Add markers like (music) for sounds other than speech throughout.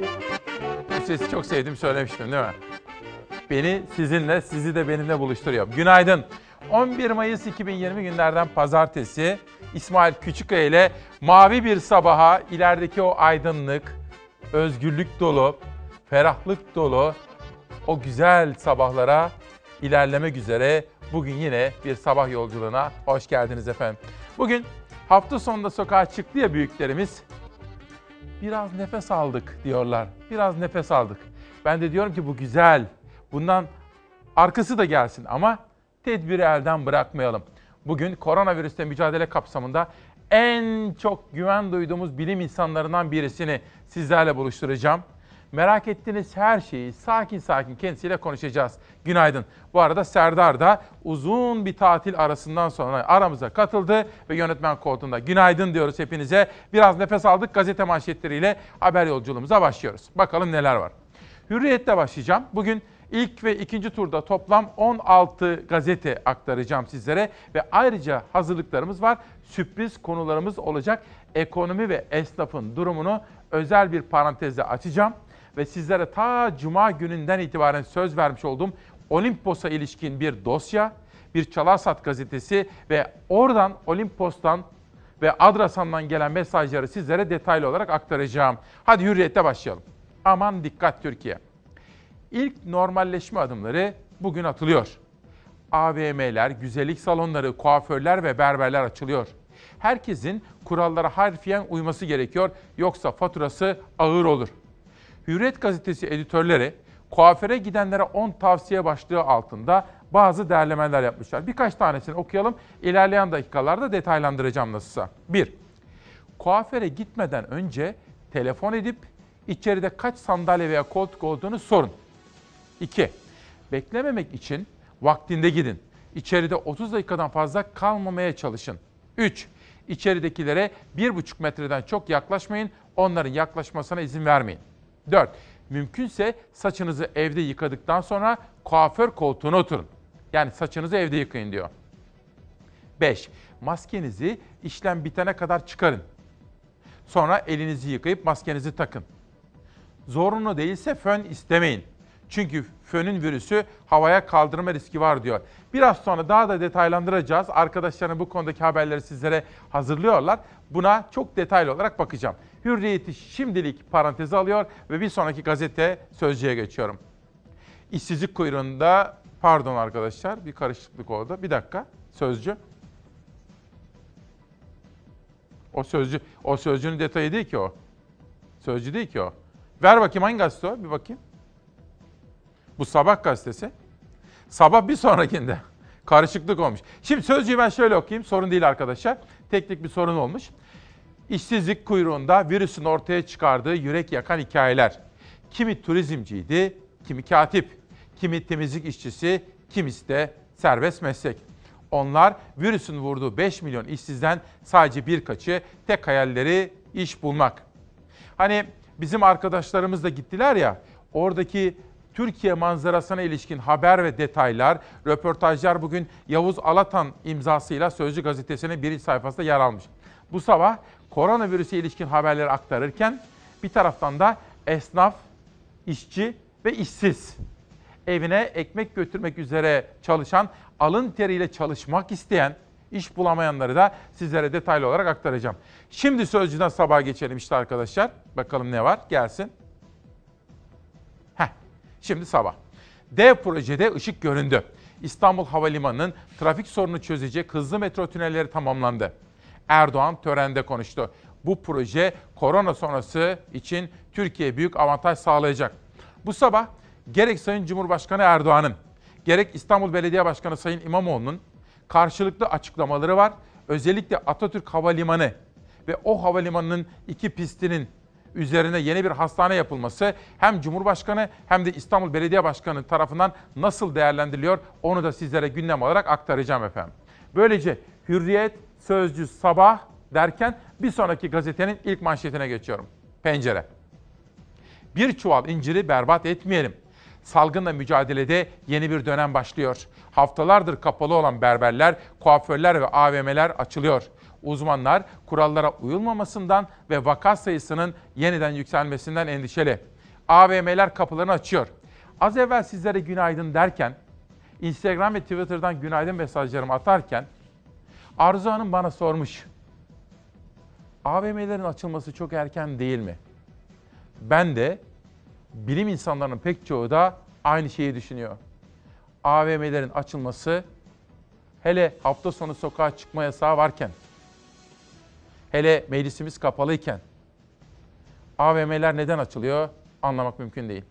Bu sesi çok sevdim söylemiştim değil mi? Beni sizinle, sizi de benimle buluşturuyor. Günaydın. 11 Mayıs 2020 günlerden pazartesi İsmail Küçüköy ile mavi bir sabaha ilerideki o aydınlık, özgürlük dolu, ferahlık dolu o güzel sabahlara ilerlemek üzere bugün yine bir sabah yolculuğuna hoş geldiniz efendim. Bugün hafta sonunda sokağa çıktı ya büyüklerimiz. Biraz nefes aldık diyorlar. Biraz nefes aldık. Ben de diyorum ki bu güzel. Bundan arkası da gelsin ama tedbiri elden bırakmayalım. Bugün koronavirüsle mücadele kapsamında en çok güven duyduğumuz bilim insanlarından birisini sizlerle buluşturacağım. Merak ettiğiniz her şeyi sakin sakin kendisiyle konuşacağız. Günaydın. Bu arada Serdar da uzun bir tatil arasından sonra aramıza katıldı ve yönetmen koltuğunda. Günaydın diyoruz hepinize. Biraz nefes aldık gazete manşetleriyle haber yolculuğumuza başlıyoruz. Bakalım neler var. Hürriyet'le başlayacağım. Bugün ilk ve ikinci turda toplam 16 gazete aktaracağım sizlere ve ayrıca hazırlıklarımız var. Sürpriz konularımız olacak. Ekonomi ve esnafın durumunu özel bir parantezle açacağım ve sizlere ta cuma gününden itibaren söz vermiş olduğum Olimpos'a ilişkin bir dosya, bir Çalarsat gazetesi ve oradan Olimpos'tan ve Adrasan'dan gelen mesajları sizlere detaylı olarak aktaracağım. Hadi hürriyette başlayalım. Aman dikkat Türkiye. İlk normalleşme adımları bugün atılıyor. AVM'ler, güzellik salonları, kuaförler ve berberler açılıyor. Herkesin kurallara harfiyen uyması gerekiyor yoksa faturası ağır olur. Hürriyet gazetesi editörleri kuaföre gidenlere 10 tavsiye başlığı altında bazı değerlemeler yapmışlar. Birkaç tanesini okuyalım. İlerleyen dakikalarda detaylandıracağım nasılsa. 1. Kuaföre gitmeden önce telefon edip içeride kaç sandalye veya koltuk olduğunu sorun. 2. Beklememek için vaktinde gidin. İçeride 30 dakikadan fazla kalmamaya çalışın. 3. İçeridekilere 1,5 metreden çok yaklaşmayın. Onların yaklaşmasına izin vermeyin. 4. Mümkünse saçınızı evde yıkadıktan sonra kuaför koltuğuna oturun. Yani saçınızı evde yıkayın diyor. 5. Maskenizi işlem bitene kadar çıkarın. Sonra elinizi yıkayıp maskenizi takın. Zorunlu değilse fön istemeyin. Çünkü fönün virüsü havaya kaldırma riski var diyor. Biraz sonra daha da detaylandıracağız. Arkadaşlarım bu konudaki haberleri sizlere hazırlıyorlar. Buna çok detaylı olarak bakacağım. Hürriyeti şimdilik paranteze alıyor ve bir sonraki gazete Sözcü'ye geçiyorum. İşsizlik kuyruğunda, pardon arkadaşlar bir karışıklık oldu. Bir dakika, Sözcü. O sözcü, o sözcünün detayı değil ki o. Sözcü değil ki o. Ver bakayım hangi gazete o? Bir bakayım. Bu Sabah gazetesi. Sabah bir sonrakinde. Karışıklık olmuş. Şimdi sözcüğü ben şöyle okuyayım. Sorun değil arkadaşlar. Teknik bir sorun olmuş. İşsizlik kuyruğunda virüsün ortaya çıkardığı yürek yakan hikayeler. Kimi turizmciydi, kimi katip, kimi temizlik işçisi, kimisi de serbest meslek. Onlar virüsün vurduğu 5 milyon işsizden sadece birkaçı tek hayalleri iş bulmak. Hani bizim arkadaşlarımız da gittiler ya, oradaki Türkiye manzarasına ilişkin haber ve detaylar, röportajlar bugün Yavuz Alatan imzasıyla Sözcü gazetesinin birinci sayfasında yer almış. Bu sabah koronavirüse ilişkin haberleri aktarırken bir taraftan da esnaf, işçi ve işsiz evine ekmek götürmek üzere çalışan, alın teriyle çalışmak isteyen, iş bulamayanları da sizlere detaylı olarak aktaracağım. Şimdi Sözcü'den sabah geçelim işte arkadaşlar. Bakalım ne var gelsin. Şimdi sabah. Dev projede ışık göründü. İstanbul Havalimanı'nın trafik sorunu çözecek hızlı metro tünelleri tamamlandı. Erdoğan törende konuştu. Bu proje korona sonrası için Türkiye'ye büyük avantaj sağlayacak. Bu sabah gerek Sayın Cumhurbaşkanı Erdoğan'ın, gerek İstanbul Belediye Başkanı Sayın İmamoğlu'nun karşılıklı açıklamaları var. Özellikle Atatürk Havalimanı ve o havalimanının iki pistinin üzerine yeni bir hastane yapılması hem Cumhurbaşkanı hem de İstanbul Belediye Başkanı tarafından nasıl değerlendiriliyor onu da sizlere gündem olarak aktaracağım efendim. Böylece Hürriyet, Sözcü, Sabah derken bir sonraki gazetenin ilk manşetine geçiyorum. Pencere. Bir çuval inciri berbat etmeyelim. Salgınla mücadelede yeni bir dönem başlıyor. Haftalardır kapalı olan berberler, kuaförler ve AVM'ler açılıyor. Uzmanlar kurallara uyulmamasından ve vaka sayısının yeniden yükselmesinden endişeli. AVM'ler kapılarını açıyor. Az evvel sizlere günaydın derken, Instagram ve Twitter'dan günaydın mesajlarımı atarken Arzu Hanım bana sormuş. AVM'lerin açılması çok erken değil mi? Ben de bilim insanlarının pek çoğu da aynı şeyi düşünüyor. AVM'lerin açılması hele hafta sonu sokağa çıkma yasağı varken, hele meclisimiz kapalıyken AVM'ler neden açılıyor anlamak mümkün değil.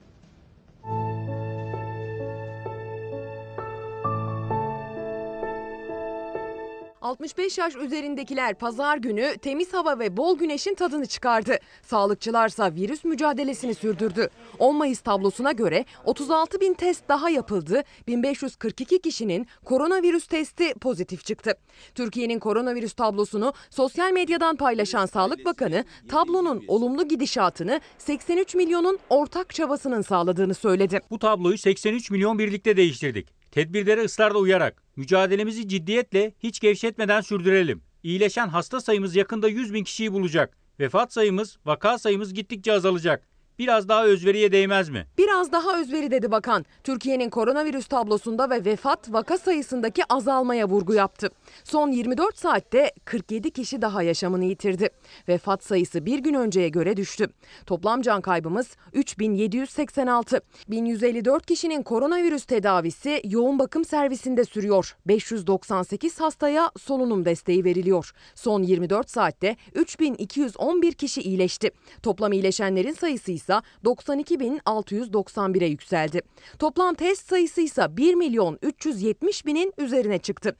65 yaş üzerindekiler pazar günü temiz hava ve bol güneşin tadını çıkardı. Sağlıkçılarsa virüs mücadelesini sürdürdü. 10 Mayıs tablosuna göre 36 bin test daha yapıldı. 1542 kişinin koronavirüs testi pozitif çıktı. Türkiye'nin koronavirüs tablosunu sosyal medyadan paylaşan Sağlık Bakanı tablonun olumlu gidişatını 83 milyonun ortak çabasının sağladığını söyledi. Bu tabloyu 83 milyon birlikte değiştirdik. Tedbirlere ısrarla uyarak mücadelemizi ciddiyetle hiç gevşetmeden sürdürelim. İyileşen hasta sayımız yakında 100 bin kişiyi bulacak. Vefat sayımız, vaka sayımız gittikçe azalacak. Biraz daha özveriye değmez mi? Biraz daha özveri dedi bakan. Türkiye'nin koronavirüs tablosunda ve vefat vaka sayısındaki azalmaya vurgu yaptı. Son 24 saatte 47 kişi daha yaşamını yitirdi. Vefat sayısı bir gün önceye göre düştü. Toplam can kaybımız 3786. 1154 kişinin koronavirüs tedavisi yoğun bakım servisinde sürüyor. 598 hastaya solunum desteği veriliyor. Son 24 saatte 3211 kişi iyileşti. Toplam iyileşenlerin sayısı ise ise 92.691'e yükseldi. Toplam test sayısı ise 1 milyon 370 binin üzerine çıktı.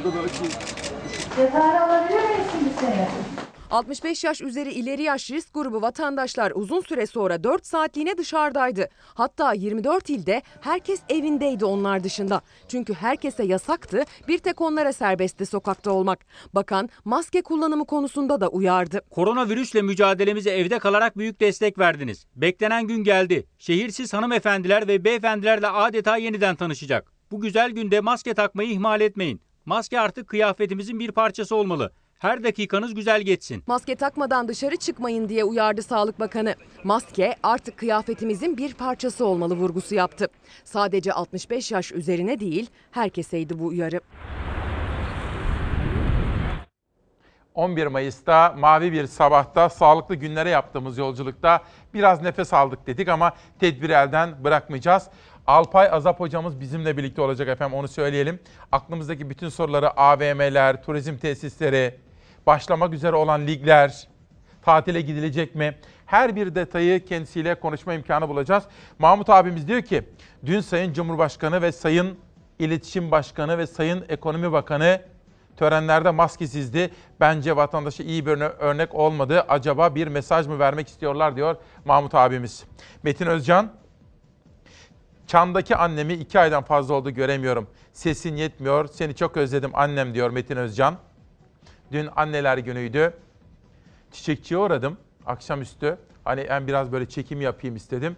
Cezayir alabilir miyiz şimdi seni? 65 yaş üzeri ileri yaş risk grubu vatandaşlar uzun süre sonra 4 saatliğine dışarıdaydı. Hatta 24 ilde herkes evindeydi onlar dışında. Çünkü herkese yasaktı, bir tek onlara serbestti sokakta olmak. Bakan maske kullanımı konusunda da uyardı. Koronavirüsle mücadelemize evde kalarak büyük destek verdiniz. Beklenen gün geldi. Şehirsiz hanımefendiler ve beyefendilerle adeta yeniden tanışacak. Bu güzel günde maske takmayı ihmal etmeyin. Maske artık kıyafetimizin bir parçası olmalı. Her dakikanız güzel geçsin. Maske takmadan dışarı çıkmayın diye uyardı Sağlık Bakanı. Maske artık kıyafetimizin bir parçası olmalı vurgusu yaptı. Sadece 65 yaş üzerine değil herkeseydi bu uyarı. 11 Mayıs'ta mavi bir sabahta sağlıklı günlere yaptığımız yolculukta biraz nefes aldık dedik ama tedbiri elden bırakmayacağız. Alpay Azap hocamız bizimle birlikte olacak efendim onu söyleyelim. Aklımızdaki bütün soruları AVM'ler, turizm tesisleri, başlamak üzere olan ligler, tatile gidilecek mi? Her bir detayı kendisiyle konuşma imkanı bulacağız. Mahmut abimiz diyor ki, dün Sayın Cumhurbaşkanı ve Sayın İletişim Başkanı ve Sayın Ekonomi Bakanı törenlerde maskesizdi. Bence vatandaşa iyi bir örnek olmadı. Acaba bir mesaj mı vermek istiyorlar diyor Mahmut abimiz. Metin Özcan, Çandaki annemi iki aydan fazla oldu göremiyorum. Sesin yetmiyor, seni çok özledim annem diyor Metin Özcan. Dün anneler günüydü. Çiçekçiye uğradım akşamüstü. Hani ben biraz böyle çekim yapayım istedim.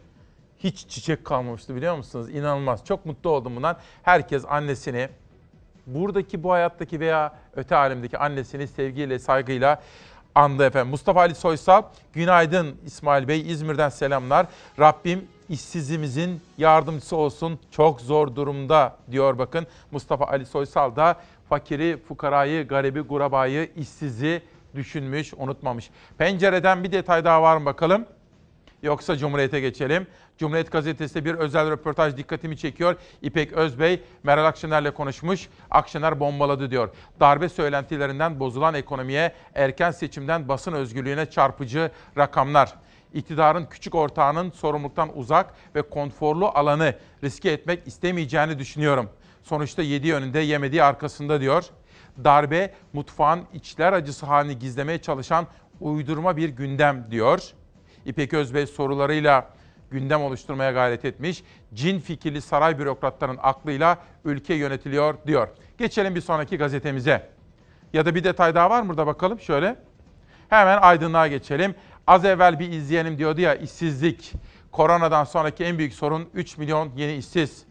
Hiç çiçek kalmamıştı biliyor musunuz? İnanılmaz. Çok mutlu oldum bundan. Herkes annesini, buradaki bu hayattaki veya öte alemdeki annesini sevgiyle, saygıyla andı efendim. Mustafa Ali Soysal, günaydın İsmail Bey, İzmir'den selamlar. Rabbim işsizimizin yardımcısı olsun. Çok zor durumda diyor bakın. Mustafa Ali Soysal da fakiri, fukarayı, garibi, gurabayı, işsizi düşünmüş, unutmamış. Pencereden bir detay daha var mı bakalım? Yoksa Cumhuriyet'e geçelim. Cumhuriyet Gazetesi'de bir özel röportaj dikkatimi çekiyor. İpek Özbey, Meral Akşener'le konuşmuş. Akşener bombaladı diyor. Darbe söylentilerinden bozulan ekonomiye, erken seçimden basın özgürlüğüne çarpıcı rakamlar. İktidarın küçük ortağının sorumluluktan uzak ve konforlu alanı riske etmek istemeyeceğini düşünüyorum. Sonuçta yediği önünde yemediği arkasında diyor. Darbe mutfağın içler acısı halini gizlemeye çalışan uydurma bir gündem diyor. İpek Özbey sorularıyla gündem oluşturmaya gayret etmiş. Cin fikirli saray bürokratlarının aklıyla ülke yönetiliyor diyor. Geçelim bir sonraki gazetemize. Ya da bir detay daha var mı burada bakalım şöyle. Hemen aydınlığa geçelim. Az evvel bir izleyenim diyordu ya işsizlik. Koronadan sonraki en büyük sorun 3 milyon yeni işsiz.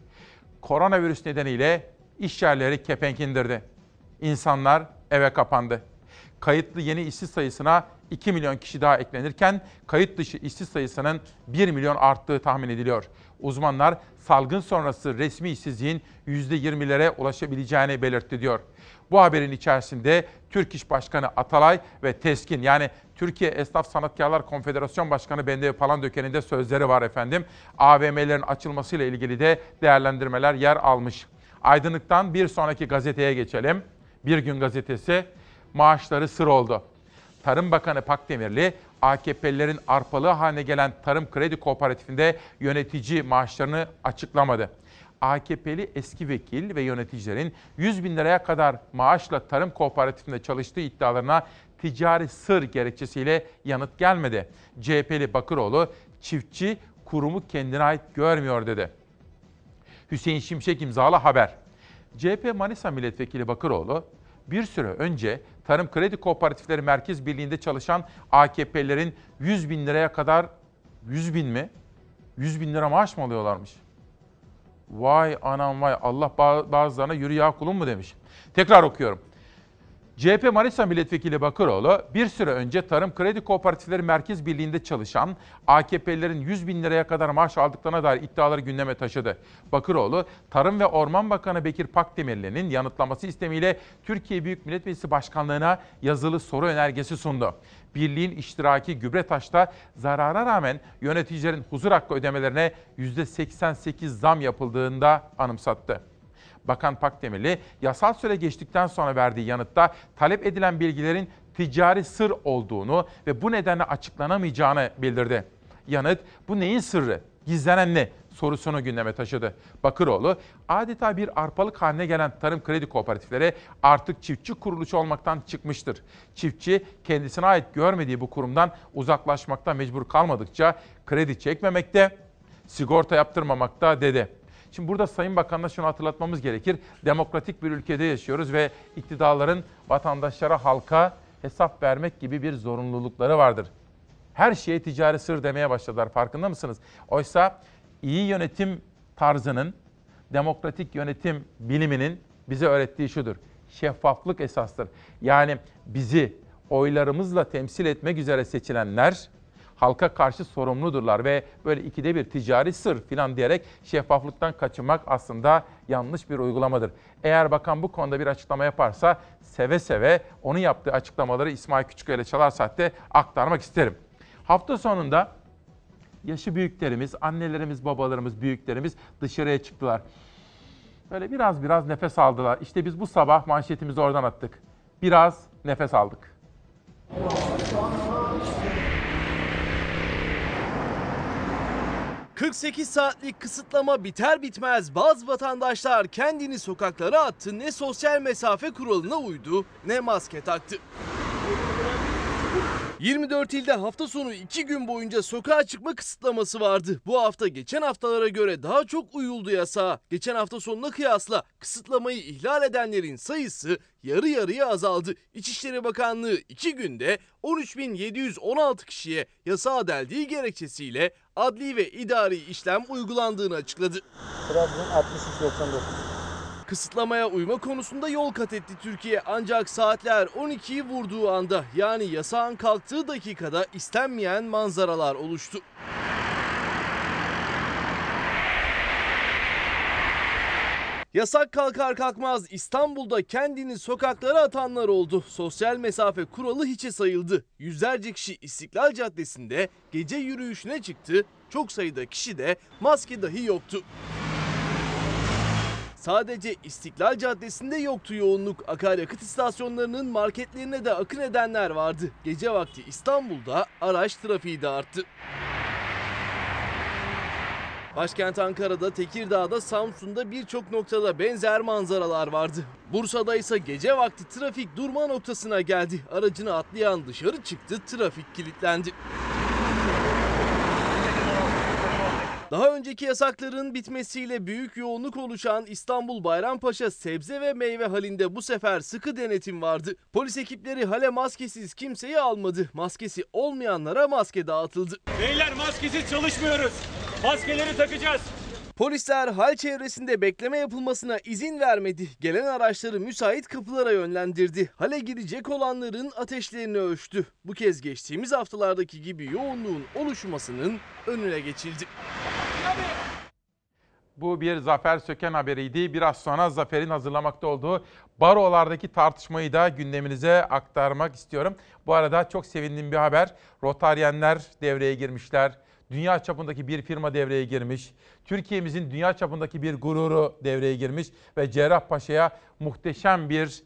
Koronavirüs nedeniyle iş yerleri kepenk indirdi. İnsanlar eve kapandı. Kayıtlı yeni işsiz sayısına 2 milyon kişi daha eklenirken kayıt dışı işsiz sayısının 1 milyon arttığı tahmin ediliyor. Uzmanlar salgın sonrası resmi işsizliğin %20'lere ulaşabileceğini belirtti diyor. Bu haberin içerisinde Türk İş Başkanı Atalay ve Teskin yani Türkiye Esnaf Sanatkarlar Konfederasyon Başkanı Bendevi Palandöken'in de sözleri var efendim. AVM'lerin açılmasıyla ilgili de değerlendirmeler yer almış. Aydınlık'tan bir sonraki gazeteye geçelim. Bir gün gazetesi maaşları sır oldu. Tarım Bakanı Pakdemirli, AKP'lilerin arpalığı haline gelen Tarım Kredi Kooperatifinde yönetici maaşlarını açıklamadı. AKP'li eski vekil ve yöneticilerin 100 bin liraya kadar maaşla tarım kooperatifinde çalıştığı iddialarına ticari sır gerekçesiyle yanıt gelmedi. CHP'li Bakıroğlu, çiftçi kurumu kendine ait görmüyor dedi. Hüseyin Şimşek imzalı haber. CHP Manisa Milletvekili Bakıroğlu, bir süre önce Tarım Kredi Kooperatifleri Merkez Birliği'nde çalışan AKP'lerin 100 bin liraya kadar, 100 bin mi? 100 bin lira maaş mı alıyorlarmış? Vay anam vay Allah ba- bazılarına yürü ya kulum mu demiş. Tekrar okuyorum. CHP Manisa Milletvekili Bakıroğlu bir süre önce Tarım Kredi Kooperatifleri Merkez Birliği'nde çalışan AKP'lilerin 100 bin liraya kadar maaş aldıklarına dair iddiaları gündeme taşıdı. Bakıroğlu, Tarım ve Orman Bakanı Bekir Pakdemirli'nin yanıtlaması istemiyle Türkiye Büyük Millet Meclisi Başkanlığı'na yazılı soru önergesi sundu. Birliğin iştiraki Gübretaş'ta zarara rağmen yöneticilerin huzur hakkı ödemelerine %88 zam yapıldığında anımsattı. Bakan Pakdemirli yasal süre geçtikten sonra verdiği yanıtta talep edilen bilgilerin ticari sır olduğunu ve bu nedenle açıklanamayacağını bildirdi. Yanıt bu neyin sırrı? Gizlenen ne? Sorusunu gündeme taşıdı. Bakıroğlu adeta bir arpalık haline gelen tarım kredi kooperatifleri artık çiftçi kuruluşu olmaktan çıkmıştır. Çiftçi kendisine ait görmediği bu kurumdan uzaklaşmakta mecbur kalmadıkça kredi çekmemekte, sigorta yaptırmamakta dedi. Şimdi burada Sayın Bakan'la şunu hatırlatmamız gerekir. Demokratik bir ülkede yaşıyoruz ve iktidarların vatandaşlara, halka hesap vermek gibi bir zorunlulukları vardır. Her şeye ticari sır demeye başladılar farkında mısınız? Oysa iyi yönetim tarzının, demokratik yönetim biliminin bize öğrettiği şudur. Şeffaflık esastır. Yani bizi oylarımızla temsil etmek üzere seçilenler halka karşı sorumludurlar ve böyle ikide bir ticari sır filan diyerek şeffaflıktan kaçınmak aslında yanlış bir uygulamadır. Eğer bakan bu konuda bir açıklama yaparsa seve seve onun yaptığı açıklamaları İsmail Küçüköy ile Çalar Saat'te aktarmak isterim. Hafta sonunda yaşı büyüklerimiz, annelerimiz, babalarımız, büyüklerimiz dışarıya çıktılar. Böyle biraz biraz nefes aldılar. İşte biz bu sabah manşetimizi oradan attık. Biraz nefes aldık. 48 saatlik kısıtlama biter bitmez bazı vatandaşlar kendini sokaklara attı ne sosyal mesafe kuralına uydu ne maske taktı. 24 ilde hafta sonu 2 gün boyunca sokağa çıkma kısıtlaması vardı. Bu hafta geçen haftalara göre daha çok uyuldu yasağa. Geçen hafta sonuna kıyasla kısıtlamayı ihlal edenlerin sayısı yarı yarıya azaldı. İçişleri Bakanlığı 2 günde 13.716 kişiye yasağa deldiği gerekçesiyle adli ve idari işlem uygulandığını açıkladı. Trabzon 6399. Kısıtlamaya uyma konusunda yol kat etti Türkiye ancak saatler 12'yi vurduğu anda yani yasağın kalktığı dakikada istenmeyen manzaralar oluştu. Yasak kalkar kalkmaz İstanbul'da kendini sokaklara atanlar oldu. Sosyal mesafe kuralı hiçe sayıldı. Yüzlerce kişi İstiklal Caddesi'nde gece yürüyüşüne çıktı. Çok sayıda kişi de maske dahi yoktu. Sadece İstiklal Caddesi'nde yoktu yoğunluk. Akaryakıt istasyonlarının marketlerine de akın edenler vardı. Gece vakti İstanbul'da araç trafiği de arttı. Başkent Ankara'da, Tekirdağ'da, Samsun'da birçok noktada benzer manzaralar vardı. Bursa'da ise gece vakti trafik durma noktasına geldi. Aracını atlayan dışarı çıktı, trafik kilitlendi. Daha önceki yasakların bitmesiyle büyük yoğunluk oluşan İstanbul Bayrampaşa sebze ve meyve halinde bu sefer sıkı denetim vardı. Polis ekipleri hale maskesiz kimseyi almadı. Maskesi olmayanlara maske dağıtıldı. Beyler maskesiz çalışmıyoruz. Maskeleri takacağız. Polisler hal çevresinde bekleme yapılmasına izin vermedi. Gelen araçları müsait kapılara yönlendirdi. Hale girecek olanların ateşlerini ölçtü. Bu kez geçtiğimiz haftalardaki gibi yoğunluğun oluşmasının önüne geçildi. Bu bir Zafer Söken haberiydi. Biraz sonra Zafer'in hazırlamakta olduğu barolardaki tartışmayı da gündeminize aktarmak istiyorum. Bu arada çok sevindiğim bir haber. Rotaryenler devreye girmişler. Dünya çapındaki bir firma devreye girmiş. Türkiye'mizin dünya çapındaki bir gururu devreye girmiş ve Cerrahpaşa'ya muhteşem bir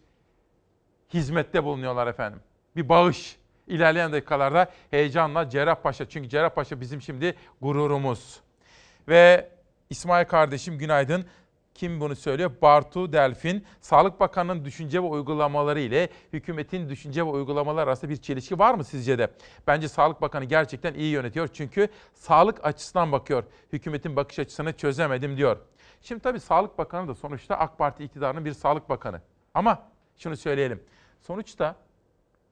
hizmette bulunuyorlar efendim. Bir bağış. İlerleyen dakikalarda heyecanla Cerrahpaşa çünkü Cerrahpaşa bizim şimdi gururumuz. Ve İsmail kardeşim günaydın. Kim bunu söylüyor? Bartu Delfin. Sağlık Bakanı'nın düşünce ve uygulamaları ile hükümetin düşünce ve uygulamalar arasında bir çelişki var mı sizce de? Bence Sağlık Bakanı gerçekten iyi yönetiyor. Çünkü sağlık açısından bakıyor. Hükümetin bakış açısını çözemedim diyor. Şimdi tabii Sağlık Bakanı da sonuçta AK Parti iktidarının bir Sağlık Bakanı. Ama şunu söyleyelim. Sonuçta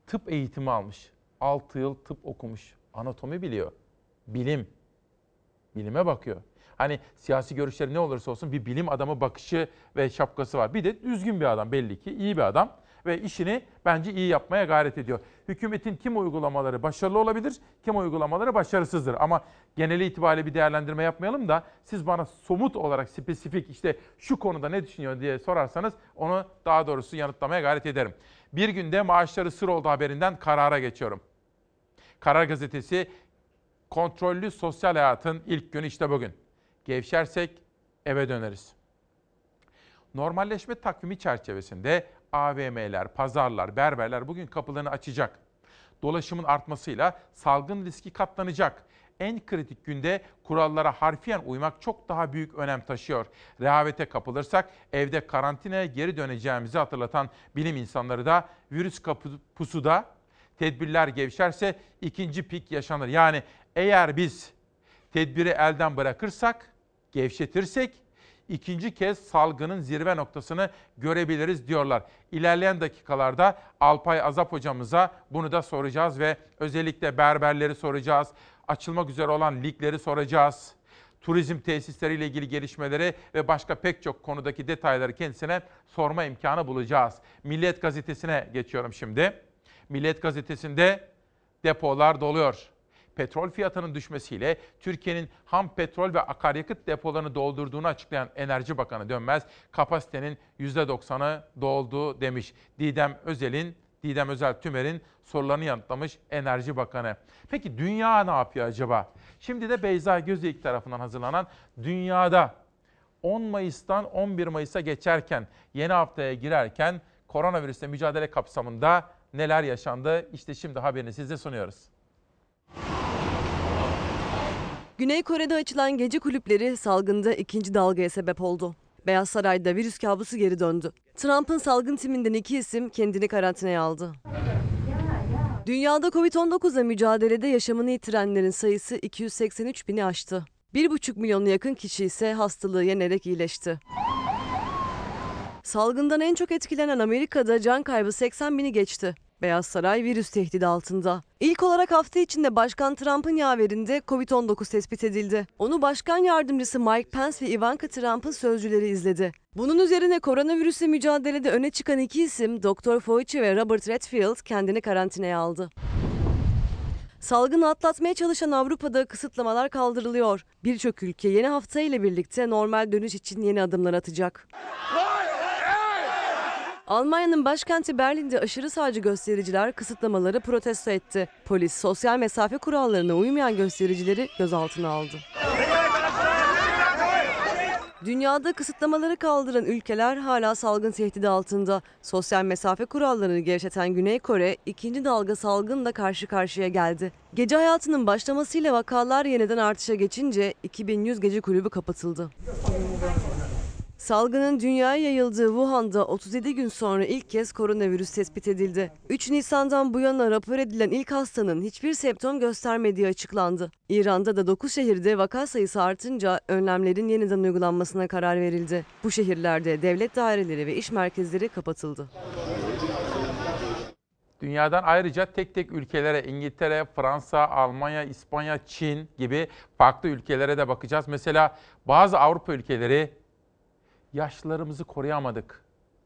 tıp eğitimi almış. 6 yıl tıp okumuş. Anatomi biliyor. Bilim. Bilime bakıyor. Hani siyasi görüşleri ne olursa olsun bir bilim adamı bakışı ve şapkası var. Bir de düzgün bir adam belli ki, iyi bir adam ve işini bence iyi yapmaya gayret ediyor. Hükümetin kim uygulamaları başarılı olabilir, kim uygulamaları başarısızdır. Ama geneli itibariyle bir değerlendirme yapmayalım da siz bana somut olarak spesifik işte şu konuda ne düşünüyor diye sorarsanız onu daha doğrusu yanıtlamaya gayret ederim. Bir günde maaşları sır oldu haberinden karara geçiyorum. Karar Gazetesi kontrollü sosyal hayatın ilk günü işte bugün. Gevşersek eve döneriz. Normalleşme takvimi çerçevesinde AVM'ler, pazarlar, berberler bugün kapılarını açacak. Dolaşımın artmasıyla salgın riski katlanacak. En kritik günde kurallara harfiyen uymak çok daha büyük önem taşıyor. Rehavete kapılırsak evde karantinaya geri döneceğimizi hatırlatan bilim insanları da virüs pusuda tedbirler gevşerse ikinci pik yaşanır. Yani eğer biz tedbiri elden bırakırsak, gevşetirsek ikinci kez salgının zirve noktasını görebiliriz diyorlar. İlerleyen dakikalarda Alpay Azap hocamıza bunu da soracağız ve özellikle berberleri soracağız. Açılmak üzere olan ligleri soracağız. Turizm tesisleriyle ilgili gelişmeleri ve başka pek çok konudaki detayları kendisine sorma imkanı bulacağız. Milliyet gazetesine geçiyorum şimdi. Milliyet gazetesinde depolar doluyor petrol fiyatının düşmesiyle Türkiye'nin ham petrol ve akaryakıt depolarını doldurduğunu açıklayan Enerji Bakanı Dönmez, kapasitenin %90'ı doldu demiş. Didem Özel'in, Didem Özel Tümer'in sorularını yanıtlamış Enerji Bakanı. Peki dünya ne yapıyor acaba? Şimdi de Beyza Gözeyik tarafından hazırlanan Dünyada 10 Mayıs'tan 11 Mayıs'a geçerken, yeni haftaya girerken koronavirüsle mücadele kapsamında neler yaşandı? İşte şimdi haberini size sunuyoruz. Güney Kore'de açılan gece kulüpleri salgında ikinci dalgaya sebep oldu. Beyaz Saray'da virüs kabusu geri döndü. Trump'ın salgın timinden iki isim kendini karantinaya aldı. Dünyada Covid-19'la mücadelede yaşamını yitirenlerin sayısı 283 bini aştı. 1,5 milyona yakın kişi ise hastalığı yenerek iyileşti. Salgından en çok etkilenen Amerika'da can kaybı 80 bini geçti. Beyaz Saray virüs tehdidi altında. İlk olarak hafta içinde Başkan Trump'ın yaverinde Covid-19 tespit edildi. Onu Başkan Yardımcısı Mike Pence ve Ivanka Trump'ın sözcüleri izledi. Bunun üzerine koronavirüsle mücadelede öne çıkan iki isim Dr. Fauci ve Robert Redfield kendini karantinaya aldı. Salgını atlatmaya çalışan Avrupa'da kısıtlamalar kaldırılıyor. Birçok ülke yeni hafta ile birlikte normal dönüş için yeni adımlar atacak. Almanya'nın başkenti Berlin'de aşırı sağcı göstericiler kısıtlamaları protesto etti. Polis sosyal mesafe kurallarına uymayan göstericileri gözaltına aldı. Dünyada kısıtlamaları kaldıran ülkeler hala salgın tehdidi altında. Sosyal mesafe kurallarını gevşeten Güney Kore ikinci dalga salgınla karşı karşıya geldi. Gece hayatının başlamasıyla vakalar yeniden artışa geçince 2100 gece kulübü kapatıldı. Salgının dünyaya yayıldığı Wuhan'da 37 gün sonra ilk kez koronavirüs tespit edildi. 3 Nisan'dan bu yana rapor edilen ilk hastanın hiçbir semptom göstermediği açıklandı. İran'da da 9 şehirde vaka sayısı artınca önlemlerin yeniden uygulanmasına karar verildi. Bu şehirlerde devlet daireleri ve iş merkezleri kapatıldı. Dünyadan ayrıca tek tek ülkelere İngiltere, Fransa, Almanya, İspanya, Çin gibi farklı ülkelere de bakacağız. Mesela bazı Avrupa ülkeleri yaşlılarımızı koruyamadık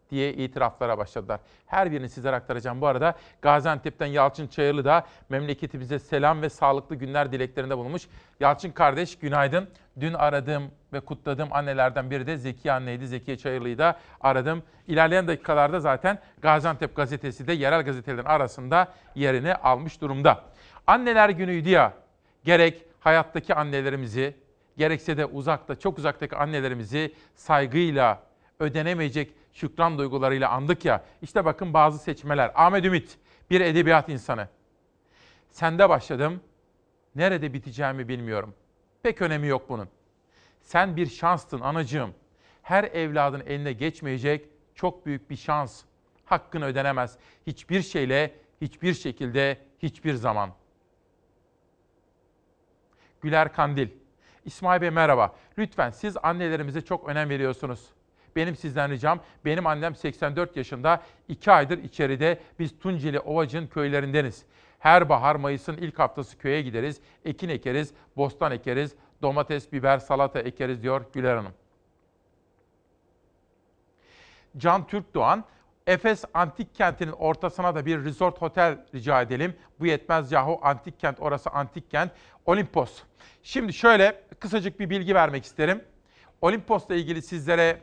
diye itiraflara başladılar. Her birini sizlere aktaracağım. Bu arada Gaziantep'ten Yalçın Çayırlı da memleketimize selam ve sağlıklı günler dileklerinde bulunmuş. Yalçın kardeş günaydın. Dün aradığım ve kutladığım annelerden biri de Zekiye anneydi. Zekiye Çayırlı'yı da aradım. İlerleyen dakikalarda zaten Gaziantep gazetesi de yerel gazetelerin arasında yerini almış durumda. Anneler günüydü ya. Gerek hayattaki annelerimizi, gerekse de uzakta, çok uzaktaki annelerimizi saygıyla, ödenemeyecek şükran duygularıyla andık ya. İşte bakın bazı seçmeler. Ahmet Ümit, bir edebiyat insanı. Sende başladım, nerede biteceğimi bilmiyorum. Pek önemi yok bunun. Sen bir şanstın anacığım. Her evladın eline geçmeyecek çok büyük bir şans. Hakkın ödenemez. Hiçbir şeyle, hiçbir şekilde, hiçbir zaman. Güler Kandil. İsmail Bey merhaba. Lütfen siz annelerimize çok önem veriyorsunuz. Benim sizden ricam, benim annem 84 yaşında, 2 aydır içeride biz Tunceli Ovacık'ın köylerindeniz. Her bahar Mayıs'ın ilk haftası köye gideriz, ekin ekeriz, bostan ekeriz, domates, biber, salata ekeriz diyor Güler Hanım. Can Türk Doğan, Efes Antik Kenti'nin ortasına da bir resort otel rica edelim. Bu yetmez yahu antik kent, orası antik kent. Olimpos. Şimdi şöyle kısacık bir bilgi vermek isterim. Olimpos'la ilgili sizlere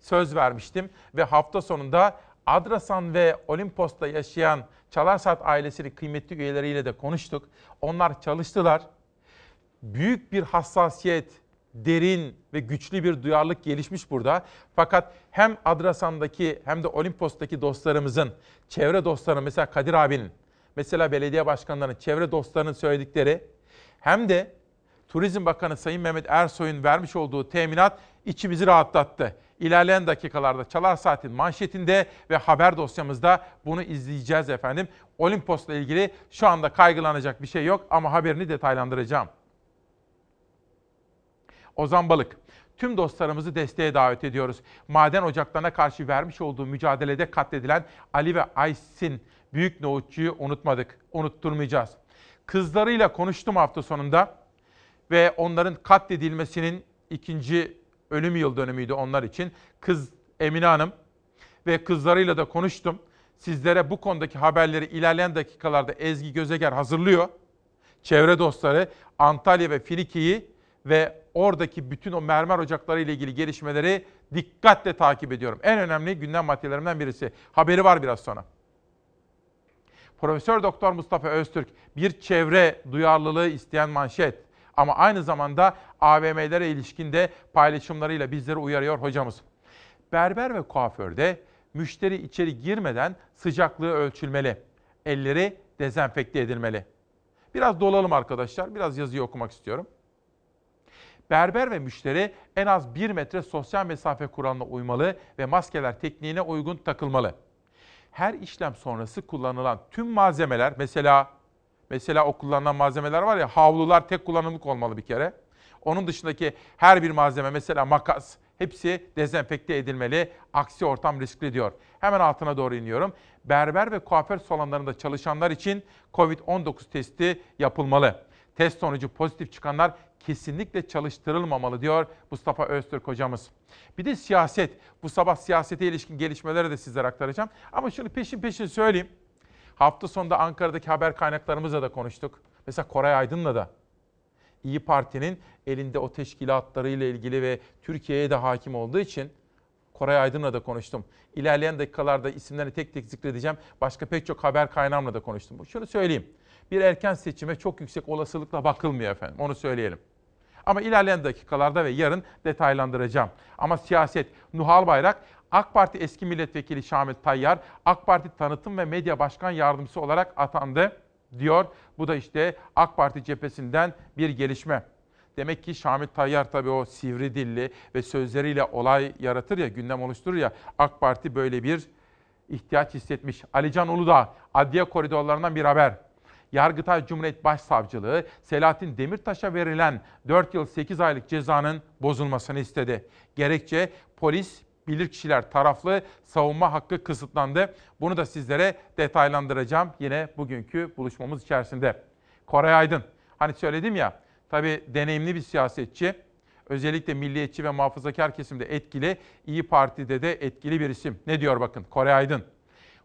söz vermiştim ve hafta sonunda Adrasan ve Olimpos'ta yaşayan Çalarsat ailesinin kıymetli üyeleriyle de konuştuk. Onlar çalıştılar. Büyük bir hassasiyet, derin ve güçlü bir duyarlılık gelişmiş burada. Fakat hem Adrasan'daki hem de Olimpos'taki dostlarımızın, çevre dostlarının mesela Kadir abinin, mesela belediye başkanlarının, çevre dostlarının söyledikleri hem de Turizm Bakanı Sayın Mehmet Ersoy'un vermiş olduğu teminat içimizi rahatlattı. İlerleyen dakikalarda Çalar Saat'in manşetinde ve haber dosyamızda bunu izleyeceğiz efendim. Olimpos'la ilgili şu anda kaygılanacak bir şey yok ama haberini detaylandıracağım. Ozan Balık, tüm dostlarımızı desteğe davet ediyoruz. Maden ocaklarına karşı vermiş olduğu mücadelede katledilen Ali ve Aysin büyük nohutçuyu unutmadık, unutturmayacağız. Kızlarıyla konuştum hafta sonunda ve onların katledilmesinin ikinci ölüm yıl dönümüydü onlar için. Kız Emine Hanım ve kızlarıyla da konuştum. Sizlere bu konudaki haberleri ilerleyen dakikalarda Ezgi Gözeger hazırlıyor. Çevre dostları Antalya ve Finiki'yi ve oradaki bütün o mermer ocakları ile ilgili gelişmeleri dikkatle takip ediyorum. En önemli gündem maddelerimden birisi. Haberi var biraz sonra. Profesör Doktor Mustafa Öztürk bir çevre duyarlılığı isteyen manşet ama aynı zamanda AVM'lere ilişkinde paylaşımlarıyla bizleri uyarıyor hocamız. Berber ve kuaförde müşteri içeri girmeden sıcaklığı ölçülmeli. Elleri dezenfekte edilmeli. Biraz dolalım arkadaşlar. Biraz yazıyı okumak istiyorum. Berber ve müşteri en az 1 metre sosyal mesafe kuralına uymalı ve maskeler tekniğine uygun takılmalı. Her işlem sonrası kullanılan tüm malzemeler mesela mesela o kullanılan malzemeler var ya havlular tek kullanımlık olmalı bir kere. Onun dışındaki her bir malzeme mesela makas hepsi dezenfekte edilmeli. Aksi ortam riskli diyor. Hemen altına doğru iniyorum. Berber ve kuaför salonlarında çalışanlar için COVID-19 testi yapılmalı. Test sonucu pozitif çıkanlar kesinlikle çalıştırılmamalı diyor Mustafa Öztürk hocamız. Bir de siyaset. Bu sabah siyasete ilişkin gelişmeleri de sizlere aktaracağım. Ama şunu peşin peşin söyleyeyim. Hafta sonunda Ankara'daki haber kaynaklarımızla da konuştuk. Mesela Koray Aydın'la da İyi Parti'nin elinde o teşkilatlarıyla ilgili ve Türkiye'ye de hakim olduğu için Koray Aydın'la da konuştum. İlerleyen dakikalarda isimlerini tek tek zikredeceğim. Başka pek çok haber kaynağımla da konuştum. Şunu söyleyeyim. Bir erken seçime çok yüksek olasılıkla bakılmıyor efendim. Onu söyleyelim. Ama ilerleyen dakikalarda ve yarın detaylandıracağım. Ama siyaset, Nuhal Bayrak, AK Parti eski milletvekili Şamil Tayyar, AK Parti tanıtım ve medya başkan yardımcısı olarak atandı diyor. Bu da işte AK Parti cephesinden bir gelişme. Demek ki Şamil Tayyar tabii o sivri dilli ve sözleriyle olay yaratır ya, gündem oluşturur ya. AK Parti böyle bir ihtiyaç hissetmiş. Alican Uludağ, adliye koridorlarından bir haber. Yargıtay Cumhuriyet Başsavcılığı Selahattin Demirtaş'a verilen 4 yıl 8 aylık cezanın bozulmasını istedi. Gerekçe polis bilirkişiler taraflı savunma hakkı kısıtlandı. Bunu da sizlere detaylandıracağım yine bugünkü buluşmamız içerisinde. Koray Aydın, hani söyledim ya, tabii deneyimli bir siyasetçi, özellikle milliyetçi ve muhafazakar kesimde etkili, İyi Parti'de de etkili bir isim. Ne diyor bakın Koray Aydın?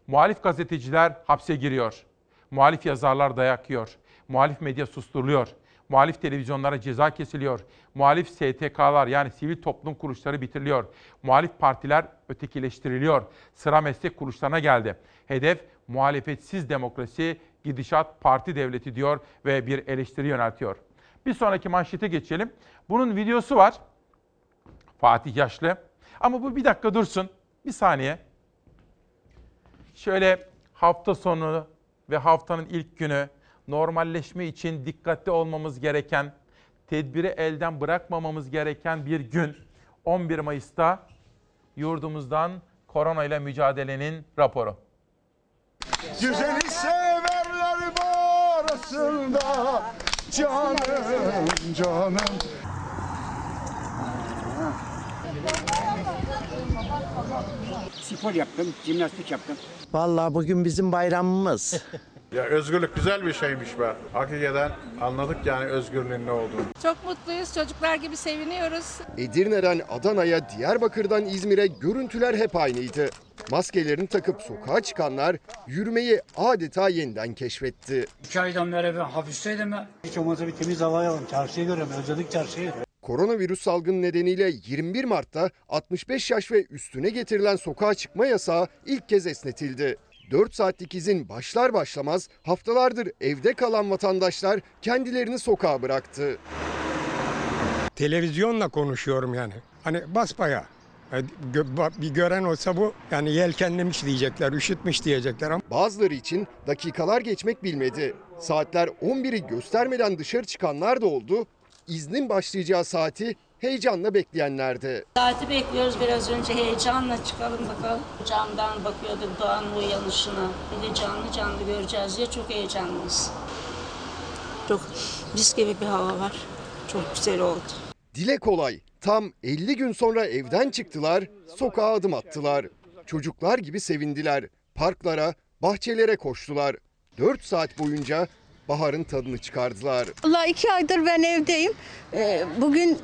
Muhalif gazeteciler hapse giriyor. Muhalif yazarlar dayak yiyor. Muhalif medya susturuluyor. Muhalif televizyonlara ceza kesiliyor. Muhalif STK'lar yani sivil toplum kuruluşları bitiriliyor. Muhalif partiler ötekileştiriliyor. Sıra meslek kuruluşlarına geldi. Hedef muhalefetsiz demokrasi, gidişat parti devleti diyor ve bir eleştiri yöneltiyor. Bir sonraki manşete geçelim. Bunun videosu var. Fatih Yaşlı. Ama bu bir dakika dursun. Bir saniye. Şöyle hafta sonu ve haftanın ilk günü normalleşme için dikkatli olmamız gereken, tedbiri elden bırakmamamız gereken bir gün. 11 Mayıs'ta yurdumuzdan korona ile mücadelenin raporu. Güzeli severler arasında Canım canım Spor yaptım, jimnastik yaptım. Vallahi bugün bizim bayramımız. (laughs) Ya özgürlük güzel bir şeymiş be. Hakikaten anladık yani özgürlüğün ne olduğunu. Çok mutluyuz. Çocuklar gibi seviniyoruz. Edirne'den Adana'ya, Diyarbakır'dan İzmir'e görüntüler hep aynıydı. Maskelerini takıp sokağa çıkanlar yürümeyi adeta yeniden keşfetti. İki aydan beri ben hapisteydim ben. Hiç olmazsa bir temiz hava alalım. Çarşıyı görüyorum, özledik çarşıyı. Koronavirüs salgını nedeniyle 21 Mart'ta 65 yaş ve üstüne getirilen sokağa çıkma yasağı ilk kez esnetildi. 4 saatlik izin başlar başlamaz haftalardır evde kalan vatandaşlar kendilerini sokağa bıraktı. televizyonla konuşuyorum yani. Hani basbaya. Ba- Bir gören olsa bu yani yelkenlemiş diyecekler, üşütmüş diyecekler ama Bazıları için dakikalar geçmek bilmedi. Saatler 11'i göstermeden dışarı çıkanlar da oldu. İznin başlayacağı saati heyecanla bekleyenlerdi. Saati bekliyoruz biraz önce heyecanla çıkalım bakalım. Camdan bakıyorduk doğanın uyanışına. Bir de canlı canlı göreceğiz diye çok heyecanlıyız. Çok mis gibi bir hava var. Çok güzel oldu. Dile kolay. Tam 50 gün sonra evden çıktılar, sokağa adım attılar. Çocuklar gibi sevindiler. Parklara, bahçelere koştular. 4 saat boyunca baharın tadını çıkardılar. Allah iki aydır ben evdeyim. Ee, bugün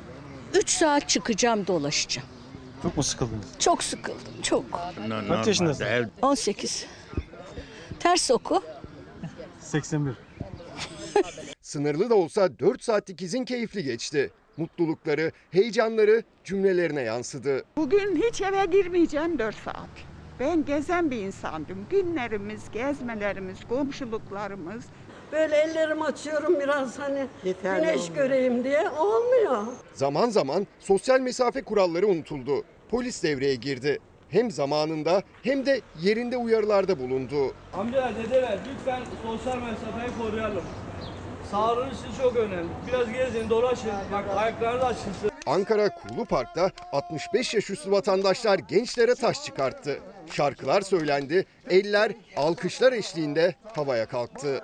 3 saat çıkacağım dolaşacağım. Çok mu sıkıldınız? Çok sıkıldım çok. Kaç yaşındasın? 18. Ters oku. 81. (laughs) Sınırlı da olsa 4 saatlik izin keyifli geçti. Mutlulukları, heyecanları cümlelerine yansıdı. Bugün hiç eve girmeyeceğim 4 saat. Ben gezen bir insandım. Günlerimiz, gezmelerimiz, komşuluklarımız. Böyle ellerimi açıyorum biraz hani güneş göreyim diye olmuyor. Zaman zaman sosyal mesafe kuralları unutuldu. Polis devreye girdi. Hem zamanında hem de yerinde uyarılarda bulundu. Amcalar, dedeler lütfen sosyal mesafeyi koruyalım. Sağlığınız için çok önemli. Biraz gezin, dolaşın. Bak ayaklarınız açılsın. Ankara Kuğulu Park'ta 65 yaş üstü vatandaşlar gençlere taş çıkarttı. Şarkılar söylendi, eller alkışlar eşliğinde havaya kalktı.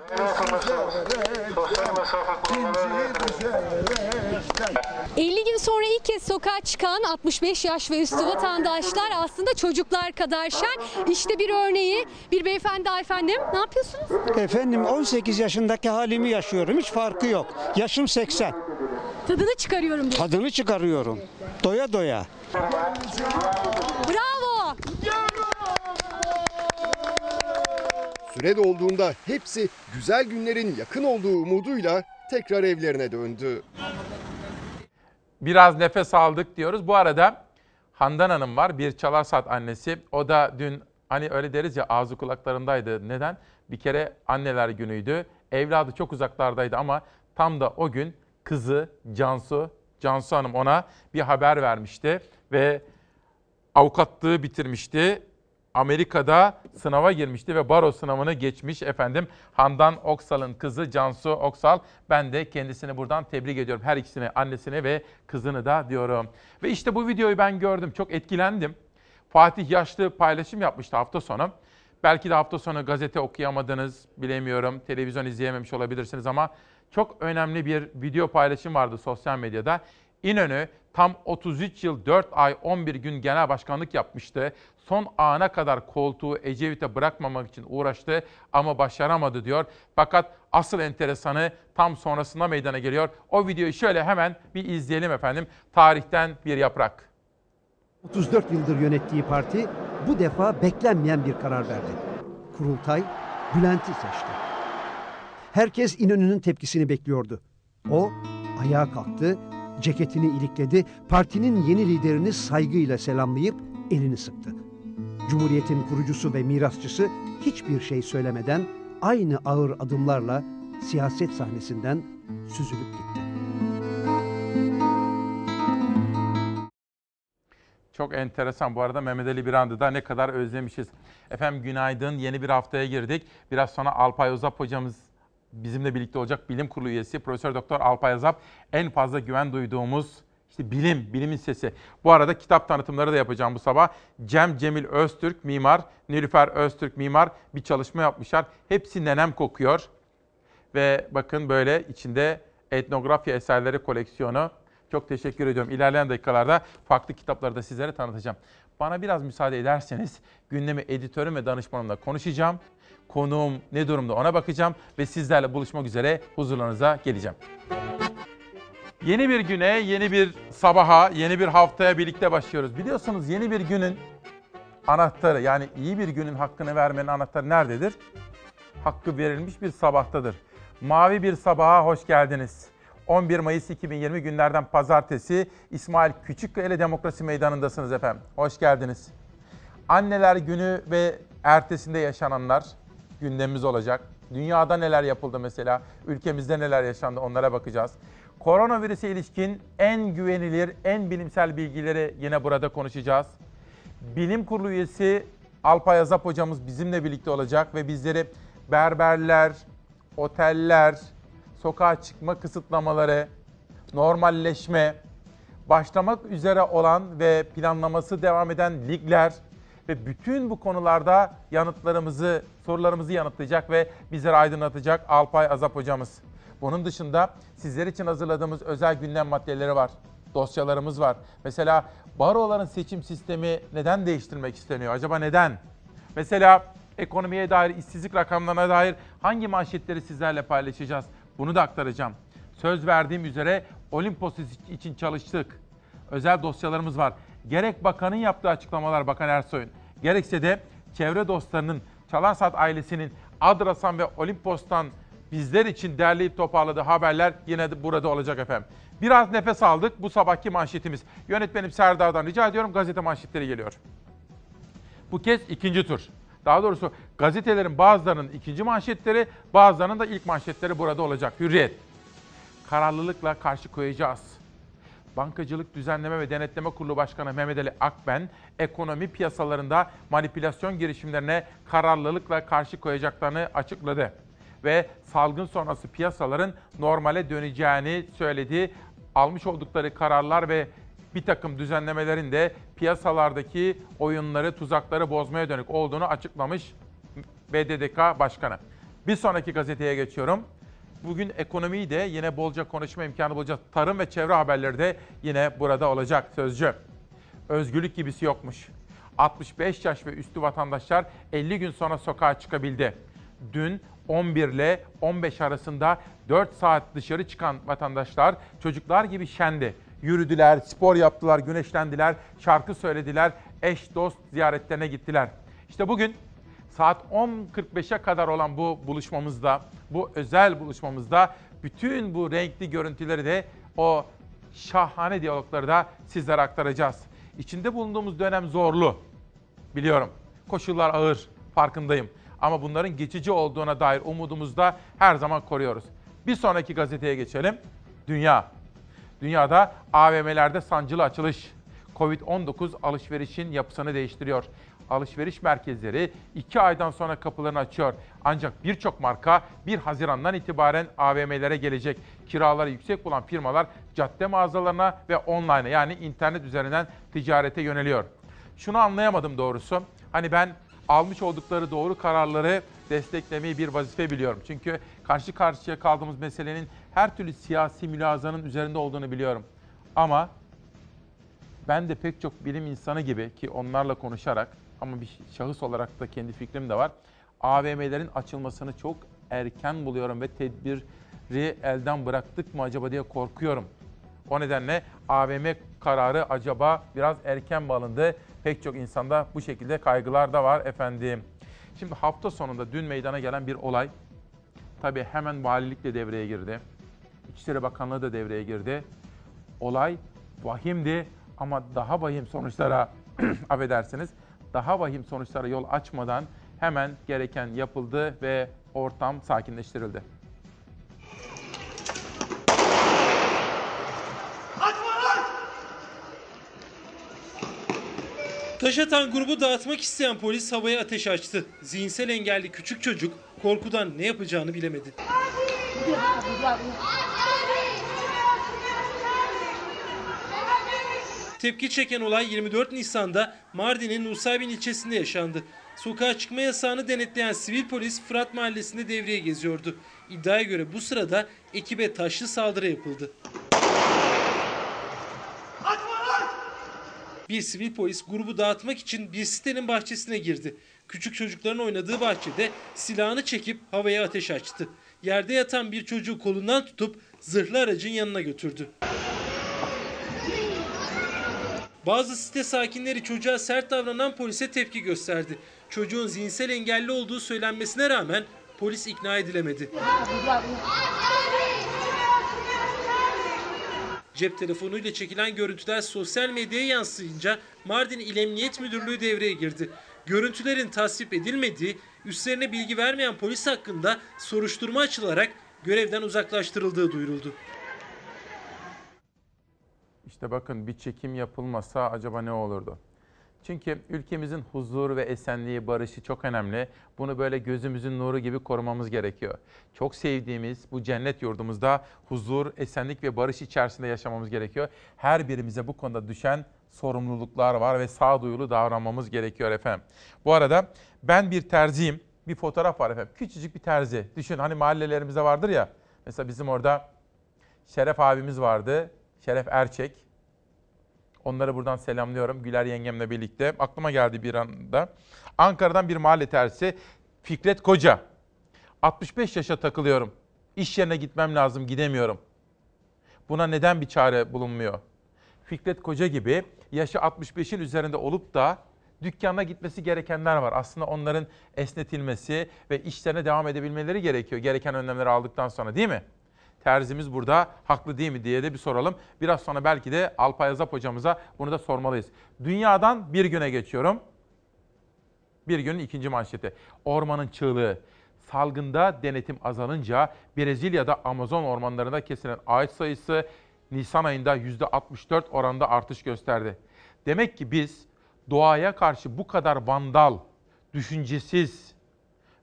50 gün sonra ilk kez sokağa çıkan 65 yaş ve üstü vatandaşlar aslında çocuklar kadar şen. İşte bir örneği. Bir beyefendi efendim ne yapıyorsunuz? Efendim 18 yaşındaki halimi yaşıyorum. Hiç farkı yok. Yaşım 80. Tadını çıkarıyorum. Tadını çıkarıyorum. Doya doya. Bravo. Süre dolduğunda hepsi güzel günlerin yakın olduğu umuduyla tekrar evlerine döndü. Biraz nefes aldık diyoruz. Bu arada Handan Hanım var, bir çalar saat annesi. O da dün hani öyle deriz ya ağzı kulaklarındaydı. Neden? Bir kere anneler günüydü. Evladı çok uzaklardaydı ama tam da o gün kızı Cansu, Cansu Hanım ona bir haber vermişti ve avukatlığı bitirmişti. Amerika'da sınava girmişti ve baro sınavını geçmiş efendim. Handan Oksal'ın kızı Cansu Oksal. Ben de kendisini buradan tebrik ediyorum. Her ikisini, annesini ve kızını da diyorum. Ve işte bu videoyu ben gördüm. Çok etkilendim. Fatih Yaşlı paylaşım yapmıştı hafta sonu. Belki de hafta sonu gazete okuyamadınız, bilemiyorum. Televizyon izleyememiş olabilirsiniz ama çok önemli bir video paylaşım vardı sosyal medyada. İnönü tam 33 yıl 4 ay 11 gün genel başkanlık yapmıştı. Son ana kadar koltuğu Ecevit'e bırakmamak için uğraştı ama başaramadı diyor. Fakat asıl enteresanı tam sonrasında meydana geliyor. O videoyu şöyle hemen bir izleyelim efendim. Tarihten bir yaprak. 34 yıldır yönettiği parti bu defa beklenmeyen bir karar verdi. Kurultay Bülent'i seçti. Herkes İnönü'nün tepkisini bekliyordu. O ayağa kalktı, ceketini ilikledi, partinin yeni liderini saygıyla selamlayıp elini sıktı. Cumhuriyetin kurucusu ve mirasçısı hiçbir şey söylemeden aynı ağır adımlarla siyaset sahnesinden süzülüp gitti. Çok enteresan. Bu arada Mehmet Ali Birand'ı da ne kadar özlemişiz. Efendim günaydın. Yeni bir haftaya girdik. Biraz sonra Alpay Ozap hocamız bizimle birlikte olacak. Bilim Kurulu üyesi Profesör Doktor Alpay Ozap en fazla güven duyduğumuz işte bilim, bilimin sesi. Bu arada kitap tanıtımları da yapacağım bu sabah. Cem Cemil Öztürk mimar, Nilüfer Öztürk mimar bir çalışma yapmışlar. Hepsi nenem kokuyor. Ve bakın böyle içinde etnografya eserleri koleksiyonu. Çok teşekkür ediyorum. İlerleyen dakikalarda farklı kitapları da sizlere tanıtacağım. Bana biraz müsaade ederseniz gündemi editörüm ve danışmanımla konuşacağım. Konuğum ne durumda ona bakacağım ve sizlerle buluşmak üzere huzurlarınıza geleceğim. Yeni bir güne, yeni bir sabaha, yeni bir haftaya birlikte başlıyoruz. Biliyorsunuz yeni bir günün anahtarı yani iyi bir günün hakkını vermenin anahtarı nerededir? Hakkı verilmiş bir sabahtadır. Mavi bir sabaha hoş geldiniz. 11 Mayıs 2020 günlerden pazartesi İsmail Küçükkaya Demokrasi Meydanı'ndasınız efendim. Hoş geldiniz. Anneler Günü ve ertesinde yaşananlar gündemimiz olacak. Dünyada neler yapıldı mesela, ülkemizde neler yaşandı onlara bakacağız. Koronavirüse ilişkin en güvenilir, en bilimsel bilgileri yine burada konuşacağız. Bilim Kurulu üyesi Alpay Azap hocamız bizimle birlikte olacak ve bizleri berberler, oteller, sokağa çıkma kısıtlamaları, normalleşme, başlamak üzere olan ve planlaması devam eden ligler ve bütün bu konularda yanıtlarımızı, sorularımızı yanıtlayacak ve bizleri aydınlatacak Alpay Azap hocamız. Bunun dışında sizler için hazırladığımız özel gündem maddeleri var. Dosyalarımız var. Mesela baroların seçim sistemi neden değiştirmek isteniyor? Acaba neden? Mesela ekonomiye dair, işsizlik rakamlarına dair hangi manşetleri sizlerle paylaşacağız? Bunu da aktaracağım. Söz verdiğim üzere Olimpos için çalıştık. Özel dosyalarımız var. Gerek bakanın yaptığı açıklamalar Bakan Ersoy'un, gerekse de çevre dostlarının, Çalarsat ailesinin Adrasan ve Olimpos'tan bizler için derleyip toparladığı haberler yine de burada olacak efendim. Biraz nefes aldık bu sabahki manşetimiz. Yönetmenim Serdar'dan rica ediyorum gazete manşetleri geliyor. Bu kez ikinci tur. Daha doğrusu gazetelerin bazılarının ikinci manşetleri, bazılarının da ilk manşetleri burada olacak. Hürriyet. Kararlılıkla karşı koyacağız. Bankacılık Düzenleme ve Denetleme Kurulu Başkanı Mehmet Ali Akben, ekonomi piyasalarında manipülasyon girişimlerine kararlılıkla karşı koyacaklarını açıkladı. Ve salgın sonrası piyasaların normale döneceğini söyledi. Almış oldukları kararlar ve bir takım düzenlemelerin de piyasalardaki oyunları, tuzakları bozmaya dönük olduğunu açıklamış BDDK Başkanı. Bir sonraki gazeteye geçiyorum. Bugün ekonomiyi de yine bolca konuşma imkanı bulacağız. Tarım ve çevre haberleri de yine burada olacak sözcü. Özgürlük gibisi yokmuş. 65 yaş ve üstü vatandaşlar 50 gün sonra sokağa çıkabildi. Dün 11 ile 15 arasında 4 saat dışarı çıkan vatandaşlar çocuklar gibi şendi. Yürüdüler, spor yaptılar, güneşlendiler, şarkı söylediler, eş dost ziyaretlerine gittiler. İşte bugün saat 10.45'e kadar olan bu buluşmamızda, bu özel buluşmamızda bütün bu renkli görüntüleri de o şahane diyalogları da sizlere aktaracağız. İçinde bulunduğumuz dönem zorlu. Biliyorum. Koşullar ağır. Farkındayım. Ama bunların geçici olduğuna dair umudumuzu da her zaman koruyoruz. Bir sonraki gazeteye geçelim. Dünya. Dünyada AVM'lerde sancılı açılış. Covid-19 alışverişin yapısını değiştiriyor. Alışveriş merkezleri 2 aydan sonra kapılarını açıyor. Ancak birçok marka 1 Haziran'dan itibaren AVM'lere gelecek. Kiraları yüksek bulan firmalar cadde mağazalarına ve online yani internet üzerinden ticarete yöneliyor. Şunu anlayamadım doğrusu. Hani ben almış oldukları doğru kararları desteklemeyi bir vazife biliyorum. Çünkü karşı karşıya kaldığımız meselenin her türlü siyasi mülazanın üzerinde olduğunu biliyorum. Ama ben de pek çok bilim insanı gibi ki onlarla konuşarak ama bir şahıs olarak da kendi fikrim de var. AVM'lerin açılmasını çok erken buluyorum ve tedbiri elden bıraktık mı acaba diye korkuyorum. O nedenle AVM kararı acaba biraz erken mi alındı? Pek çok insanda bu şekilde kaygılar da var efendim. Şimdi hafta sonunda dün meydana gelen bir olay. Tabii hemen valilik de devreye girdi. İçişleri Bakanlığı da devreye girdi. Olay vahimdi ama daha vahim sonuçlara (clears throat) affedersiniz daha vahim sonuçlara yol açmadan hemen gereken yapıldı ve ortam sakinleştirildi. Taş atan grubu dağıtmak isteyen polis havaya ateş açtı. Zihinsel engelli küçük çocuk korkudan ne yapacağını bilemedi. Tepki çeken olay 24 Nisan'da Mardin'in Nusaybin ilçesinde yaşandı. Sokağa çıkma yasağını denetleyen sivil polis Fırat Mahallesi'nde devreye geziyordu. İddiaya göre bu sırada ekibe taşlı saldırı yapıldı. Bir sivil polis grubu dağıtmak için bir sitenin bahçesine girdi. Küçük çocukların oynadığı bahçede silahını çekip havaya ateş açtı. Yerde yatan bir çocuğu kolundan tutup zırhlı aracın yanına götürdü. Bazı site sakinleri çocuğa sert davranan polise tepki gösterdi. Çocuğun zihinsel engelli olduğu söylenmesine rağmen polis ikna edilemedi. Cep telefonuyla çekilen görüntüler sosyal medyaya yansıyınca Mardin İl Emniyet Müdürlüğü devreye girdi. Görüntülerin tasvip edilmediği, üstlerine bilgi vermeyen polis hakkında soruşturma açılarak görevden uzaklaştırıldığı duyuruldu. İşte bakın bir çekim yapılmasa acaba ne olurdu? Çünkü ülkemizin huzuru ve esenliği, barışı çok önemli. Bunu böyle gözümüzün nuru gibi korumamız gerekiyor. Çok sevdiğimiz bu cennet yurdumuzda huzur, esenlik ve barış içerisinde yaşamamız gerekiyor. Her birimize bu konuda düşen sorumluluklar var ve sağduyulu davranmamız gerekiyor efendim. Bu arada ben bir terziyim. Bir fotoğraf var efendim. Küçücük bir terzi. Düşün hani mahallelerimizde vardır ya. Mesela bizim orada Şeref abimiz vardı. Şeref Erçek. Onları buradan selamlıyorum Güler yengemle birlikte. Aklıma geldi bir anda. Ankara'dan bir mahalle tersi Fikret Koca. 65 yaşa takılıyorum. İş yerine gitmem lazım gidemiyorum. Buna neden bir çare bulunmuyor? Fikret Koca gibi yaşı 65'in üzerinde olup da dükkana gitmesi gerekenler var. Aslında onların esnetilmesi ve işlerine devam edebilmeleri gerekiyor. Gereken önlemleri aldıktan sonra değil mi? Terzimiz burada haklı değil mi diye de bir soralım. Biraz sonra belki de Alpay Azap hocamıza bunu da sormalıyız. Dünyadan bir güne geçiyorum. Bir günün ikinci manşeti. Ormanın çığlığı. Salgında denetim azalınca Brezilya'da Amazon ormanlarında kesilen ağaç sayısı Nisan ayında %64 oranda artış gösterdi. Demek ki biz doğaya karşı bu kadar vandal, düşüncesiz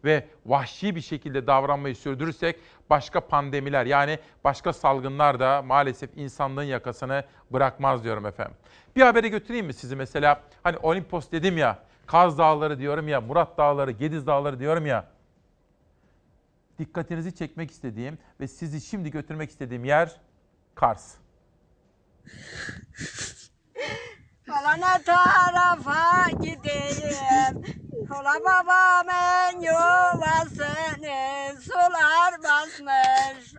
ve vahşi bir şekilde davranmayı sürdürürsek başka pandemiler yani başka salgınlar da maalesef insanlığın yakasını bırakmaz diyorum efendim. Bir habere götüreyim mi sizi mesela? Hani Olimpos dedim ya, Kaz Dağları diyorum ya, Murat Dağları, Gediz Dağları diyorum ya. Dikkatinizi çekmek istediğim ve sizi şimdi götürmek istediğim yer Kars. Falana tarafa gideyim. Kola babamın yuvasını sular basmış.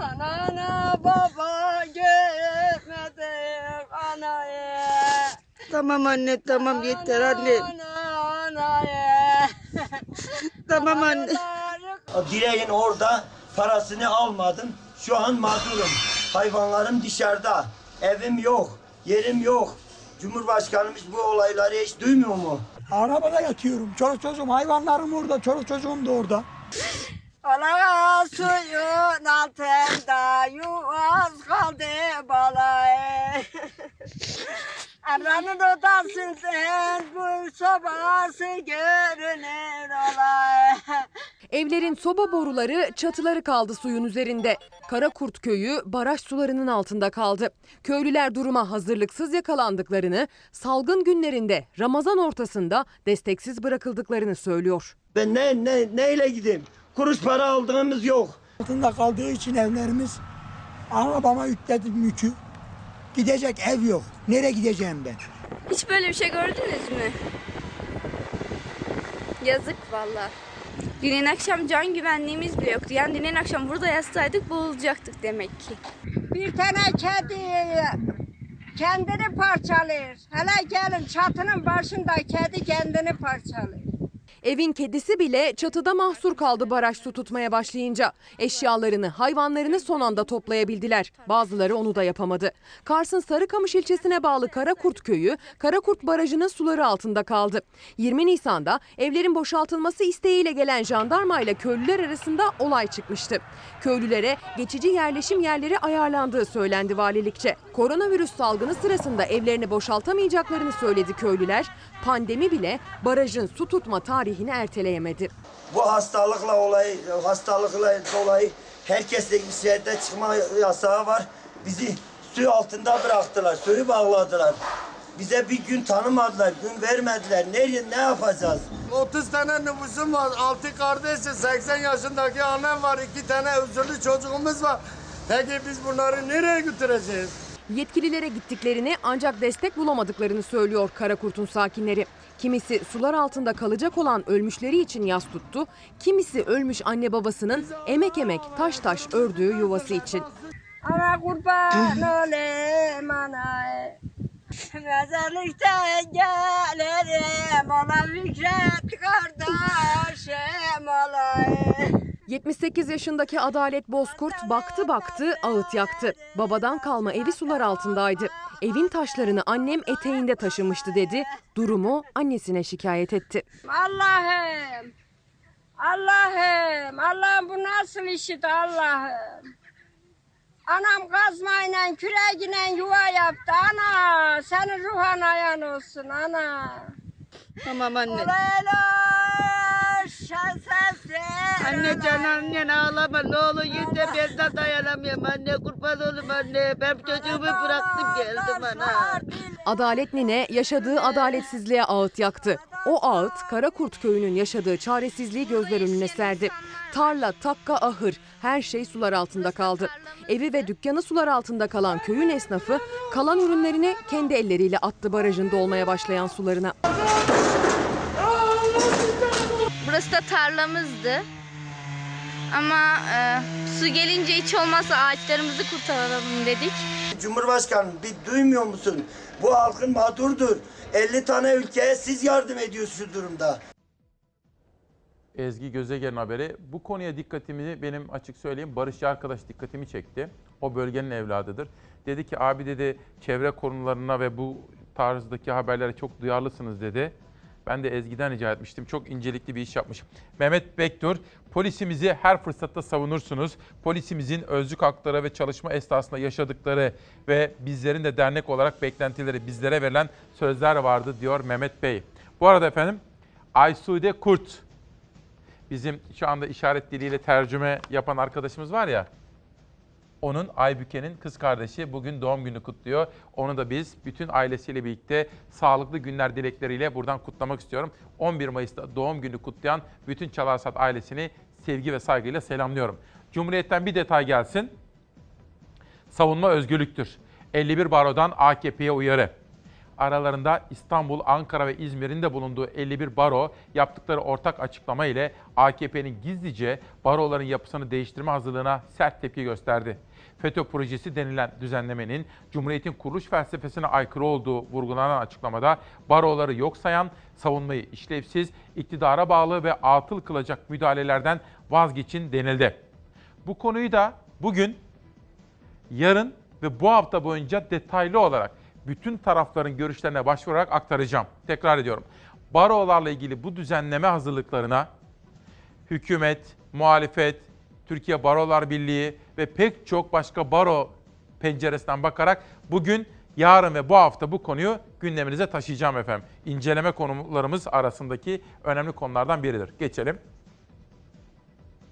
Anana baba görmedik anayı. Tamam anne tamam yeter anne. Anayı. Tamam anne. Direğin orada parasını almadım. Şu an mağdurum. Hayvanlarım dışarıda. Evim yok. Yerim yok. Cumhurbaşkanımız bu olayları hiç duymuyor mu? Arabada yatıyorum. Çoluk çocuğum, hayvanlarım orada, çoluk çocuğum da orada. Ola suyun altında yuvaz kaldı balayı. Aranın odasın sen bu sobası görünür olay. Evlerin soba boruları, çatıları kaldı suyun üzerinde. Karakurt köyü baraj sularının altında kaldı. Köylüler duruma hazırlıksız yakalandıklarını, salgın günlerinde Ramazan ortasında desteksiz bırakıldıklarını söylüyor. Ben ne, ne, neyle gideyim? Kuruş para aldığımız yok. Altında kaldığı için evlerimiz arabama yükledim yükü. Gidecek ev yok. Nereye gideceğim ben? Hiç böyle bir şey gördünüz mü? Yazık valla. Dün akşam can güvenliğimiz bile yoktu. Yani dün akşam burada yatsaydık boğulacaktık demek ki. Bir tane kedi kendini parçalıyor. Hele gelin çatının başında kedi kendini parçalıyor. Evin kedisi bile çatıda mahsur kaldı baraj su tutmaya başlayınca. Eşyalarını, hayvanlarını son anda toplayabildiler. Bazıları onu da yapamadı. Kars'ın Sarıkamış ilçesine bağlı Karakurt köyü, Karakurt Barajı'nın suları altında kaldı. 20 Nisan'da evlerin boşaltılması isteğiyle gelen jandarma ile köylüler arasında olay çıkmıştı. Köylülere geçici yerleşim yerleri ayarlandığı söylendi valilikçe. Koronavirüs salgını sırasında evlerini boşaltamayacaklarını söyledi köylüler. Pandemi bile barajın su tutma tarihini erteleyemedi. Bu hastalıkla olay, hastalıkla dolayı herkeste şehirde çıkma yasağı var. Bizi su altında bıraktılar, sürü bağladılar. Bize bir gün tanımadılar, gün vermediler. Nereye, ne yapacağız? 30 tane nüfusum var. 6 kardeşiz. 80 yaşındaki annem var. 2 tane özürlü çocuğumuz var. Peki biz bunları nereye götüreceğiz? Yetkililere gittiklerini ancak destek bulamadıklarını söylüyor Karakurt'un sakinleri. Kimisi sular altında kalacak olan ölmüşleri için yas tuttu, kimisi ölmüş anne babasının emek emek taş taş ördüğü yuvası için. Ana kurban olayım ana. Mezarlıktan gelirim ona Fikret kardeşim olayım. 78 yaşındaki Adalet Bozkurt baktı baktı ağıt yaktı. Babadan kalma evi sular altındaydı. Evin taşlarını annem eteğinde taşımıştı dedi. Durumu annesine şikayet etti. Allah'ım. Allah'ım. Allah'ım bu nasıl işit Allah'ım. Anam kazmayla, küreğiyle yuva yaptı. Ana, senin ruhan ayan olsun ana. Tamam anne. Anne can annen ağlama ne olur yeter ben de dayanamıyorum anne kurban olayım anne. Ben çocuğumu bıraktım geldim ana. Adalet nine yaşadığı adaletsizliğe ağıt yaktı. O ağıt Karakurt köyünün yaşadığı çaresizliği gözler önüne serdi. Tarla, takka, ahır her şey sular altında kaldı. Evi ve dükkanı sular altında kalan köyün esnafı kalan ürünlerini kendi elleriyle attı barajın dolmaya başlayan sularına. Burası da tarlamızdı. Ama e, su gelince hiç olmazsa ağaçlarımızı kurtaralım dedik. Cumhurbaşkanım bir duymuyor musun? Bu halkın mağdurdur. 50 tane ülkeye siz yardım ediyorsunuz şu durumda. Ezgi Gözeger'in haberi. Bu konuya dikkatimi benim açık söyleyeyim barışçı arkadaş dikkatimi çekti. O bölgenin evladıdır. Dedi ki abi dedi çevre konularına ve bu tarzdaki haberlere çok duyarlısınız dedi. Ben de Ezgi'den rica etmiştim. Çok incelikli bir iş yapmış. Mehmet Bektur, polisimizi her fırsatta savunursunuz. Polisimizin özlük hakları ve çalışma esnasında yaşadıkları ve bizlerin de dernek olarak beklentileri bizlere verilen sözler vardı diyor Mehmet Bey. Bu arada efendim Aysude Kurt, bizim şu anda işaret diliyle tercüme yapan arkadaşımız var ya, onun Aybüke'nin kız kardeşi bugün doğum günü kutluyor. Onu da biz bütün ailesiyle birlikte sağlıklı günler dilekleriyle buradan kutlamak istiyorum. 11 Mayıs'ta doğum günü kutlayan bütün Çalarsat ailesini sevgi ve saygıyla selamlıyorum. Cumhuriyet'ten bir detay gelsin. Savunma özgürlüktür. 51 barodan AKP'ye uyarı. Aralarında İstanbul, Ankara ve İzmir'in de bulunduğu 51 baro yaptıkları ortak açıklama ile AKP'nin gizlice baroların yapısını değiştirme hazırlığına sert tepki gösterdi. FETÖ projesi denilen düzenlemenin Cumhuriyet'in kuruluş felsefesine aykırı olduğu vurgulanan açıklamada baroları yok sayan, savunmayı işlevsiz, iktidara bağlı ve atıl kılacak müdahalelerden vazgeçin denildi. Bu konuyu da bugün, yarın ve bu hafta boyunca detaylı olarak bütün tarafların görüşlerine başvurarak aktaracağım. Tekrar ediyorum. Barolarla ilgili bu düzenleme hazırlıklarına hükümet, muhalefet, Türkiye Barolar Birliği ve pek çok başka baro penceresinden bakarak bugün, yarın ve bu hafta bu konuyu gündeminize taşıyacağım efendim. İnceleme konularımız arasındaki önemli konulardan biridir. Geçelim.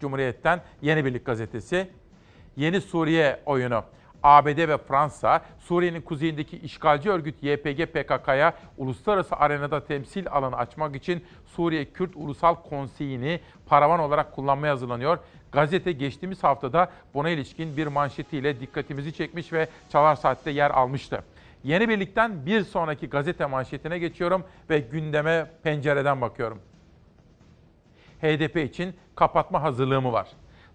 Cumhuriyet'ten Yeni Birlik Gazetesi. Yeni Suriye oyunu. ABD ve Fransa, Suriye'nin kuzeyindeki işgalci örgüt YPG PKK'ya uluslararası arenada temsil alanı açmak için Suriye Kürt Ulusal Konseyi'ni paravan olarak kullanmaya hazırlanıyor. Gazete geçtiğimiz haftada buna ilişkin bir manşetiyle dikkatimizi çekmiş ve Çalar Saat'te yer almıştı. Yeni Birlik'ten bir sonraki gazete manşetine geçiyorum ve gündeme pencereden bakıyorum. HDP için kapatma hazırlığı mı var?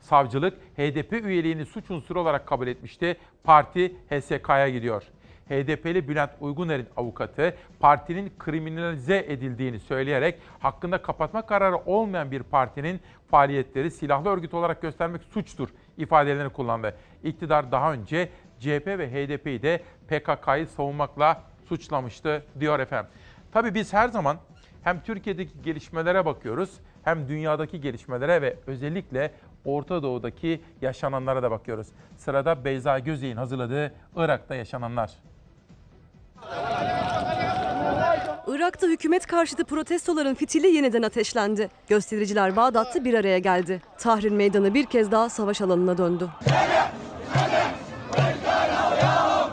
Savcılık HDP üyeliğini suç unsuru olarak kabul etmişti. Parti HSK'ya gidiyor. HDP'li Bülent Uyguner'in avukatı partinin kriminalize edildiğini söyleyerek hakkında kapatma kararı olmayan bir partinin faaliyetleri silahlı örgüt olarak göstermek suçtur ifadelerini kullandı. İktidar daha önce CHP ve HDP'yi de PKK'yı savunmakla suçlamıştı diyor efendim. Tabii biz her zaman hem Türkiye'deki gelişmelere bakıyoruz hem dünyadaki gelişmelere ve özellikle Orta Doğu'daki yaşananlara da bakıyoruz. Sırada Beyza Gözey'in hazırladığı Irak'ta yaşananlar. Irak'ta hükümet karşıtı protestoların fitili yeniden ateşlendi. Göstericiler Bağdat'ta bir araya geldi. Tahrir Meydanı bir kez daha savaş alanına döndü.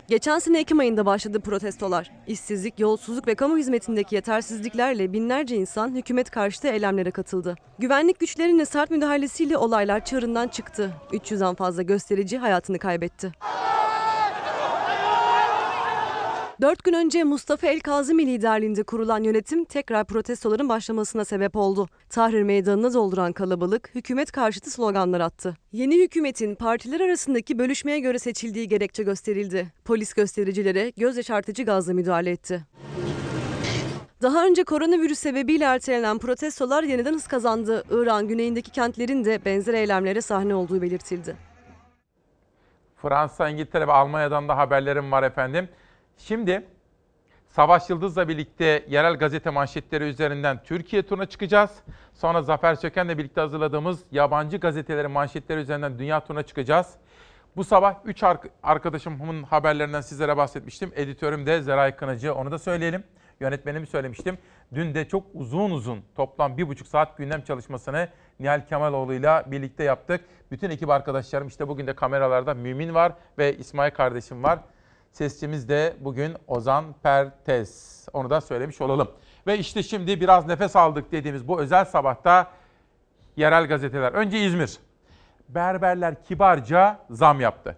Geçen sene Ekim ayında başladı protestolar. İşsizlik, yolsuzluk ve kamu hizmetindeki yetersizliklerle binlerce insan hükümet karşıtı eylemlere katıldı. Güvenlik güçlerinin sert müdahalesiyle olaylar çığırından çıktı. 300'den fazla gösterici hayatını kaybetti. Dört gün önce Mustafa El Kazimi liderliğinde kurulan yönetim tekrar protestoların başlamasına sebep oldu. Tahrir meydanını dolduran kalabalık hükümet karşıtı sloganlar attı. Yeni hükümetin partiler arasındaki bölüşmeye göre seçildiği gerekçe gösterildi. Polis göstericilere göz yaşartıcı gazla müdahale etti. Daha önce koronavirüs sebebiyle ertelenen protestolar yeniden hız kazandı. İran güneyindeki kentlerin de benzer eylemlere sahne olduğu belirtildi. Fransa, İngiltere ve Almanya'dan da haberlerim var efendim. Şimdi Savaş Yıldız'la birlikte yerel gazete manşetleri üzerinden Türkiye turuna çıkacağız. Sonra Zafer Söken'le birlikte hazırladığımız yabancı gazetelerin manşetleri üzerinden dünya turuna çıkacağız. Bu sabah 3 arkadaşımın haberlerinden sizlere bahsetmiştim. Editörüm de Zeray Kınacı, onu da söyleyelim. Yönetmenimi söylemiştim. Dün de çok uzun uzun toplam bir buçuk saat gündem çalışmasını Nihal Kemaloğlu ile birlikte yaptık. Bütün ekip arkadaşlarım işte bugün de kameralarda Mümin var ve İsmail kardeşim var. Sesçimiz de bugün Ozan Pertez. Onu da söylemiş olalım. Ve işte şimdi biraz nefes aldık dediğimiz bu özel sabahta yerel gazeteler. Önce İzmir. Berberler kibarca zam yaptı.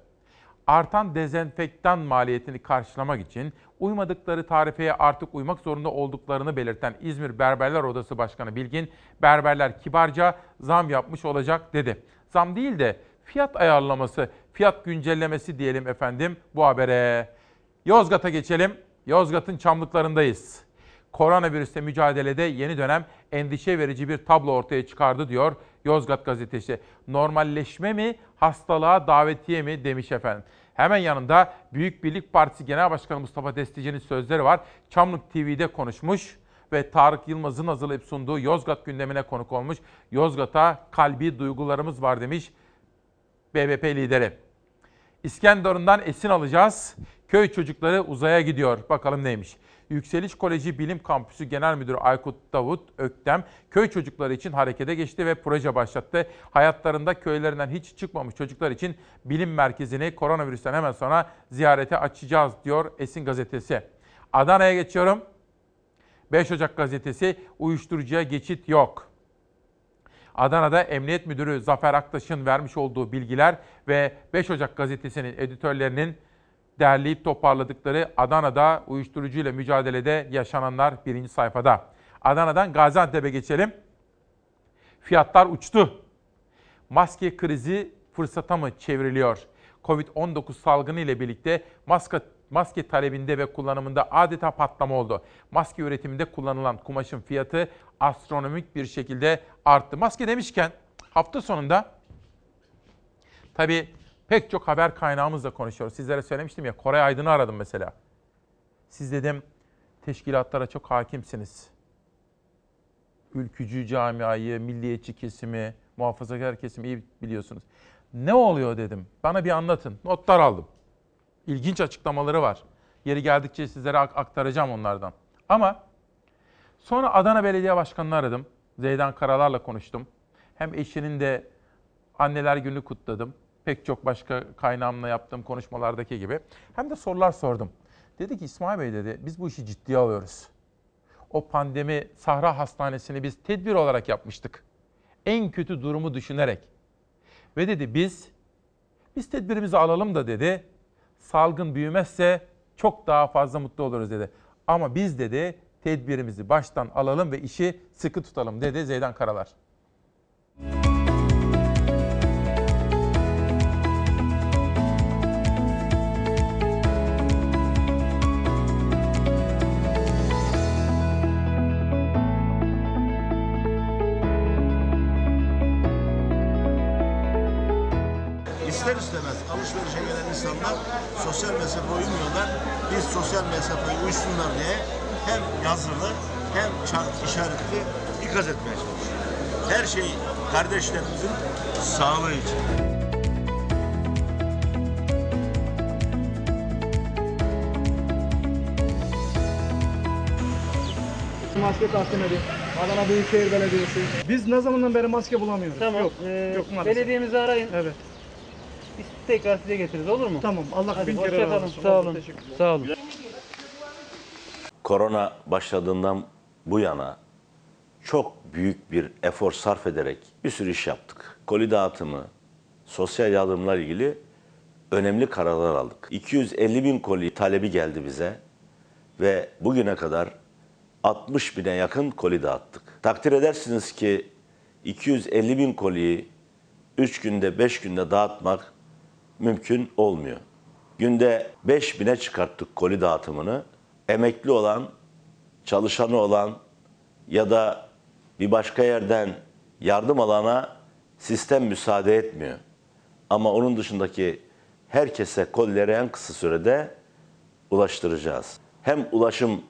Artan dezenfektan maliyetini karşılamak için uymadıkları tarifeye artık uymak zorunda olduklarını belirten İzmir Berberler Odası Başkanı Bilgin, berberler kibarca zam yapmış olacak dedi. Zam değil de fiyat ayarlaması, fiyat güncellemesi diyelim efendim bu habere. Yozgat'a geçelim. Yozgat'ın çamlıklarındayız. Koronavirüsle mücadelede yeni dönem endişe verici bir tablo ortaya çıkardı diyor Yozgat gazetesi. Normalleşme mi, hastalığa davetiye mi demiş efendim. Hemen yanında Büyük Birlik Partisi Genel Başkanı Mustafa Destici'nin sözleri var. Çamlık TV'de konuşmuş ve Tarık Yılmaz'ın hazırlayıp sunduğu Yozgat gündemine konuk olmuş. Yozgat'a kalbi duygularımız var demiş BBP lideri. İskenderun'dan esin alacağız. Köy çocukları uzaya gidiyor. Bakalım neymiş. Yükseliş Koleji Bilim Kampüsü Genel Müdürü Aykut Davut Öktem, köy çocukları için harekete geçti ve proje başlattı. Hayatlarında köylerinden hiç çıkmamış çocuklar için bilim merkezini koronavirüsten hemen sonra ziyarete açacağız diyor Esin Gazetesi. Adana'ya geçiyorum. 5 Ocak Gazetesi uyuşturucuya geçit yok. Adana'da Emniyet Müdürü Zafer Aktaş'ın vermiş olduğu bilgiler ve 5 Ocak gazetesinin editörlerinin derleyip toparladıkları Adana'da uyuşturucuyla mücadelede yaşananlar birinci sayfada. Adana'dan Gaziantep'e geçelim. Fiyatlar uçtu. Maske krizi fırsata mı çevriliyor? Covid-19 salgını ile birlikte maske, maske talebinde ve kullanımında adeta patlama oldu. Maske üretiminde kullanılan kumaşın fiyatı astronomik bir şekilde arttı. Maske demişken hafta sonunda tabii pek çok haber kaynağımızla konuşuyoruz. Sizlere söylemiştim ya Koray Aydın'ı aradım mesela. Siz dedim teşkilatlara çok hakimsiniz. Ülkücü camiayı, milliyetçi kesimi, muhafazakar kesimi iyi biliyorsunuz. Ne oluyor dedim. Bana bir anlatın. Notlar aldım. İlginç açıklamaları var. Yeri geldikçe sizlere aktaracağım onlardan. Ama sonra Adana Belediye Başkanı'nı aradım. Zeydan Karalar'la konuştum. Hem eşinin de anneler günü kutladım. Pek çok başka kaynağımla yaptığım konuşmalardaki gibi. Hem de sorular sordum. Dedi ki İsmail Bey dedi biz bu işi ciddiye alıyoruz. O pandemi Sahra Hastanesi'ni biz tedbir olarak yapmıştık. En kötü durumu düşünerek. Ve dedi biz, biz tedbirimizi alalım da dedi, salgın büyümezse çok daha fazla mutlu oluruz dedi. Ama biz dedi tedbirimizi baştan alalım ve işi sıkı tutalım dedi Zeydan Karalar. İster istemez alışverişe gelen insanlar sosyal mesafe uymuyorlar. Biz sosyal mesafeyi uysunlar diye hem yazılı hem çarp işaretli ikaz etmeye çalışıyoruz. Her şey kardeşlerimizin sağlığı için. Maske takdim edin. Adana Büyükşehir Belediyesi. Biz ne zamandan beri maske bulamıyoruz. Tamam. Yok, Ee, yok maalesef. belediyemizi arayın. Evet. Biz tekrar size getiririz olur mu? Tamam. Allah Hadi bin kere razı olsun. Sağ olun. Sağ olun. Korona başladığından bu yana çok büyük bir efor sarf ederek bir sürü iş yaptık. Koli dağıtımı, sosyal yardımlar ilgili önemli kararlar aldık. 250 bin koli talebi geldi bize ve bugüne kadar 60 bine yakın koli dağıttık. Takdir edersiniz ki 250 bin koliyi 3 günde 5 günde dağıtmak mümkün olmuyor. Günde 5 bine çıkarttık koli dağıtımını. Emekli olan, çalışanı olan ya da bir başka yerden yardım alana sistem müsaade etmiyor. Ama onun dışındaki herkese kolileri en kısa sürede ulaştıracağız. Hem ulaşım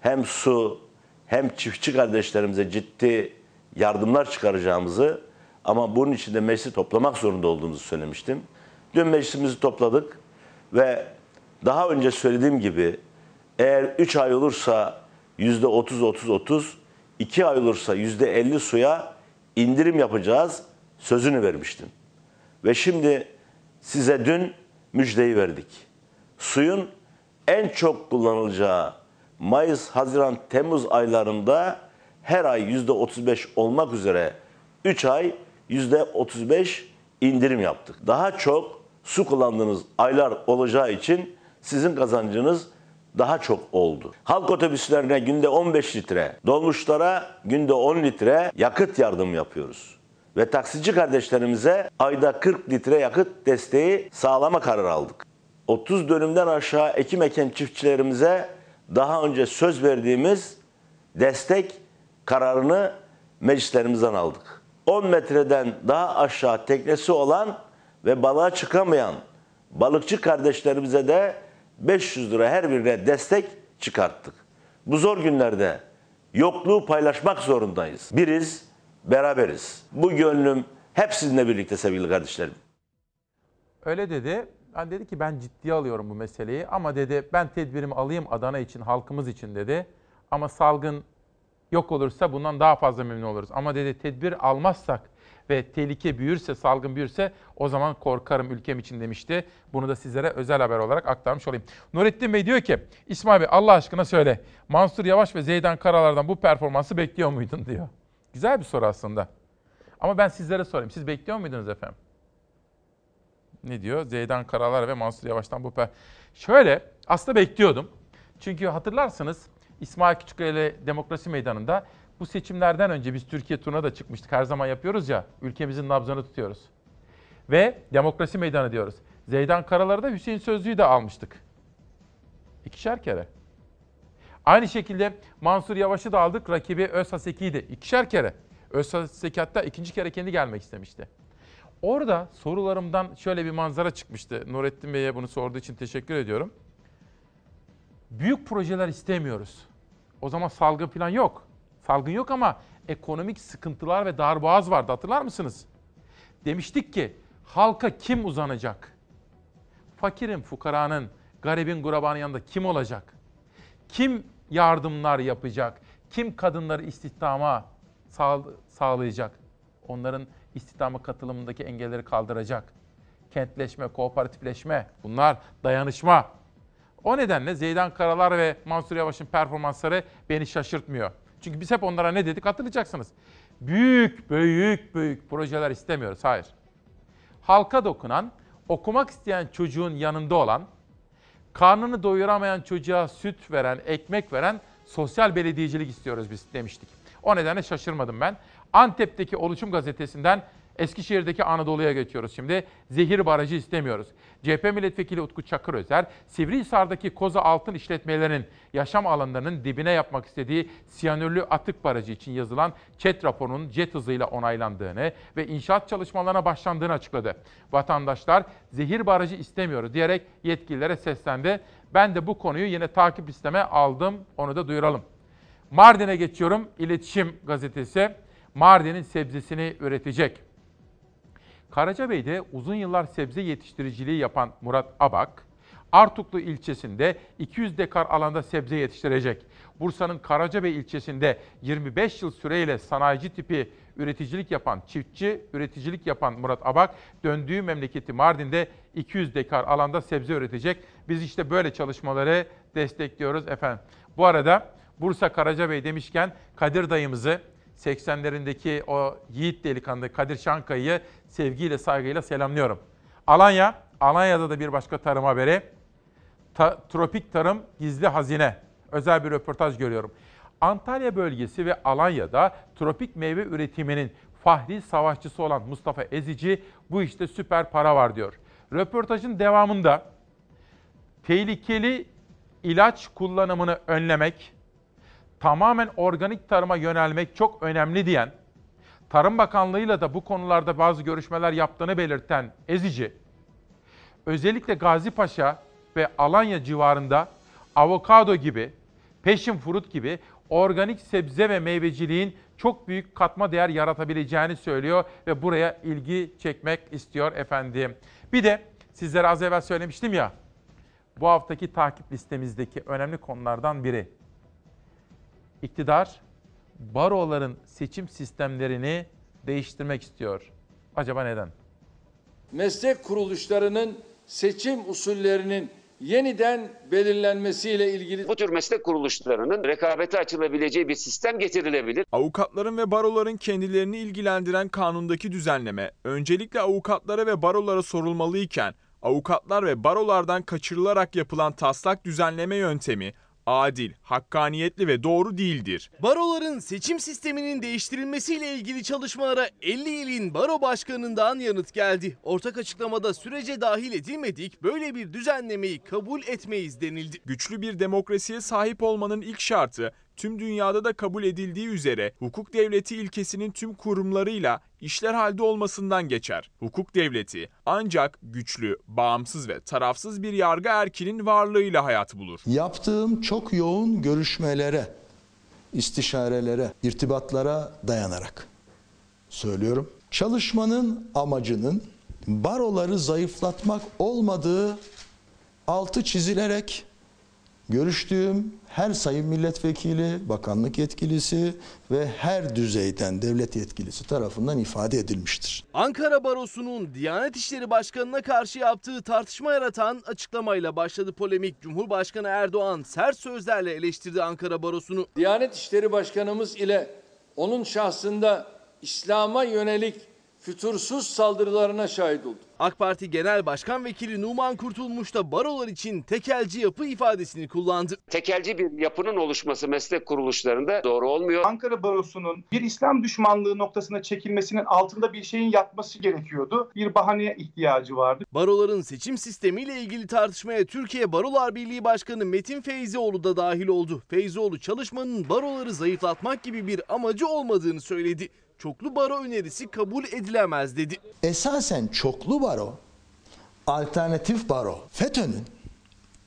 hem su hem çiftçi kardeşlerimize ciddi yardımlar çıkaracağımızı ama bunun için de meclisi toplamak zorunda olduğumuzu söylemiştim. Dün meclisimizi topladık ve daha önce söylediğim gibi eğer 3 ay olursa %30-30-30, 2 ay olursa %50 suya indirim yapacağız sözünü vermiştim. Ve şimdi size dün müjdeyi verdik. Suyun en çok kullanılacağı Mayıs, Haziran, Temmuz aylarında her ay %35 olmak üzere 3 ay %35 indirim yaptık. Daha çok su kullandığınız aylar olacağı için sizin kazancınız daha çok oldu. Halk otobüslerine günde 15 litre, dolmuşlara günde 10 litre yakıt yardım yapıyoruz. Ve taksici kardeşlerimize ayda 40 litre yakıt desteği sağlama kararı aldık. 30 dönümden aşağı ekim eken çiftçilerimize daha önce söz verdiğimiz destek kararını meclislerimizden aldık. 10 metreden daha aşağı teknesi olan ve balığa çıkamayan balıkçı kardeşlerimize de 500 lira her birine destek çıkarttık. Bu zor günlerde yokluğu paylaşmak zorundayız. Biriz, beraberiz. Bu gönlüm hep sizinle birlikte sevgili kardeşlerim. Öyle dedi. Ben dedi ki ben ciddiye alıyorum bu meseleyi ama dedi ben tedbirimi alayım Adana için, halkımız için dedi. Ama salgın yok olursa bundan daha fazla memnun oluruz. Ama dedi tedbir almazsak ve tehlike büyürse, salgın büyürse o zaman korkarım ülkem için demişti. Bunu da sizlere özel haber olarak aktarmış olayım. Nurettin Bey diyor ki İsmail Bey Allah aşkına söyle Mansur Yavaş ve Zeydan Karalar'dan bu performansı bekliyor muydun diyor. Güzel bir soru aslında. Ama ben sizlere sorayım. Siz bekliyor muydunuz efendim? Ne diyor? Zeydan Karalar ve Mansur Yavaş'tan bu per... Şöyle aslında bekliyordum. Çünkü hatırlarsınız İsmail Küçükkaya ile Demokrasi Meydanı'nda bu seçimlerden önce biz Türkiye turuna da çıkmıştık. Her zaman yapıyoruz ya. Ülkemizin nabzını tutuyoruz. Ve Demokrasi Meydanı diyoruz. Zeydan Karalar'ı da Hüseyin Sözlü'yü de almıştık. İkişer kere. Aynı şekilde Mansur Yavaş'ı da aldık. Rakibi Özhaseki'yi de ikişer kere. Özhaseki hatta ikinci kere kendi gelmek istemişti. Orada sorularımdan şöyle bir manzara çıkmıştı. Nurettin Bey'e bunu sorduğu için teşekkür ediyorum. Büyük projeler istemiyoruz. O zaman salgın falan yok. Salgın yok ama ekonomik sıkıntılar ve darboğaz vardı hatırlar mısınız? Demiştik ki halka kim uzanacak? Fakirin, fukaranın, garibin, gurabanın yanında kim olacak? Kim yardımlar yapacak? Kim kadınları istihdama sağ, sağlayacak? Onların istihdama katılımındaki engelleri kaldıracak. Kentleşme, kooperatifleşme, bunlar dayanışma. O nedenle Zeydan Karalar ve Mansur Yavaş'ın performansları beni şaşırtmıyor. Çünkü biz hep onlara ne dedik hatırlayacaksınız. Büyük, büyük, büyük projeler istemiyoruz. Hayır. halka dokunan, okumak isteyen çocuğun yanında olan, karnını doyuramayan çocuğa süt veren, ekmek veren sosyal belediyecilik istiyoruz biz demiştik. O nedenle şaşırmadım ben. Antep'teki Oluşum Gazetesi'nden Eskişehir'deki Anadolu'ya geçiyoruz şimdi. Zehir barajı istemiyoruz. CHP milletvekili Utku Çakırözer, Sivrihisar'daki Koza Altın işletmelerinin yaşam alanlarının dibine yapmak istediği siyanürlü atık barajı için yazılan ÇED raporunun jet hızıyla onaylandığını ve inşaat çalışmalarına başlandığını açıkladı. Vatandaşlar zehir barajı istemiyoruz diyerek yetkililere seslendi. Ben de bu konuyu yine takip listeme aldım. Onu da duyuralım. Mardin'e geçiyorum. İletişim gazetesi Mardin'in sebzesini üretecek. Karacabey'de uzun yıllar sebze yetiştiriciliği yapan Murat Abak, Artuklu ilçesinde 200 dekar alanda sebze yetiştirecek. Bursa'nın Karacabey ilçesinde 25 yıl süreyle sanayici tipi üreticilik yapan çiftçi, üreticilik yapan Murat Abak döndüğü memleketi Mardin'de 200 dekar alanda sebze üretecek. Biz işte böyle çalışmaları destekliyoruz efendim. Bu arada Bursa Karacabey demişken Kadir dayımızı 80'lerindeki o yiğit delikanlı Kadir Şankaya'yı sevgiyle saygıyla selamlıyorum. Alanya, Alanya'da da bir başka tarım haberi. Ta- tropik tarım gizli hazine. Özel bir röportaj görüyorum. Antalya bölgesi ve Alanya'da tropik meyve üretiminin fahri savaşçısı olan Mustafa Ezici bu işte süper para var diyor. Röportajın devamında tehlikeli ilaç kullanımını önlemek, tamamen organik tarıma yönelmek çok önemli diyen, Tarım Bakanlığı'yla da bu konularda bazı görüşmeler yaptığını belirten Ezici, özellikle Gazi Paşa ve Alanya civarında avokado gibi, passion fruit gibi organik sebze ve meyveciliğin çok büyük katma değer yaratabileceğini söylüyor ve buraya ilgi çekmek istiyor efendim. Bir de sizlere az evvel söylemiştim ya, bu haftaki takip listemizdeki önemli konulardan biri. İktidar baroların seçim sistemlerini değiştirmek istiyor. Acaba neden? meslek kuruluşlarının seçim usullerinin yeniden belirlenmesiyle ilgili Bu tür meslek kuruluşlarının rekabete açılabileceği bir sistem getirilebilir. Avukatların ve baroların kendilerini ilgilendiren kanundaki düzenleme öncelikle avukatlara ve barolara sorulmalıyken avukatlar ve barolardan kaçırılarak yapılan taslak düzenleme yöntemi adil, hakkaniyetli ve doğru değildir. Baroların seçim sisteminin değiştirilmesiyle ilgili çalışmalara 50 ilin baro başkanından yanıt geldi. Ortak açıklamada sürece dahil edilmedik, böyle bir düzenlemeyi kabul etmeyiz denildi. Güçlü bir demokrasiye sahip olmanın ilk şartı tüm dünyada da kabul edildiği üzere hukuk devleti ilkesinin tüm kurumlarıyla işler halde olmasından geçer. Hukuk devleti ancak güçlü, bağımsız ve tarafsız bir yargı erkinin varlığıyla hayat bulur. Yaptığım çok yoğun görüşmelere, istişarelere, irtibatlara dayanarak söylüyorum. Çalışmanın amacının baroları zayıflatmak olmadığı altı çizilerek görüştüğüm her sayın milletvekili, bakanlık yetkilisi ve her düzeyden devlet yetkilisi tarafından ifade edilmiştir. Ankara Barosu'nun Diyanet İşleri Başkanı'na karşı yaptığı tartışma yaratan açıklamayla başladı polemik. Cumhurbaşkanı Erdoğan sert sözlerle eleştirdi Ankara Barosu'nu. Diyanet İşleri Başkanımız ile onun şahsında İslam'a yönelik fütursuz saldırılarına şahit olduk. AK Parti Genel Başkan Vekili Numan Kurtulmuş da barolar için tekelci yapı ifadesini kullandı. Tekelci bir yapının oluşması meslek kuruluşlarında doğru olmuyor. Ankara Barosu'nun bir İslam düşmanlığı noktasına çekilmesinin altında bir şeyin yatması gerekiyordu. Bir bahaneye ihtiyacı vardı. Baroların seçim sistemiyle ilgili tartışmaya Türkiye Barolar Birliği Başkanı Metin Feyzioğlu da dahil oldu. Feyzioğlu çalışmanın baroları zayıflatmak gibi bir amacı olmadığını söyledi. Çoklu baro önerisi kabul edilemez dedi. Esasen çoklu baro, alternatif baro, FETÖ'nün,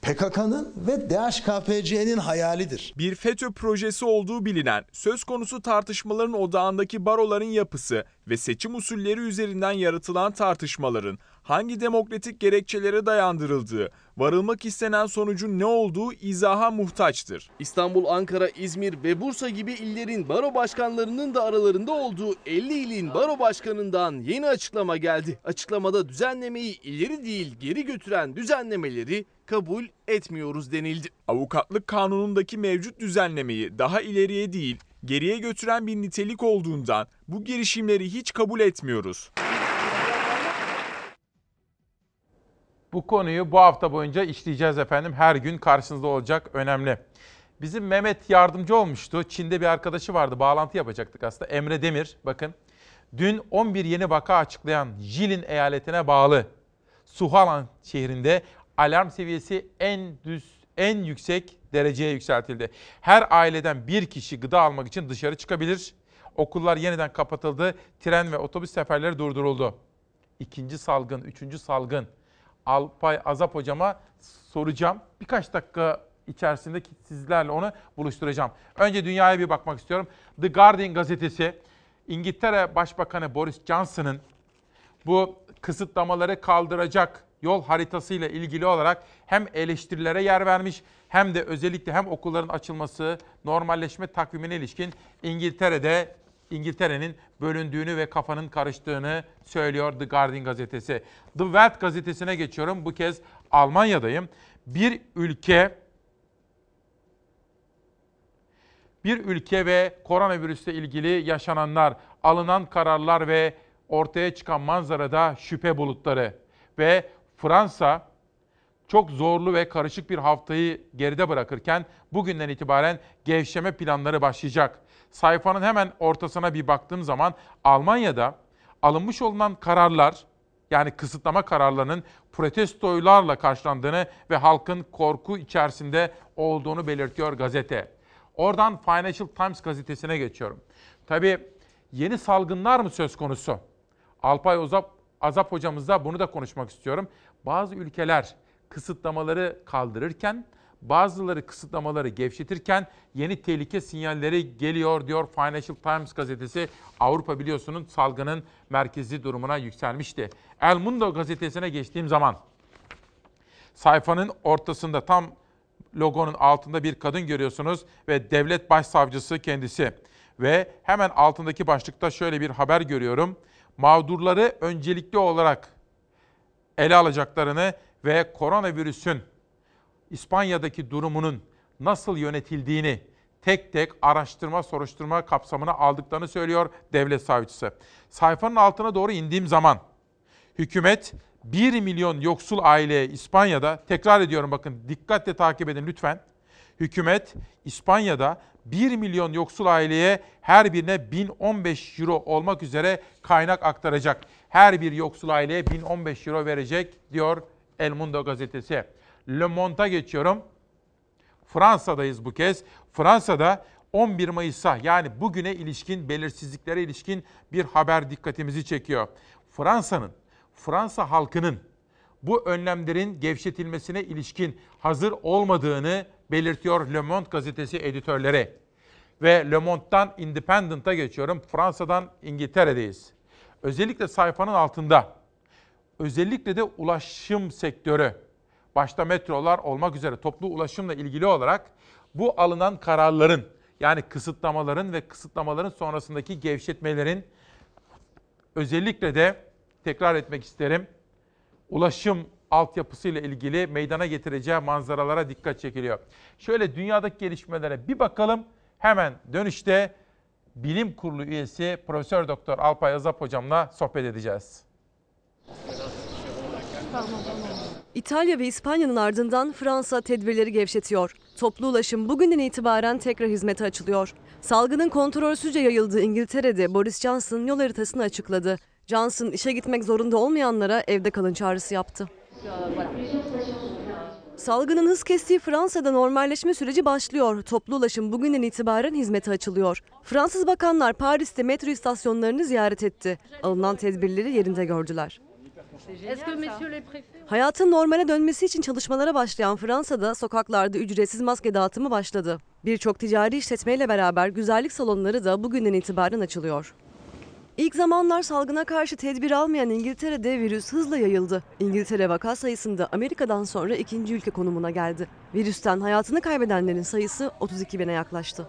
PKK'nın ve DHKPC'nin hayalidir. Bir FETÖ projesi olduğu bilinen söz konusu tartışmaların odağındaki baroların yapısı ve seçim usulleri üzerinden yaratılan tartışmaların hangi demokratik gerekçelere dayandırıldığı, varılmak istenen sonucun ne olduğu izaha muhtaçtır. İstanbul, Ankara, İzmir ve Bursa gibi illerin baro başkanlarının da aralarında olduğu 50 ilin baro başkanından yeni açıklama geldi. Açıklamada düzenlemeyi ileri değil geri götüren düzenlemeleri kabul etmiyoruz denildi. Avukatlık kanunundaki mevcut düzenlemeyi daha ileriye değil, geriye götüren bir nitelik olduğundan bu girişimleri hiç kabul etmiyoruz. Bu konuyu bu hafta boyunca işleyeceğiz efendim. Her gün karşınızda olacak önemli. Bizim Mehmet yardımcı olmuştu. Çin'de bir arkadaşı vardı. Bağlantı yapacaktık aslında. Emre Demir bakın. Dün 11 yeni vaka açıklayan Jilin eyaletine bağlı Suhalan şehrinde alarm seviyesi en düz en yüksek dereceye yükseltildi. Her aileden bir kişi gıda almak için dışarı çıkabilir. Okullar yeniden kapatıldı. Tren ve otobüs seferleri durduruldu. İkinci salgın, üçüncü salgın. Alpay Azap hocama soracağım. Birkaç dakika içerisinde sizlerle onu buluşturacağım. Önce dünyaya bir bakmak istiyorum. The Guardian gazetesi İngiltere Başbakanı Boris Johnson'ın bu kısıtlamaları kaldıracak yol haritasıyla ilgili olarak hem eleştirilere yer vermiş hem de özellikle hem okulların açılması, normalleşme takvimine ilişkin İngiltere'de İngiltere'nin bölündüğünü ve kafanın karıştığını söylüyor The Guardian gazetesi. The Welt gazetesine geçiyorum. Bu kez Almanya'dayım. Bir ülke bir ülke ve koronavirüsle ilgili yaşananlar, alınan kararlar ve ortaya çıkan manzarada şüphe bulutları ve Fransa çok zorlu ve karışık bir haftayı geride bırakırken bugünden itibaren gevşeme planları başlayacak. Sayfanın hemen ortasına bir baktığım zaman Almanya'da alınmış olunan kararlar yani kısıtlama kararlarının protestolarla karşılandığını ve halkın korku içerisinde olduğunu belirtiyor gazete. Oradan Financial Times gazetesine geçiyorum. Tabii yeni salgınlar mı söz konusu? Alpay Ozap, Azap hocamızla bunu da konuşmak istiyorum. Bazı ülkeler kısıtlamaları kaldırırken bazıları kısıtlamaları gevşetirken yeni tehlike sinyalleri geliyor diyor Financial Times gazetesi. Avrupa biliyorsunuz salgının merkezi durumuna yükselmişti. El Mundo gazetesine geçtiğim zaman sayfanın ortasında tam logonun altında bir kadın görüyorsunuz ve devlet başsavcısı kendisi. Ve hemen altındaki başlıkta şöyle bir haber görüyorum. Mağdurları öncelikli olarak ele alacaklarını ve koronavirüsün İspanya'daki durumunun nasıl yönetildiğini tek tek araştırma soruşturma kapsamına aldıklarını söylüyor devlet savcısı. Sayfanın altına doğru indiğim zaman hükümet 1 milyon yoksul aileye İspanya'da tekrar ediyorum bakın dikkatle takip edin lütfen. Hükümet İspanya'da 1 milyon yoksul aileye her birine 1015 euro olmak üzere kaynak aktaracak. Her bir yoksul aileye 1015 euro verecek diyor El Mundo gazetesi. Le Monde'a geçiyorum. Fransa'dayız bu kez. Fransa'da 11 Mayıs'a yani bugüne ilişkin belirsizliklere ilişkin bir haber dikkatimizi çekiyor. Fransa'nın, Fransa halkının bu önlemlerin gevşetilmesine ilişkin hazır olmadığını belirtiyor Le Monde gazetesi editörleri. Ve Le Monde'dan Independent'a geçiyorum. Fransa'dan İngiltere'deyiz. Özellikle sayfanın altında özellikle de ulaşım sektörü başta metrolar olmak üzere toplu ulaşımla ilgili olarak bu alınan kararların yani kısıtlamaların ve kısıtlamaların sonrasındaki gevşetmelerin özellikle de tekrar etmek isterim. Ulaşım altyapısıyla ilgili meydana getireceği manzaralara dikkat çekiliyor. Şöyle dünyadaki gelişmelere bir bakalım. Hemen dönüşte Bilim Kurulu üyesi Profesör Doktor Alpay Azap hocamla sohbet edeceğiz. İtalya ve İspanya'nın ardından Fransa tedbirleri gevşetiyor. Toplu ulaşım bugünden itibaren tekrar hizmete açılıyor. Salgının kontrolsüzce yayıldığı İngiltere'de Boris Johnson yol haritasını açıkladı. Johnson işe gitmek zorunda olmayanlara evde kalın çağrısı yaptı. Salgının hız kestiği Fransa'da normalleşme süreci başlıyor. Toplu ulaşım bugünden itibaren hizmete açılıyor. Fransız bakanlar Paris'te metro istasyonlarını ziyaret etti. Alınan tedbirleri yerinde gördüler. Hayatın normale dönmesi için çalışmalara başlayan Fransa'da sokaklarda ücretsiz maske dağıtımı başladı. Birçok ticari işletmeyle beraber güzellik salonları da bugünden itibaren açılıyor. İlk zamanlar salgına karşı tedbir almayan İngiltere'de virüs hızla yayıldı. İngiltere vaka sayısında Amerika'dan sonra ikinci ülke konumuna geldi. Virüsten hayatını kaybedenlerin sayısı 32 bine yaklaştı.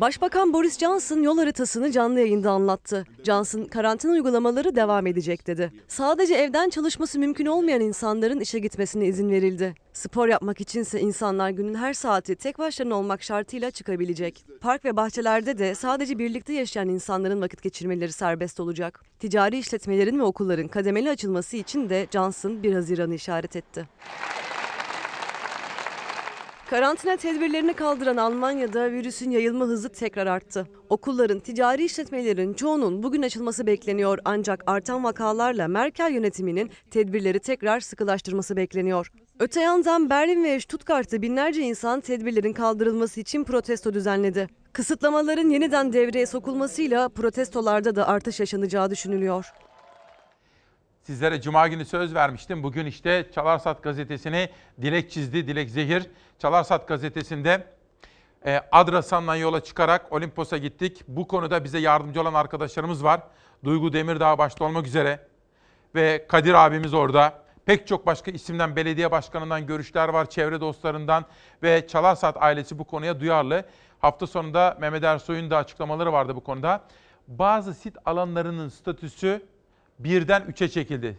Başbakan Boris Johnson yol haritasını canlı yayında anlattı. Johnson karantina uygulamaları devam edecek dedi. Sadece evden çalışması mümkün olmayan insanların işe gitmesine izin verildi. Spor yapmak içinse insanlar günün her saati tek başlarına olmak şartıyla çıkabilecek. Park ve bahçelerde de sadece birlikte yaşayan insanların vakit geçirmeleri serbest olacak. Ticari işletmelerin ve okulların kademeli açılması için de Johnson 1 Haziran'ı işaret etti. Karantina tedbirlerini kaldıran Almanya'da virüsün yayılma hızı tekrar arttı. Okulların, ticari işletmelerin çoğunun bugün açılması bekleniyor ancak artan vakalarla Merkel yönetiminin tedbirleri tekrar sıkılaştırması bekleniyor. Öte yandan Berlin ve Stuttgart'ta binlerce insan tedbirlerin kaldırılması için protesto düzenledi. Kısıtlamaların yeniden devreye sokulmasıyla protestolarda da artış yaşanacağı düşünülüyor. Sizlere cuma günü söz vermiştim. Bugün işte Çalarsat gazetesini Dilek çizdi, Dilek Zehir. Çalarsat gazetesinde e, Adrasan'dan yola çıkarak Olimpos'a gittik. Bu konuda bize yardımcı olan arkadaşlarımız var. Duygu Demirdağ başta olmak üzere ve Kadir abimiz orada. Pek çok başka isimden, belediye başkanından görüşler var, çevre dostlarından ve Çalarsat ailesi bu konuya duyarlı. Hafta sonunda Mehmet Ersoy'un da açıklamaları vardı bu konuda. Bazı sit alanlarının statüsü birden üçe çekildi.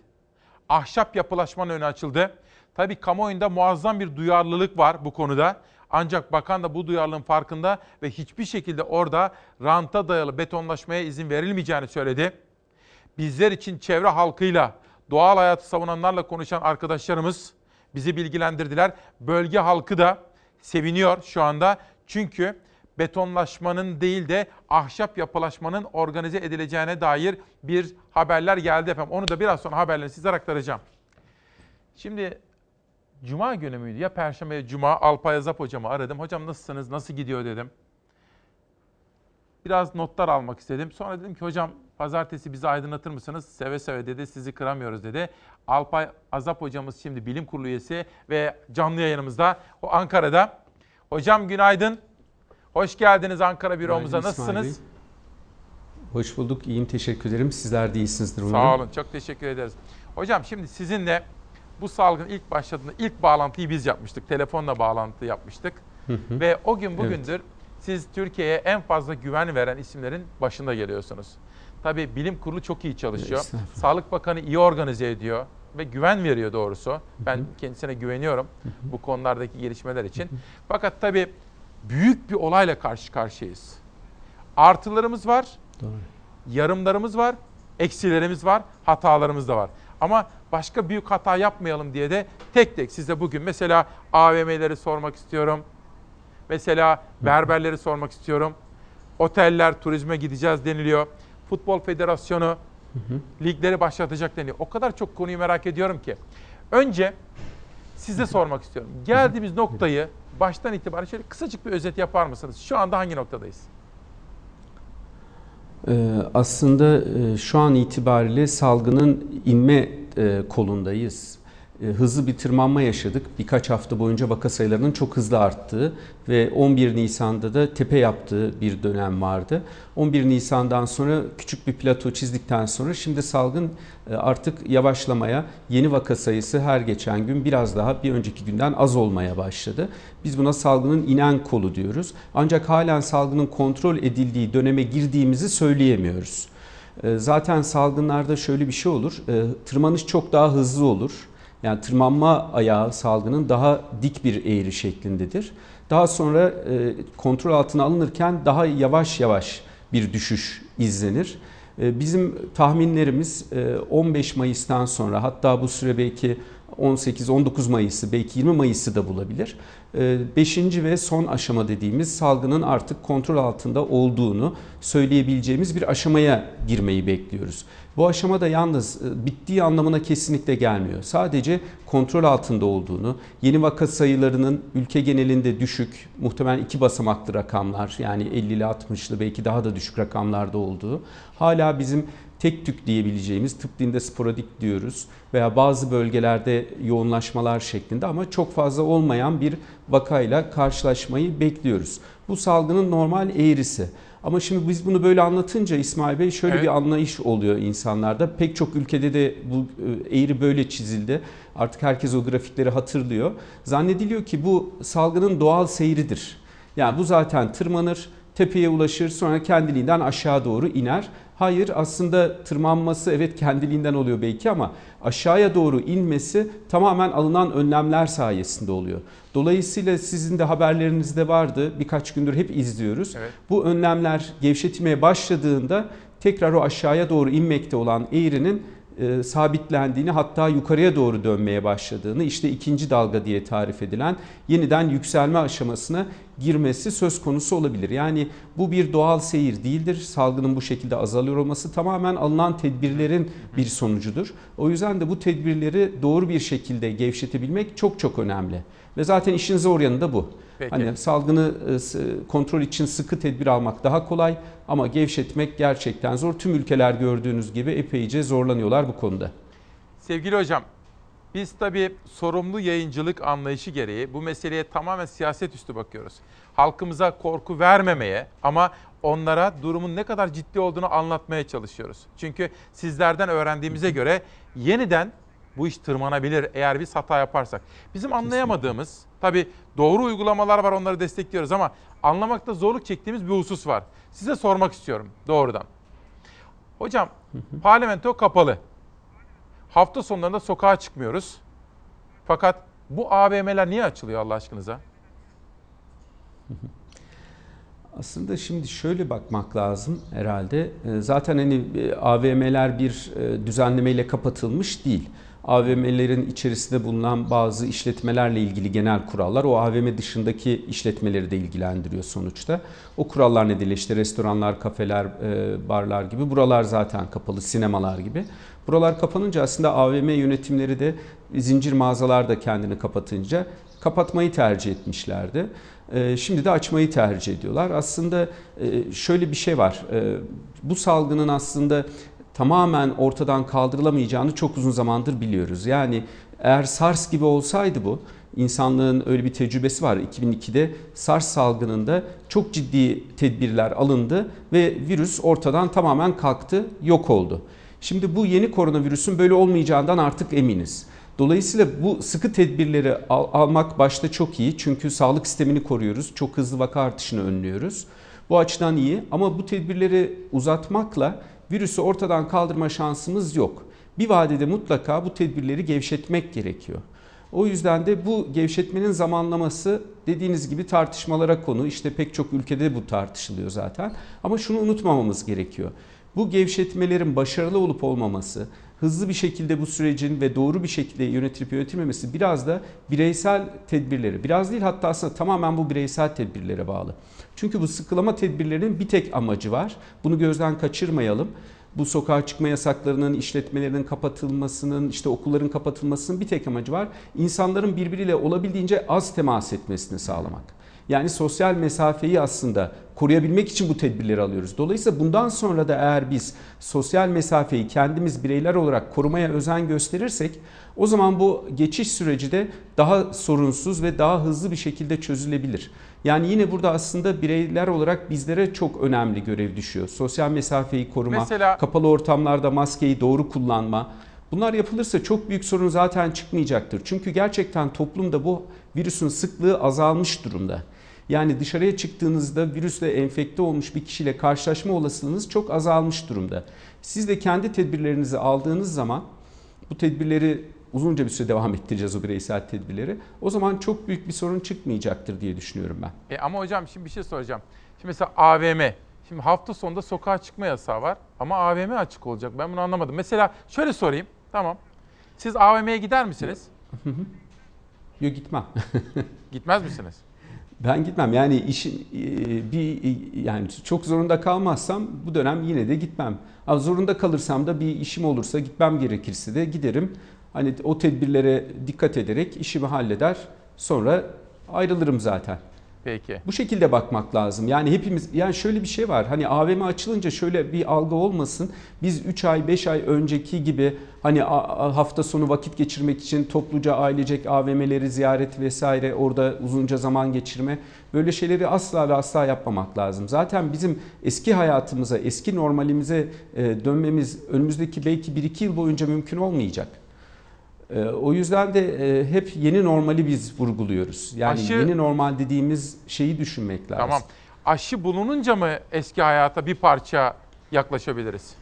Ahşap yapılaşmanın önü açıldı. Tabii kamuoyunda muazzam bir duyarlılık var bu konuda. Ancak bakan da bu duyarlılığın farkında ve hiçbir şekilde orada ranta dayalı betonlaşmaya izin verilmeyeceğini söyledi. Bizler için çevre halkıyla, doğal hayatı savunanlarla konuşan arkadaşlarımız bizi bilgilendirdiler. Bölge halkı da seviniyor şu anda. Çünkü betonlaşmanın değil de ahşap yapılaşmanın organize edileceğine dair bir haberler geldi efendim. Onu da biraz sonra haberlerini sizlere aktaracağım. Şimdi Cuma günü müydü ya Perşembe ya Cuma Alpay Azap hocamı aradım. Hocam nasılsınız, nasıl gidiyor dedim. Biraz notlar almak istedim. Sonra dedim ki hocam pazartesi bizi aydınlatır mısınız? Seve seve dedi, sizi kıramıyoruz dedi. Alpay Azap hocamız şimdi bilim kurulu üyesi ve canlı yayınımızda. O Ankara'da. Hocam günaydın. Hoş geldiniz Ankara İsmail Nasılsınız? Bey. Hoş bulduk. İyiyim. Teşekkür ederim. Sizler de iyisinizdir umarım. Sağ olun. Çok teşekkür ederiz. Hocam şimdi sizinle bu salgın ilk başladığında ilk bağlantıyı biz yapmıştık. Telefonla bağlantı yapmıştık. Hı hı. Ve o gün bugündür siz Türkiye'ye en fazla güven veren isimlerin başında geliyorsunuz. Tabii bilim kurulu çok iyi çalışıyor. Sağlık Bakanı iyi organize ediyor ve güven veriyor doğrusu. Ben kendisine güveniyorum bu konulardaki gelişmeler için. Fakat tabii büyük bir olayla karşı karşıyayız. Artılarımız var, Doğru. yarımlarımız var, eksilerimiz var, hatalarımız da var. Ama başka büyük hata yapmayalım diye de tek tek size bugün mesela AVM'leri sormak istiyorum. Mesela berberleri sormak istiyorum. Oteller, turizme gideceğiz deniliyor. Futbol Federasyonu ligleri başlatacak deniyor. O kadar çok konuyu merak ediyorum ki. Önce size sormak istiyorum. Geldiğimiz noktayı baştan itibaren şöyle kısacık bir özet yapar mısınız? Şu anda hangi noktadayız? Ee, aslında e, şu an itibariyle salgının inme e, kolundayız. E, Hızlı bir tırmanma yaşadık. Birkaç hafta boyunca vaka sayılarının çok hızlı arttığı ve 11 Nisan'da da tepe yaptığı bir dönem vardı. 11 Nisan'dan sonra küçük bir plato çizdikten sonra şimdi salgın e, artık yavaşlamaya, yeni vaka sayısı her geçen gün biraz daha bir önceki günden az olmaya başladı. Biz buna salgının inen kolu diyoruz. Ancak halen salgının kontrol edildiği döneme girdiğimizi söyleyemiyoruz. E, Zaten salgınlarda şöyle bir şey olur. Tırmanış çok daha hızlı olur. Yani tırmanma ayağı salgının daha dik bir eğri şeklindedir. Daha sonra e, kontrol altına alınırken daha yavaş yavaş bir düşüş izlenir. E, Bizim tahminlerimiz e, 15 Mayıs'tan sonra hatta bu süre belki 18-19 Mayıs'ı belki 20 Mayıs'ı da bulabilir. 5. ve son aşama dediğimiz salgının artık kontrol altında olduğunu söyleyebileceğimiz bir aşamaya girmeyi bekliyoruz. Bu aşamada yalnız e, bittiği anlamına kesinlikle gelmiyor. Sadece kontrol altında olduğunu, yeni vaka sayılarının ülke genelinde düşük, muhtemelen iki basamaklı rakamlar yani 50'li 60'lı belki daha da düşük rakamlarda olduğu, hala bizim tek tük diyebileceğimiz tıp dilinde sporadik diyoruz veya bazı bölgelerde yoğunlaşmalar şeklinde ama çok fazla olmayan bir vakayla karşılaşmayı bekliyoruz. Bu salgının normal eğrisi. Ama şimdi biz bunu böyle anlatınca İsmail Bey şöyle Evet. bir anlayış oluyor insanlarda. Pek çok ülkede de bu e, eğri böyle çizildi. Artık herkes o grafikleri hatırlıyor. Zannediliyor ki bu salgının doğal seyridir. Yani bu zaten tırmanır, tepeye ulaşır sonra kendiliğinden aşağı doğru iner. Hayır aslında tırmanması evet kendiliğinden oluyor belki ama aşağıya doğru inmesi tamamen alınan önlemler sayesinde oluyor. Dolayısıyla sizin de haberlerinizde vardı birkaç gündür hep izliyoruz. Evet. Bu önlemler gevşetilmeye başladığında tekrar o aşağıya doğru inmekte olan eğrinin e, sabitlendiğini hatta yukarıya doğru dönmeye başladığını işte ikinci dalga diye tarif edilen yeniden yükselme aşamasına girmesi söz konusu olabilir. Yani bu bir doğal seyir değildir. Salgının bu şekilde azalıyor olması tamamen alınan tedbirlerin bir sonucudur. O yüzden de bu tedbirleri doğru bir şekilde gevşetebilmek çok çok önemli. Ve zaten işin zor yanı da bu. Peki. Hani salgını e, kontrol için sıkı tedbir almak daha kolay ama gevşetmek gerçekten zor. Tüm ülkeler gördüğünüz gibi epeyce zorlanıyorlar bu konuda. Sevgili hocam, biz tabii sorumlu yayıncılık anlayışı gereği bu meseleye tamamen siyaset üstü bakıyoruz. Halkımıza korku vermemeye ama onlara durumun ne kadar ciddi olduğunu anlatmaya çalışıyoruz. Çünkü sizlerden öğrendiğimize (laughs) göre yeniden bu iş tırmanabilir eğer biz hata yaparsak. Bizim anlayamadığımız, tabii doğru uygulamalar var onları destekliyoruz ama anlamakta zorluk çektiğimiz bir husus var. Size sormak istiyorum doğrudan. Hocam, parlamento kapalı. Hafta sonlarında sokağa çıkmıyoruz. Fakat bu AVM'ler niye açılıyor Allah aşkınıza? Aslında şimdi şöyle bakmak lazım herhalde. Ee, Zaten hani e, AVM'ler bir e, düzenlemeyle kapatılmış değil. AVM'lerin içerisinde bulunan bazı işletmelerle ilgili genel kurallar o AVM dışındaki işletmeleri de ilgilendiriyor sonuçta. O kurallar nedeniyle işte restoranlar, kafeler, e, barlar gibi buralar zaten kapalı, sinemalar gibi. Buralar kapanınca aslında AVM yönetimleri de zincir mağazalar da kendini kapatınca kapatmayı tercih etmişlerdi. Ee, Şimdi de açmayı tercih ediyorlar. Aslında e, şöyle bir şey var. Bu salgının aslında tamamen ortadan kaldırılamayacağını çok uzun zamandır biliyoruz. Yani eğer SARS gibi olsaydı bu, insanlığın öyle bir tecrübesi var. 2002'de SARS salgınında çok ciddi tedbirler alındı ve virüs ortadan tamamen kalktı, yok oldu. Şimdi bu yeni koronavirüsün böyle olmayacağından artık eminiz. Dolayısıyla bu sıkı tedbirleri al- almak başta çok iyi. Çünkü sağlık sistemini koruyoruz. Çok hızlı vaka artışını önlüyoruz. Bu açıdan iyi ama bu tedbirleri uzatmakla virüsü ortadan kaldırma şansımız yok. Bir vadede mutlaka bu tedbirleri gevşetmek gerekiyor. O yüzden de bu gevşetmenin zamanlaması dediğiniz gibi tartışmalara konu. İşte pek çok ülkede bu tartışılıyor zaten. Ama şunu unutmamamız gerekiyor. Bu gevşetmelerin başarılı olup olmaması, hızlı bir şekilde bu sürecin ve doğru bir şekilde yönetilip yönetilmemesi biraz da bireysel tedbirleri, biraz değil hatta aslında tamamen bu bireysel tedbirlere bağlı. Çünkü bu sıkılama tedbirlerinin bir tek amacı var. Bunu gözden kaçırmayalım. Bu sokağa çıkma yasaklarının, işletmelerinin kapatılmasının, işte okulların kapatılmasının bir tek amacı var. İnsanların birbiriyle olabildiğince az temas etmesini sağlamak. Yani sosyal mesafeyi aslında koruyabilmek için bu tedbirleri alıyoruz. Dolayısıyla bundan sonra da eğer biz sosyal mesafeyi kendimiz bireyler olarak korumaya özen gösterirsek o zaman bu geçiş süreci de daha sorunsuz ve daha hızlı bir şekilde çözülebilir. Yani yine burada aslında bireyler olarak bizlere çok önemli görev düşüyor. Sosyal mesafeyi koruma, Mesela- kapalı ortamlarda maskeyi doğru kullanma. Bunlar yapılırsa çok büyük sorun zaten çıkmayacaktır. Çünkü gerçekten toplumda bu virüsün sıklığı azalmış durumda. Yani dışarıya çıktığınızda virüsle enfekte olmuş bir kişiyle karşılaşma olasılığınız çok azalmış durumda. Siz de kendi tedbirlerinizi aldığınız zaman bu tedbirleri uzunca bir süre devam ettireceğiz o bireysel tedbirleri. O zaman çok büyük bir sorun çıkmayacaktır diye düşünüyorum ben. E ama hocam şimdi bir şey soracağım. Şimdi mesela AVM. Şimdi hafta sonunda sokağa çıkma yasağı var ama AVM açık olacak. Ben bunu anlamadım. Mesela şöyle sorayım. Tamam. Siz AVM'ye gider misiniz? Yok gitmem. (laughs) Gitmez misiniz? Ben gitmem. Yani işin e, bir yani çok zorunda kalmazsam bu dönem yine de gitmem. Ama zorunda kalırsam da bir işim olursa gitmem gerekirse de giderim. Hani o tedbirlere dikkat ederek işimi halleder. Sonra ayrılırım zaten. Peki. Bu şekilde bakmak lazım. Yani hepimiz yani şöyle bir şey var. Hani AVM açılınca şöyle bir algı olmasın. Biz 3 ay 5 ay önceki gibi hani hafta sonu vakit geçirmek için topluca ailecek AVM'leri ziyaret vesaire orada uzunca zaman geçirme böyle şeyleri asla ve asla yapmamak lazım. Zaten bizim eski hayatımıza, eski normalimize e, dönmemiz önümüzdeki belki 1-2 yıl boyunca mümkün olmayacak. E, O yüzden de e, hep yeni normali biz vurguluyoruz. Yani Aşı- yeni normal dediğimiz şeyi düşünmek lazım. Tamam. aşı bulununca mı eski hayata bir parça yaklaşabiliriz?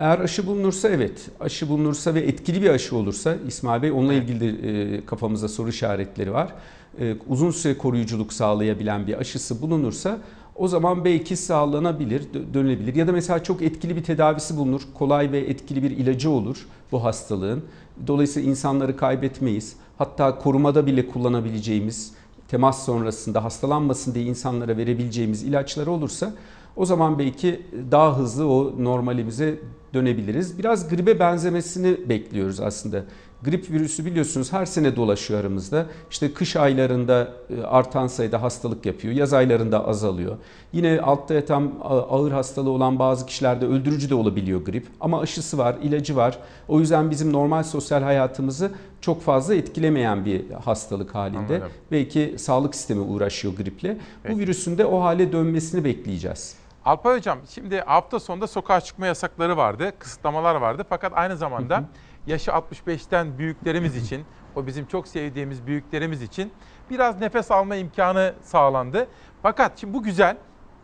Eğer aşı bulunursa evet, aşı bulunursa ve etkili bir aşı olursa İsmail Bey onunla ilgili de e, kafamızda soru işaretleri var. E, uzun süre koruyuculuk sağlayabilen bir aşısı bulunursa o zaman belki sağlanabilir, dönülebilir. Ya da mesela çok etkili bir tedavisi bulunur, kolay ve etkili bir ilacı olur bu hastalığın. Dolayısıyla insanları kaybetmeyiz. Hatta korumada bile kullanabileceğimiz, temas sonrasında hastalanmasın diye insanlara verebileceğimiz ilaçları olursa o zaman belki daha hızlı o normalimize dönebiliriz. Biraz gribe benzemesini bekliyoruz aslında. Grip virüsü biliyorsunuz her sene dolaşıyor aramızda. İşte kış aylarında e, artan sayıda hastalık yapıyor. Yaz aylarında azalıyor. Yine altta yatan ağır hastalığı olan bazı kişilerde öldürücü de olabiliyor grip. Ama aşısı var, ilacı var. O yüzden bizim normal sosyal hayatımızı çok fazla etkilemeyen bir hastalık halinde. Anladım. Belki sağlık sistemi uğraşıyor griple. Peki. Bu virüsün de o hale dönmesini bekleyeceğiz. Alpay Hocam şimdi hafta sonunda sokağa çıkma yasakları vardı, kısıtlamalar vardı. Fakat aynı zamanda yaşı 65'ten büyüklerimiz (laughs) için, o bizim çok sevdiğimiz büyüklerimiz için biraz nefes alma imkanı sağlandı. Fakat şimdi bu güzel.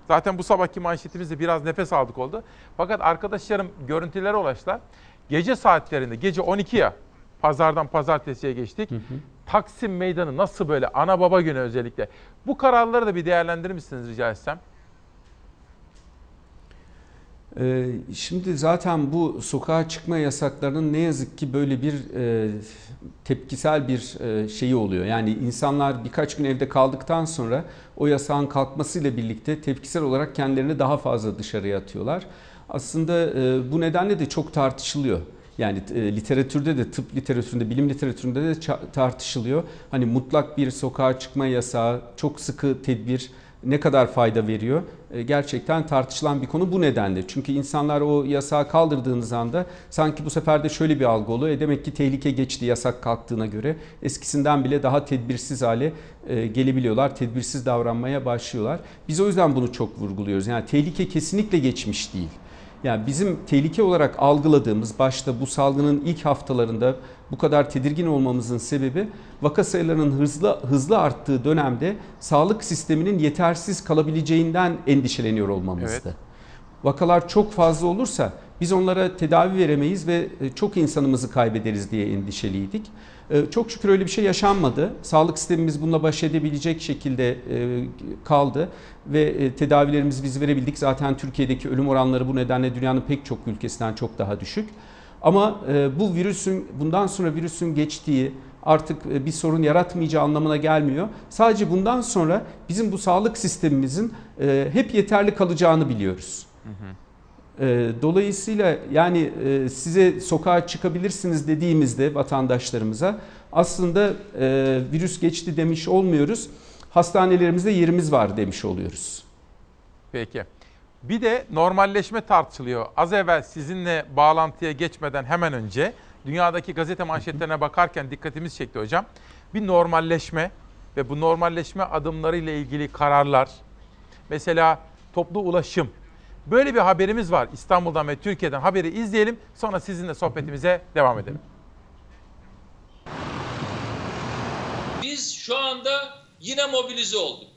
Zaten bu sabahki manşetimizde biraz nefes aldık oldu. Fakat arkadaşlarım görüntülere ulaştılar. Gece saatlerinde, gece 12 ya, pazardan pazartesiye geçtik. Hı hı. Taksim Meydanı nasıl böyle ana baba günü özellikle. Bu kararları da bir değerlendirir misiniz rica etsem? Ee, şimdi zaten bu sokağa çıkma yasaklarının ne yazık ki böyle bir e, tepkisel bir e, şeyi oluyor. Yani insanlar birkaç gün evde kaldıktan sonra o yasağın kalkmasıyla birlikte tepkisel olarak kendilerini daha fazla dışarıya atıyorlar. Aslında e, bu nedenle de çok tartışılıyor. Yani literatürde de tıp literatüründe, bilim literatüründe de tartışılıyor. Hani mutlak bir sokağa çıkma yasağı, çok sıkı tedbir ne kadar fayda veriyor? E, gerçekten tartışılan bir konu bu nedenle. Çünkü insanlar o yasağı kaldırdığınız anda sanki bu sefer de şöyle bir algı oluyor. E demek ki tehlike geçti yasak kalktığına göre. Eskisinden bile daha tedbirsiz hale e, gelebiliyorlar. Tedbirsiz davranmaya başlıyorlar. Biz o yüzden bunu çok vurguluyoruz. Yani tehlike kesinlikle geçmiş değil. Yani bizim tehlike olarak algıladığımız başta bu salgının ilk haftalarında bu kadar tedirgin olmamızın sebebi vaka sayılarının hızlı hızlı arttığı dönemde sağlık sisteminin yetersiz kalabileceğinden endişeleniyor olmamızdı. Evet. Vakalar çok fazla olursa biz onlara tedavi veremeyiz ve e, çok insanımızı kaybederiz diye endişeliydik. E, çok şükür öyle bir şey yaşanmadı. Sağlık sistemimiz bununla baş edebilecek şekilde e, kaldı ve tedavilerimizi biz verebildik. Zaten Türkiye'deki ölüm oranları bu nedenle dünyanın pek çok ülkesinden çok daha düşük. Ama bu virüsün bundan sonra virüsün geçtiği artık bir sorun yaratmayacağı anlamına gelmiyor. Sadece bundan sonra bizim bu sağlık sistemimizin hep yeterli kalacağını biliyoruz. Hı hı. Ee, dolayısıyla yani e, size sokağa çıkabilirsiniz dediğimizde vatandaşlarımıza aslında e, virüs geçti demiş olmuyoruz. Hastanelerimizde yerimiz var demiş oluyoruz. Peki. Bir de normalleşme tartışılıyor. Az evvel sizinle bağlantıya geçmeden hemen önce dünyadaki gazete manşetlerine bakarken dikkatimiz çekti hocam. Bir normalleşme ve bu normalleşme adımları ile ilgili kararlar. Mesela toplu ulaşım, Böyle bir haberimiz var İstanbul'dan ve Türkiye'den. Haberi izleyelim sonra sizinle sohbetimize devam edelim. Biz şu anda yine mobilize olduk.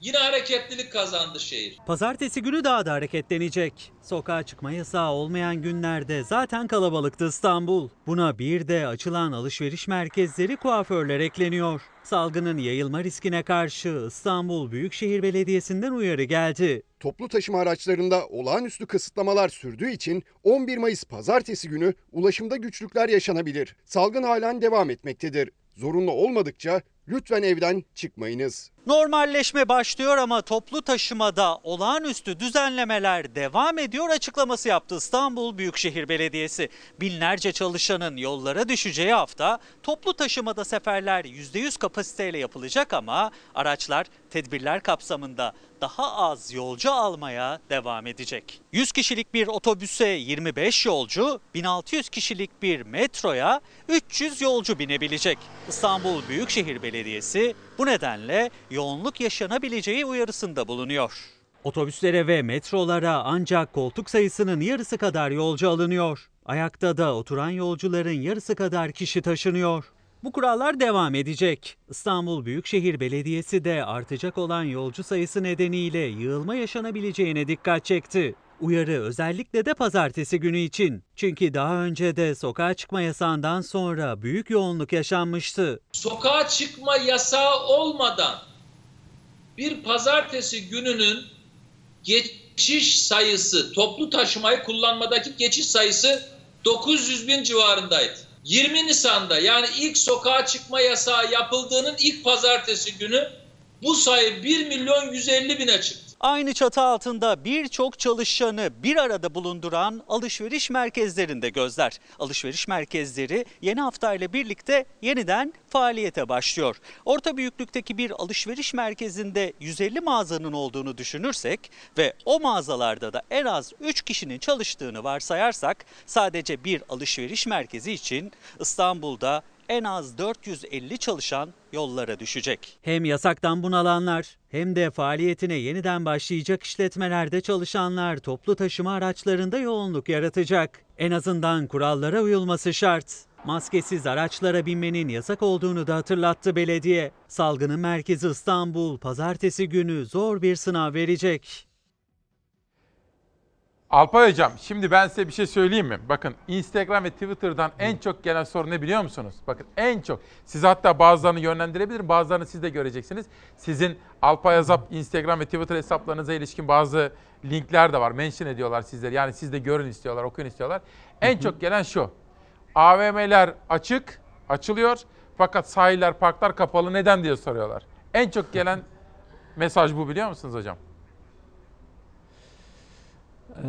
Yine hareketlilik kazandı şehir. Pazartesi günü daha da hareketlenecek. Sokağa çıkma yasağı olmayan günlerde zaten kalabalıktı İstanbul. Buna bir de açılan alışveriş merkezleri kuaförler ekleniyor. Salgının yayılma riskine karşı İstanbul Büyükşehir Belediyesi'nden uyarı geldi. Toplu taşıma araçlarında olağanüstü kısıtlamalar sürdüğü için 11 Mayıs pazartesi günü ulaşımda güçlükler yaşanabilir. Salgın halen devam etmektedir. Zorunlu olmadıkça lütfen evden çıkmayınız. Normalleşme başlıyor ama toplu taşımada olağanüstü düzenlemeler devam ediyor açıklaması yaptı İstanbul Büyükşehir Belediyesi. Binlerce çalışanın yollara düşeceği hafta toplu taşımada seferler %100 kapasiteyle yapılacak ama araçlar tedbirler kapsamında daha az yolcu almaya devam edecek. 100 kişilik bir otobüse 25 yolcu, 1600 kişilik bir metroya 300 yolcu binebilecek. İstanbul Büyükşehir Belediyesi bu nedenle yoğunluk yaşanabileceği uyarısında bulunuyor. Otobüslere ve metrolara ancak koltuk sayısının yarısı kadar yolcu alınıyor. Ayakta da oturan yolcuların yarısı kadar kişi taşınıyor. Bu kurallar devam edecek. İstanbul Büyükşehir Belediyesi de artacak olan yolcu sayısı nedeniyle yığılma yaşanabileceğine dikkat çekti. Uyarı özellikle de pazartesi günü için. Çünkü daha önce de sokağa çıkma yasağından sonra büyük yoğunluk yaşanmıştı. Sokağa çıkma yasağı olmadan bir pazartesi gününün geçiş sayısı, toplu taşımayı kullanmadaki geçiş sayısı 900 bin civarındaydı. 20 Nisan'da yani ilk sokağa çıkma yasağı yapıldığının ilk pazartesi günü bu sayı 1 milyon 150 bine çıktı. Aynı çatı altında birçok çalışanı bir arada bulunduran alışveriş merkezlerinde gözler. Alışveriş merkezleri yeni hafta ile birlikte yeniden faaliyete başlıyor. Orta büyüklükteki bir alışveriş merkezinde 150 mağazanın olduğunu düşünürsek ve o mağazalarda da en az 3 kişinin çalıştığını varsayarsak sadece bir alışveriş merkezi için İstanbul'da en az 450 çalışan yollara düşecek. Hem yasaktan bunalanlar hem de faaliyetine yeniden başlayacak işletmelerde çalışanlar toplu taşıma araçlarında yoğunluk yaratacak. En azından kurallara uyulması şart. Maskesiz araçlara binmenin yasak olduğunu da hatırlattı belediye. Salgının merkezi İstanbul pazartesi günü zor bir sınav verecek. Alpay Hocam şimdi ben size bir şey söyleyeyim mi? Bakın Instagram ve Twitter'dan en çok gelen soru ne biliyor musunuz? Bakın en çok. Siz hatta bazılarını yönlendirebilirim bazılarını siz de göreceksiniz. Sizin Alpay Azap Instagram ve Twitter hesaplarınıza ilişkin bazı linkler de var. Mention ediyorlar sizleri. Yani siz de görün istiyorlar, okuyun istiyorlar. En çok gelen şu. AVM'ler açık, açılıyor. Fakat sahiller, parklar kapalı. Neden diye soruyorlar. En çok gelen mesaj bu biliyor musunuz hocam? Ee,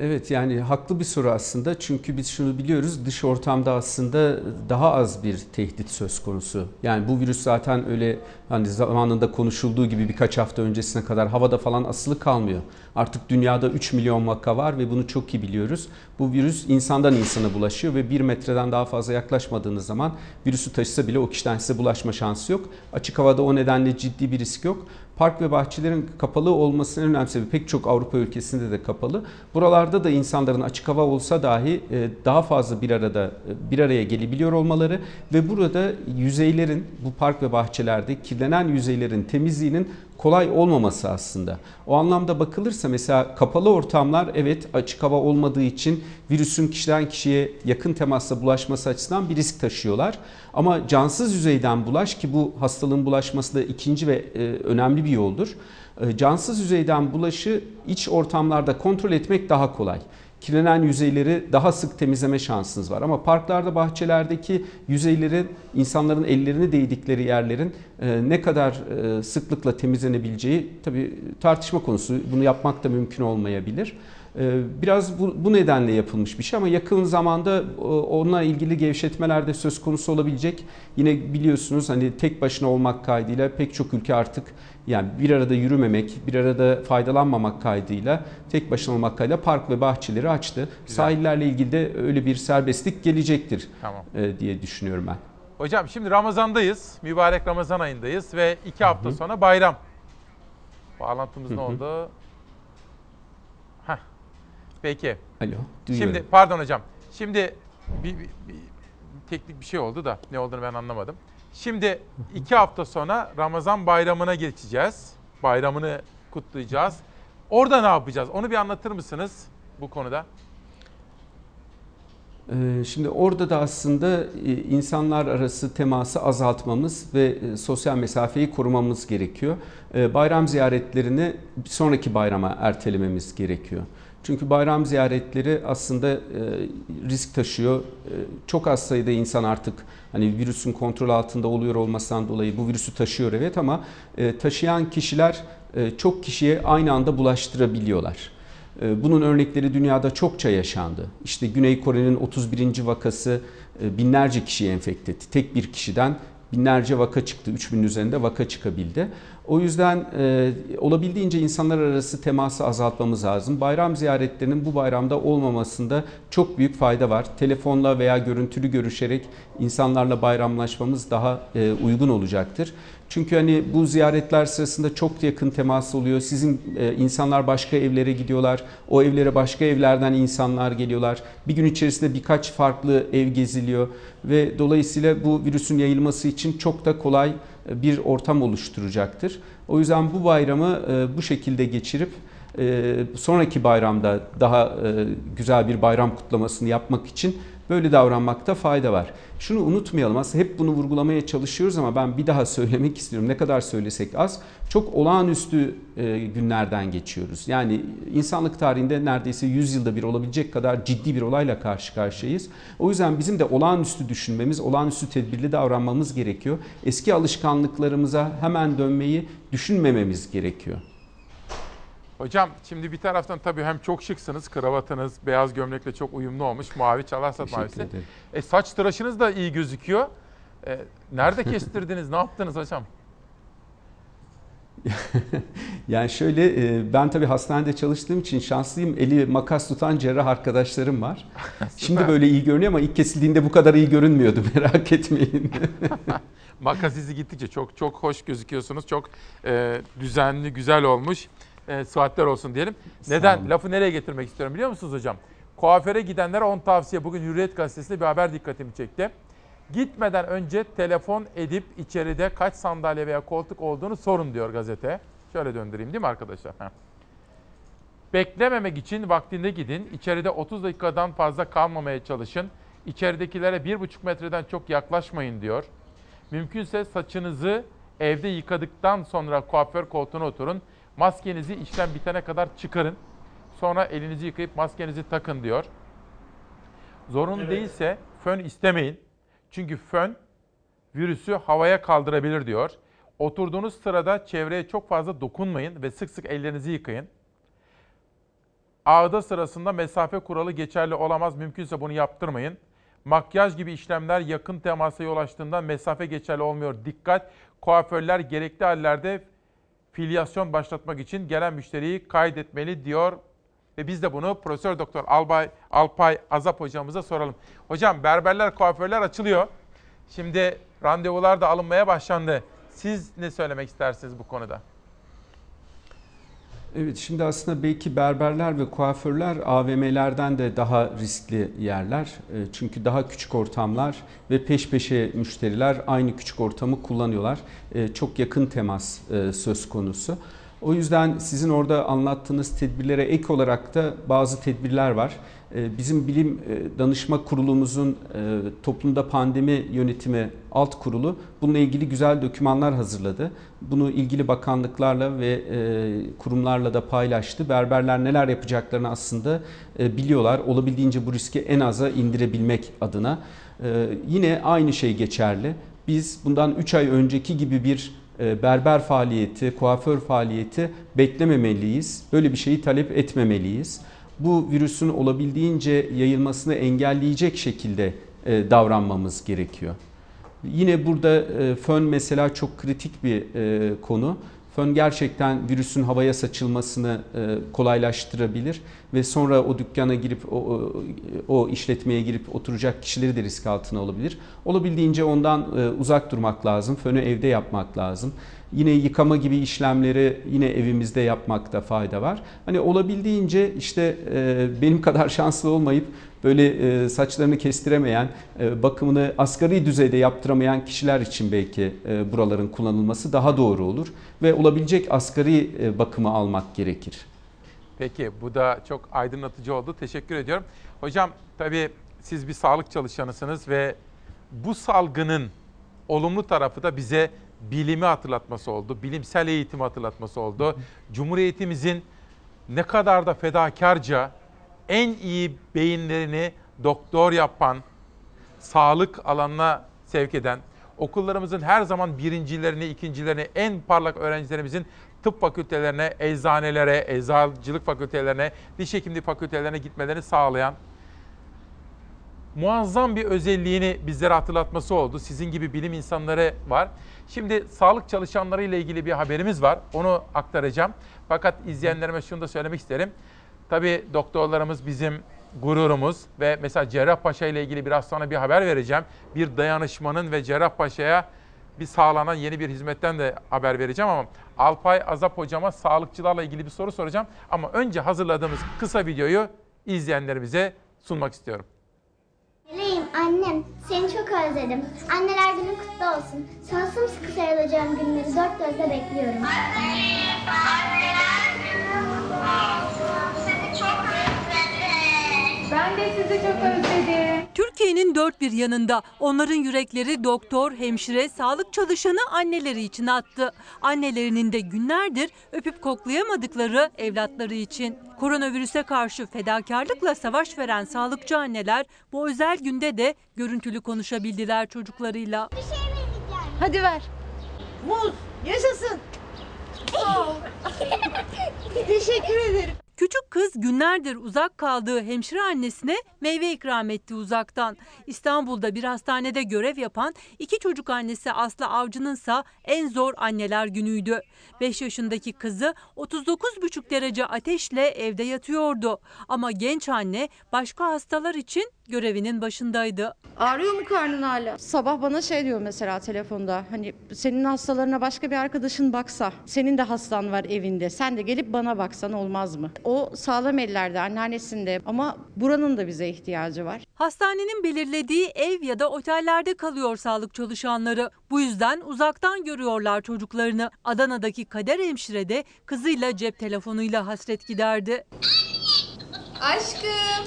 Evet yani haklı bir soru aslında çünkü biz şunu biliyoruz dış ortamda aslında daha az bir tehdit söz konusu. Yani bu virüs zaten öyle hani zamanında konuşulduğu gibi birkaç hafta öncesine kadar havada falan asılı kalmıyor. Artık dünyada 3 milyon vaka var ve bunu çok iyi biliyoruz. Bu virüs insandan insana bulaşıyor ve bir metreden daha fazla yaklaşmadığınız zaman virüsü taşısa bile o kişiden size bulaşma şansı yok. Açık havada o nedenle ciddi bir risk yok. Park ve bahçelerin kapalı olmasının önemli sebebi pek çok Avrupa ülkesinde de kapalı. Buralarda da insanların açık hava olsa dahi e, daha fazla bir arada e, bir araya gelebiliyor olmaları ve burada yüzeylerin bu park ve bahçelerde kirlenen yüzeylerin temizliğinin kolay olmaması aslında. O anlamda bakılırsa mesela kapalı ortamlar evet açık hava olmadığı için virüsün kişiden kişiye yakın temasla bulaşması açısından bir risk taşıyorlar. Ama cansız yüzeyden bulaş ki bu hastalığın bulaşması da ikinci ve e, önemli bir yoldur. E, cansız yüzeyden bulaşı iç ortamlarda kontrol etmek daha kolay kirlenen yüzeyleri daha sık temizleme şansınız var. Ama parklarda, bahçelerdeki yüzeylerin, insanların ellerini değdikleri yerlerin e, ne kadar e, sıklıkla temizlenebileceği tabii tartışma konusu. Bunu yapmak da mümkün olmayabilir. E, Biraz bu, bu nedenle yapılmış bir şey ama yakın zamanda onunla ilgili gevşetmeler de söz konusu olabilecek. Yine biliyorsunuz hani tek başına olmak kaydıyla pek çok ülke artık yani bir arada yürümemek, bir arada faydalanmamak kaydıyla tek başına olmak kaydıyla park ve bahçeleri açtı. Güzel. Sahillerle ilgili de öyle bir serbestlik gelecektir Tamam. e, diye düşünüyorum ben. Hocam şimdi Ramazan'dayız. Mübarek Ramazan ayındayız ve iki hafta sonra bayram. Bağlantımız ne Hı hı. oldu? Heh. Peki. Alo, duyuyorum. Şimdi pardon hocam. Şimdi bir, bir- bir teknik bir şey oldu da ne olduğunu ben anlamadım. Şimdi iki hafta sonra Ramazan bayramına geçeceğiz. Bayramını kutlayacağız. Orada ne yapacağız? Onu bir anlatır mısınız bu konuda? Ee, Şimdi orada da aslında e, insanlar arası teması azaltmamız ve e, sosyal mesafeyi korumamız gerekiyor. Ee, Bayram ziyaretlerini bir sonraki bayrama ertelememiz gerekiyor. Çünkü bayram ziyaretleri aslında e, risk taşıyor. E, Çok az sayıda insan artık hani virüsün kontrol altında oluyor olmasından dolayı bu virüsü taşıyor evet ama e, taşıyan kişiler çok kişiye aynı anda bulaştırabiliyorlar. Bunun örnekleri dünyada çokça yaşandı. İşte Güney Kore'nin 31. vakası binlerce kişiyi enfekte etti. Tek bir kişiden binlerce vaka çıktı. 3000 üzerinde vaka çıkabildi. O yüzden e, olabildiğince insanlar arası teması azaltmamız lazım. Bayram ziyaretlerinin bu bayramda olmamasında çok büyük fayda var. Telefonla veya görüntülü görüşerek insanlarla bayramlaşmamız daha e, uygun olacaktır. Çünkü hani bu ziyaretler sırasında çok yakın temas oluyor. Sizin e, insanlar başka evlere gidiyorlar. O evlere başka evlerden insanlar geliyorlar. Bir gün içerisinde birkaç farklı ev geziliyor ve dolayısıyla bu virüsün yayılması için çok da kolay e, bir ortam oluşturacaktır. O yüzden bu bayramı e, bu şekilde geçirip e, sonraki bayramda daha e, güzel bir bayram kutlamasını yapmak için böyle davranmakta fayda var. Şunu unutmayalım aslında hep bunu vurgulamaya çalışıyoruz ama ben bir daha (laughs) söylemek istiyorum. Ne kadar söylesek az. Çok olağanüstü e, günlerden geçiyoruz. Yani insanlık tarihinde neredeyse 100 yılda bir olabilecek kadar ciddi bir olayla karşı karşıyayız. O yüzden bizim de olağanüstü düşünmemiz, olağanüstü tedbirli davranmamız gerekiyor. Eski alışkanlıklarımıza hemen dönmeyi düşünmememiz gerekiyor. Hocam şimdi bir taraftan tabii hem çok şıksınız. Kravatınız beyaz gömlekle çok uyumlu olmuş. Mavi çalarsat mavisi. ederim. E, saç tıraşınız da iyi gözüküyor. E, nerede kestirdiniz? ne yaptınız hocam? (laughs) yani şöyle e, ben tabii hastanede çalıştığım için şanslıyım. Eli makas tutan cerrah arkadaşlarım var. (laughs) Şimdi böyle iyi görünüyor ama ilk kesildiğinde bu kadar iyi görünmüyordu (laughs) merak etmeyin. Makas izi gittikçe çok çok hoş gözüküyorsunuz. Çok e, düzenli, güzel olmuş. E, saatler olsun diyelim. Neden? Lafı nereye getirmek istiyorum biliyor musunuz hocam? Kuaföre gidenlere 10 tavsiye. Bugün Hürriyet Gazetesi'nde bir haber dikkatimi çekti. Gitmeden önce telefon edip içeride kaç sandalye veya koltuk olduğunu sorun diyor gazete. Şöyle döndüreyim değil mi arkadaşlar? Heh. Beklememek için vaktinde gidin. İçeride 30 dakikadan fazla kalmamaya çalışın. İçeridekilere 1,5 metreden çok yaklaşmayın diyor. Mümkünse saçınızı evde yıkadıktan sonra kuaför koltuğuna oturun. Maskenizi işlem bitene kadar çıkarın. Sonra elinizi yıkayıp maskenizi takın diyor. Zorunlu değilse fön istemeyin. Çünkü fön virüsü havaya kaldırabilir diyor. Oturduğunuz sırada çevreye çok fazla dokunmayın ve sık sık ellerinizi yıkayın. Ağda sırasında mesafe kuralı geçerli olamaz. Mümkünse bunu yaptırmayın. Makyaj gibi işlemler yakın temasa yol açtığında mesafe geçerli olmuyor. Dikkat! Kuaförler gerekli hallerde filyasyon başlatmak için gelen müşteriyi kaydetmeli diyor. Ve biz de bunu Profesör Doktor Albay Alpay Azap hocamıza soralım. Hocam berberler, kuaförler açılıyor. Şimdi randevular da alınmaya başlandı. Siz ne söylemek istersiniz bu konuda? Evet şimdi aslında belki berberler ve kuaförler AVM'lerden de daha riskli yerler. E, Çünkü daha küçük ortamlar ve peş peşe müşteriler aynı küçük ortamı kullanıyorlar. E, Çok yakın temas e, söz konusu. O yüzden sizin orada anlattığınız tedbirlere ek olarak da bazı tedbirler var. E, Bizim bilim e, danışma kurulumuzun e, toplumda pandemi yönetimi alt kurulu bununla ilgili güzel dokümanlar hazırladı. Bunu ilgili bakanlıklarla ve e, kurumlarla da paylaştı. Berberler neler yapacaklarını aslında biliyorlar. Olabildiğince bu riski en aza indirebilmek adına. Yine aynı şey geçerli. Biz bundan 3 ay önceki gibi bir berber faaliyeti, kuaför faaliyeti beklememeliyiz. Böyle bir şeyi talep etmemeliyiz. Bu virüsün olabildiğince yayılmasını engelleyecek şekilde e, davranmamız gerekiyor. Yine burada e, fön mesela çok kritik bir e, konu. Fön gerçekten virüsün havaya saçılmasını kolaylaştırabilir ve sonra o dükkana girip o, o, işletmeye girip oturacak kişileri de risk altına olabilir. Olabildiğince ondan uzak durmak lazım. Fönü evde yapmak lazım. Yine yıkama gibi işlemleri yine evimizde yapmakta fayda var. Hani olabildiğince işte e, benim kadar (laughs) şanslı olmayıp böyle e, saçlarını kestiremeyen, e, bakımını asgari düzeyde yaptıramayan kişiler için belki buraların kullanılması daha doğru olur ve olabilecek asgari bakımı almak gerekir. Peki bu da çok aydınlatıcı oldu. Teşekkür ediyorum. Hocam tabii siz bir sağlık çalışanısınız ve bu salgının olumlu tarafı da bize bilimi hatırlatması oldu. Bilimsel eğitimi hatırlatması oldu. Cumhuriyetimizin ne kadar da fedakarca en iyi beyinlerini doktor yapan, sağlık alanına sevk eden, okullarımızın her zaman birincilerini, ikincilerini, en parlak öğrencilerimizin tıp fakültelerine, eczanelere, eczacılık fakültelerine, diş hekimliği fakültelerine gitmelerini sağlayan muazzam bir özelliğini bizlere hatırlatması oldu. Sizin gibi bilim insanları var. Şimdi sağlık çalışanları ile ilgili bir haberimiz var. Onu aktaracağım. Fakat izleyenlerime şunu da söylemek isterim. Tabii doktorlarımız bizim gururumuz ve mesela Cerrahpaşa ile ilgili biraz sonra bir haber vereceğim. Bir dayanışmanın ve Cerrahpaşa'ya bir sağlanan yeni bir hizmetten de haber vereceğim ama Alpay Azap hocama sağlıkçılarla ilgili bir soru soracağım. Ama önce hazırladığımız kısa videoyu izleyenlerimize sunmak istiyorum. Meleğim annem seni çok özledim. Anneler günün kutlu olsun. Sana sımsıkı sarılacağım günleri dört gözle bekliyorum. Ben de sizi çok özledim. Türkiye'nin dört bir yanında onların yürekleri doktor, hemşire, sağlık çalışanı anneleri için attı. Annelerinin de günlerdir öpüp koklayamadıkları evlatları için. Koronavirüse karşı fedakarlıkla savaş veren sağlıkçı anneler bu özel günde de görüntülü konuşabildiler çocuklarıyla. Hadi ver. Muz, yaşasın. (laughs) Teşekkür ederim. Küçük kız günlerdir uzak kaldığı hemşire annesine meyve ikram etti uzaktan. İstanbul'da bir hastanede görev yapan iki çocuk annesi Aslı Avcı'nınsa en zor anneler günüydü. 5 yaşındaki kızı 39,5 derece ateşle evde yatıyordu. Ama genç anne başka hastalar için görevinin başındaydı. Ağrıyor mu karnın hala? Sabah bana şey diyor mesela telefonda. Hani senin hastalarına başka bir arkadaşın baksa, senin de hastan var evinde. Sen de gelip bana baksan olmaz mı? O sağlam ellerde, anneannesinde ama buranın da bize ihtiyacı var. Hastanenin belirlediği ev ya da otellerde kalıyor sağlık çalışanları. Bu yüzden uzaktan görüyorlar çocuklarını. Adana'daki Kader hemşire de kızıyla cep telefonuyla hasret giderdi. Aşkım.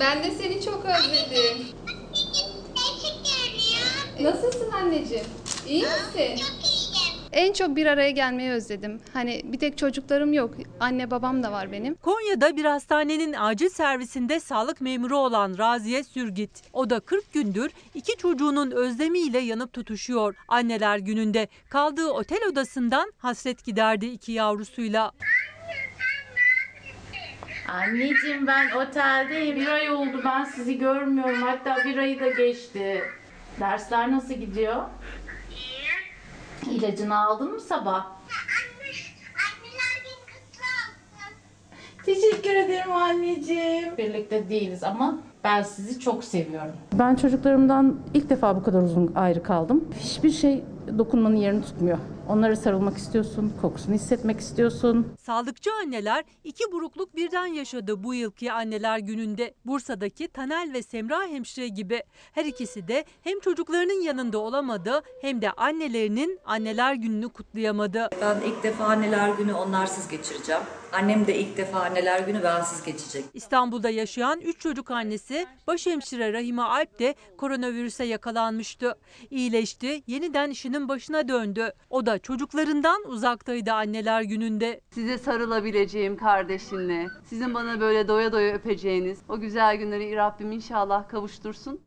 Ben de seni çok özledim. Nasılsın anneciğim? İyi misin? En çok bir araya gelmeyi özledim. Hani bir tek çocuklarım yok. Anne babam da var benim. Konya'da bir hastanenin acil servisinde sağlık memuru olan Raziye Sürgit. O da 40 gündür iki çocuğunun özlemiyle yanıp tutuşuyor. Anneler gününde kaldığı otel odasından hasret giderdi iki yavrusuyla. Anneciğim ben oteldeyim. Bir ay oldu ben sizi görmüyorum. Hatta bir ayı da geçti. Dersler nasıl gidiyor? İlacını aldın mı sabah? Teşekkür ederim anneciğim. Birlikte değiliz ama ben sizi çok seviyorum. Ben çocuklarımdan ilk defa bu kadar uzun ayrı kaldım. Hiçbir şey dokunmanın yerini tutmuyor. Onlara sarılmak istiyorsun, kokusunu hissetmek istiyorsun. Sağlıkçı anneler iki burukluk birden yaşadı bu yılki anneler gününde. Bursa'daki Tanel ve Semra hemşire gibi. Her ikisi de hem çocuklarının yanında olamadı hem de annelerinin anneler gününü kutlayamadı. Ben ilk defa anneler günü onlarsız geçireceğim. Annem de ilk defa anneler günü bensiz geçecek. İstanbul'da yaşayan 3 çocuk annesi başhemşire Rahime Alp de koronavirüse yakalanmıştı. İyileşti, yeniden işinin başına döndü. O da çocuklarından uzaktaydı anneler gününde. Size sarılabileceğim kardeşinle, sizin bana böyle doya doya öpeceğiniz o güzel günleri Rabbim inşallah kavuştursun.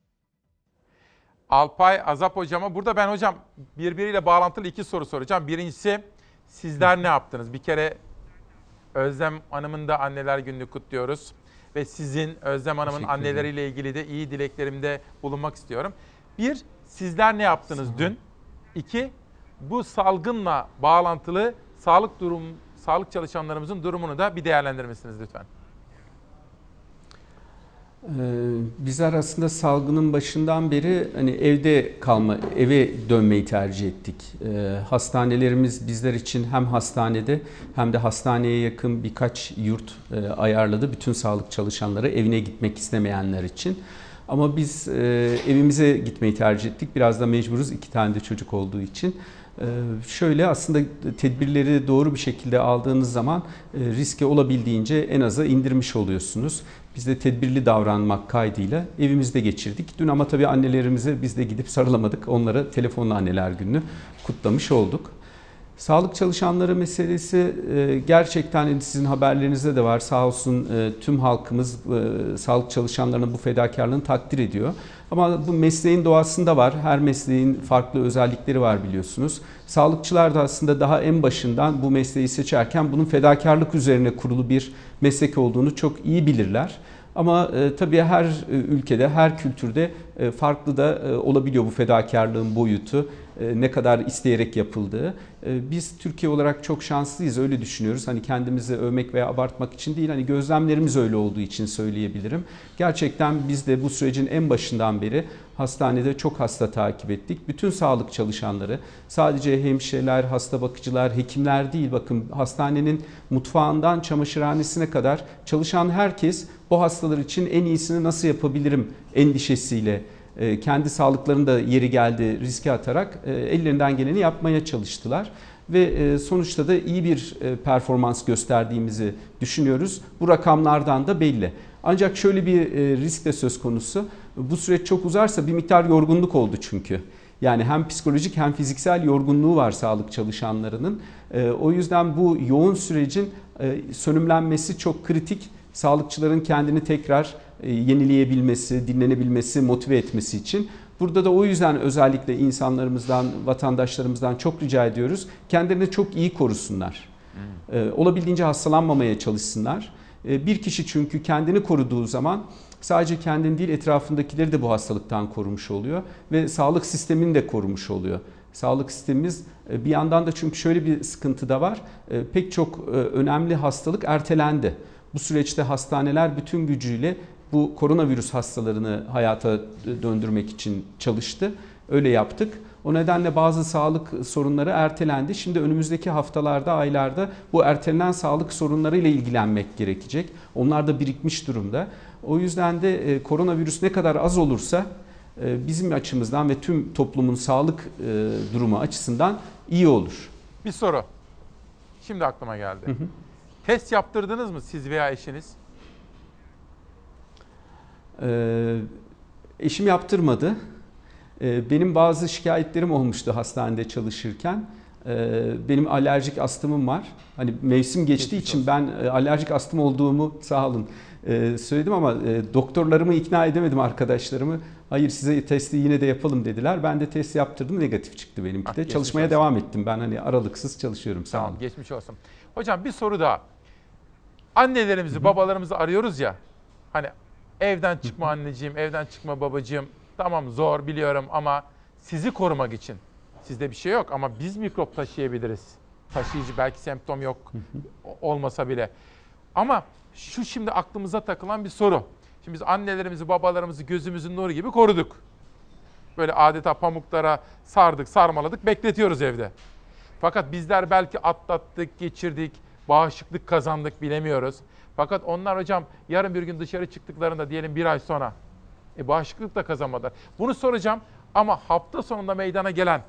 Alpay Azap hocama burada ben hocam birbiriyle bağlantılı iki soru soracağım. Birincisi sizler ne yaptınız? Bir kere Özlem Hanım'ın da anneler gününü kutluyoruz. Ve sizin Özlem Hanım'ın anneleriyle ilgili de iyi dileklerimde bulunmak istiyorum. Bir, sizler ne yaptınız dün? İki, bu salgınla bağlantılı sağlık durum, sağlık çalışanlarımızın durumunu da bir değerlendirmesiniz lütfen. Ee, Bizler aslında salgının başından beri hani evde kalma, eve dönmeyi tercih ettik. Ee, Hastanelerimiz bizler için hem hastanede hem de hastaneye yakın birkaç yurt e, ayarladı. Bütün sağlık çalışanları evine gitmek istemeyenler için. Ama biz e, evimize gitmeyi tercih ettik. Biraz da mecburuz iki tane de çocuk olduğu için. Ee, Şöyle aslında tedbirleri doğru bir şekilde aldığınız zaman e, riski olabildiğince en aza indirmiş oluyorsunuz. Biz de tedbirli davranmak kaydıyla evimizde geçirdik. Dün ama tabii annelerimize biz de gidip sarılamadık. Onlara telefonla anneler gününü kutlamış olduk. Sağlık çalışanları meselesi e, gerçekten sizin haberlerinizde de var. Sağ olsun e, tüm halkımız e, sağlık çalışanlarının bu fedakarlığını takdir ediyor. Ama bu mesleğin doğasında var. Her mesleğin farklı özellikleri var biliyorsunuz. Sağlıkçılar da aslında daha en başından bu mesleği seçerken bunun fedakarlık üzerine kurulu bir meslek olduğunu çok iyi bilirler. Ama tabii her ülkede, her kültürde farklı da olabiliyor bu fedakarlığın boyutu. E, ne kadar isteyerek yapıldığı. E, Biz Türkiye olarak çok şanslıyız öyle düşünüyoruz. Hani kendimizi övmek veya abartmak için değil hani gözlemlerimiz öyle olduğu için söyleyebilirim. Gerçekten biz de bu sürecin en başından beri hastanede çok hasta takip ettik. Bütün sağlık çalışanları sadece hemşireler, hasta bakıcılar, hekimler değil bakın hastanenin mutfağından çamaşırhanesine kadar çalışan herkes bu hastalar için en iyisini nasıl yapabilirim endişesiyle kendi sağlıklarını da yeri geldi riske atarak e, ellerinden geleni yapmaya çalıştılar ve e, sonuçta da iyi bir performans gösterdiğimizi düşünüyoruz. Bu rakamlardan da belli. Ancak şöyle bir risk de söz konusu. Bu süreç çok uzarsa bir miktar yorgunluk oldu çünkü. Yani hem psikolojik hem fiziksel yorgunluğu var sağlık çalışanlarının. O yüzden bu yoğun sürecin sönümlenmesi çok kritik. Sağlıkçıların kendini tekrar yenileyebilmesi, dinlenebilmesi, motive etmesi için. Burada da o yüzden özellikle insanlarımızdan, vatandaşlarımızdan çok rica ediyoruz. Kendilerini çok iyi korusunlar. Hmm. Olabildiğince hastalanmamaya çalışsınlar. Bir kişi çünkü kendini koruduğu zaman sadece kendini değil etrafındakileri de bu hastalıktan korumuş oluyor ve sağlık sistemini de korumuş oluyor. Sağlık sistemimiz bir yandan da çünkü şöyle bir sıkıntı da var. Pek çok önemli hastalık ertelendi. Bu süreçte hastaneler bütün gücüyle bu koronavirüs hastalarını hayata döndürmek için çalıştı. Öyle yaptık. O nedenle bazı sağlık sorunları ertelendi. Şimdi önümüzdeki haftalarda, aylarda bu ertelenen sağlık sorunlarıyla ilgilenmek gerekecek. Onlar da birikmiş durumda. O yüzden de koronavirüs ne kadar az olursa bizim açımızdan ve tüm toplumun sağlık durumu açısından iyi olur. Bir soru. Şimdi aklıma geldi. Hı hı. Test yaptırdınız mı siz veya eşiniz? Ee, eşim yaptırmadı. Ee, benim bazı şikayetlerim olmuştu hastanede çalışırken. Ee, benim alerjik astımım var. Hani mevsim geçtiği Geçmiş için olsun. ben e, alerjik astım olduğumu sağ olun e, söyledim ama e, doktorlarımı ikna edemedim arkadaşlarımı. Hayır size testi yine de yapalım dediler. Ben de test yaptırdım negatif çıktı benimki de. Çalışmaya olsun. devam ettim. Ben hani aralıksız çalışıyorum sağ tamam, olun. Geçmiş olsun. Hocam bir soru daha. Annelerimizi, babalarımızı arıyoruz ya. Hani evden çıkma anneciğim, evden çıkma babacığım. Tamam zor biliyorum ama sizi korumak için. Sizde bir şey yok ama biz mikrop taşıyabiliriz. Taşıyıcı belki semptom yok olmasa bile. Ama şu şimdi aklımıza takılan bir soru. Şimdi biz annelerimizi, babalarımızı gözümüzün nuru gibi koruduk. Böyle adeta pamuklara sardık, sarmaladık, bekletiyoruz evde. Fakat bizler belki atlattık, geçirdik, bağışıklık kazandık bilemiyoruz. Fakat onlar hocam yarın bir gün dışarı çıktıklarında diyelim bir ay sonra e, bağışıklık da kazanmadılar. Bunu soracağım ama hafta sonunda meydana gelen